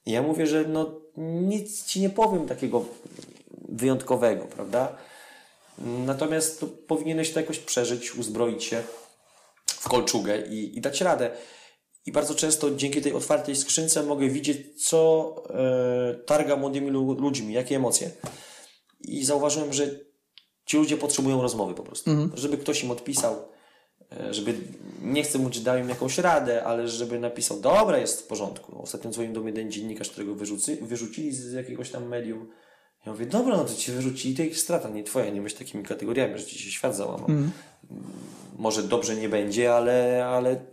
I ja mówię, że no nic ci nie powiem takiego wyjątkowego, prawda? Natomiast to powinieneś to jakoś przeżyć, uzbroić się w kolczugę i, i dać radę. I bardzo często dzięki tej otwartej skrzynce mogę widzieć, co e, targa młodymi lu- ludźmi, jakie emocje. I zauważyłem, że ci ludzie potrzebują rozmowy po prostu. Żeby ktoś im odpisał, e, żeby, nie chcę czy dał im jakąś radę, ale żeby napisał, dobra, jest w porządku. Ostatnio dzwonił do mnie jeden dziennikarz, którego wyrzuci, wyrzucili z jakiegoś tam medium. Ja mówię, dobra, no to ci wyrzucili, to ich strata, nie twoja, nie myśl takimi kategoriami, że ci się świat załamał. Może dobrze nie będzie, ale, ale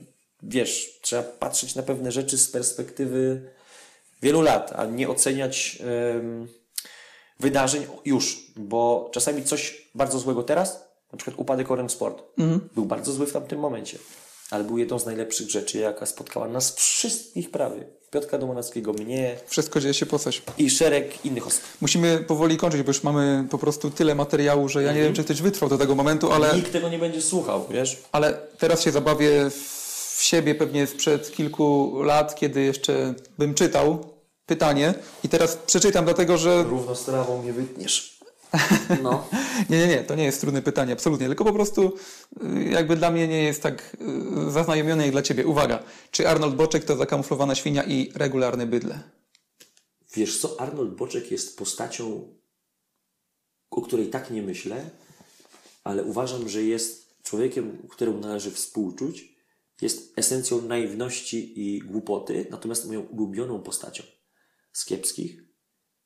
wiesz, trzeba patrzeć na pewne rzeczy z perspektywy wielu lat, a nie oceniać em, wydarzeń już, bo czasami coś bardzo złego teraz, na przykład upadek Orange Sport, był bardzo zły w tamtym momencie, ale był jedną z najlepszych rzeczy, jaka spotkała nas wszystkich prawie. Piotka Domanowskiego, mnie Wszystko dzieje się po coś. i szereg innych osób. Musimy powoli kończyć, bo już mamy po prostu tyle materiału, że ja nie wiem, czy ktoś wytrwał do tego momentu, ale, Nikt tego nie będzie słuchał, wiesz? ale teraz się zabawię w siebie pewnie sprzed kilku lat, kiedy jeszcze bym czytał pytanie i teraz przeczytam dlatego, że Równo z trawą nie wytniesz. [LAUGHS] No. Nie, nie, nie, to nie jest trudne pytanie, absolutnie. Tylko po prostu y, jakby dla mnie nie jest tak y, zaznajomione jak dla ciebie. Uwaga, czy Arnold Boczek to zakamuflowana świnia i regularny bydle? Wiesz co, Arnold Boczek jest postacią, o której tak nie myślę, ale uważam, że jest człowiekiem, któremu należy współczuć. Jest esencją naiwności i głupoty, natomiast moją ulubioną postacią z kiepskich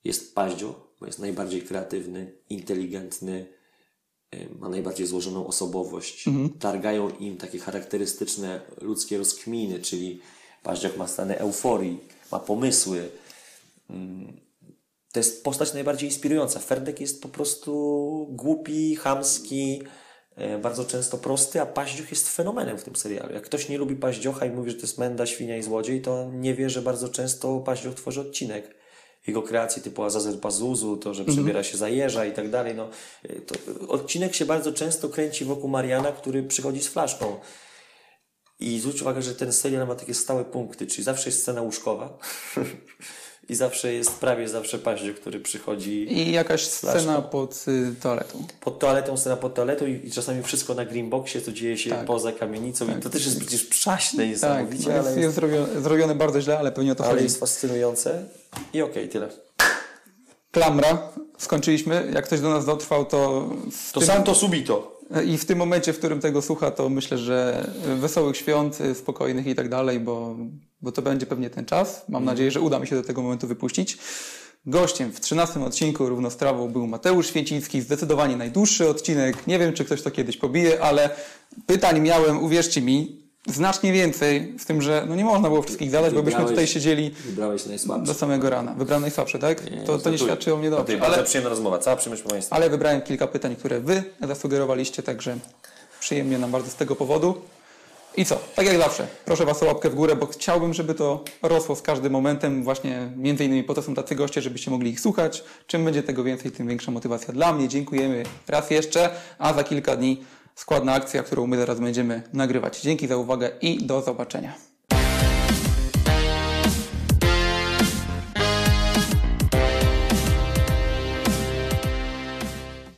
jest Paździo, bo jest najbardziej kreatywny, inteligentny, y, ma najbardziej złożoną osobowość. Targają im takie charakterystyczne ludzkie rozkminy, czyli Paździok ma stany euforii, ma pomysły, to jest postać najbardziej inspirująca. Ferdek jest po prostu głupi, chamski, bardzo często prosty, a Paździoch jest fenomenem w tym serialu. Jak ktoś nie lubi Paździocha i mówi, że to jest menda, świnia i złodziej, to nie wie, że bardzo często Paździoch tworzy odcinek. Jego kreacje typu Azazel Pazuzu, to, że przebiera się za jeża i tak dalej. No, e, to, odcinek się bardzo często kręci wokół Mariana, który przychodzi z flaszką. I zwróć uwagę, że ten serial ma takie stałe punkty, czyli zawsze jest scena łóżkowa [LAUGHS] i zawsze jest, prawie zawsze paździoch, który przychodzi I jakaś scena pod y, toaletą. pod toaletą, scena pod toaletą i, i czasami wszystko na greenboxie, co dzieje się Tak. poza kamienicą i to też jest przecież przaśne Tak, niesamowicie, no jest, ale, jest zrobione, zrobione bardzo źle, ale pewnie o to ale chodzi. jest fascynujące i okej, tyle. Klamra, skończyliśmy. Jak ktoś do nas dotrwał, to, To tym, santo subito. i w tym momencie, w którym tego słucha, to myślę, że wesołych świąt, y, spokojnych i tak dalej, bo, bo to będzie pewnie ten czas. Mam nadzieję, że uda mi się do tego momentu wypuścić. Gościem w 13 odcinku Równostrawą był Mateusz Święcicki, zdecydowanie najdłuższy odcinek. Nie wiem, czy ktoś to kiedyś pobije, ale pytań miałem, uwierzcie mi, znacznie więcej, z tym, że no nie można było wszystkich zadać, bo byśmy Wybrałeś- tutaj siedzieli Wybrałeś do samego rana. Wybrałem najsłabsze, tak? To, to nie świadczy o mnie dobrze. Bardzo Ale, przyjemna rozmowa, cała przyjemność po mojej stronie. ale wybrałem kilka pytań, które wy zasugerowaliście, także przyjemnie nam bardzo z tego powodu. I co? Tak jak zawsze, proszę Was o łapkę w górę, bo chciałbym, żeby to rosło z każdym momentem. Właśnie między innymi po to są tacy goście, żebyście mogli ich słuchać. Czym będzie tego więcej, tym większa motywacja dla mnie. Dziękujemy raz jeszcze, a za kilka dni składna akcja, którą my zaraz będziemy nagrywać. Dzięki za uwagę i do zobaczenia.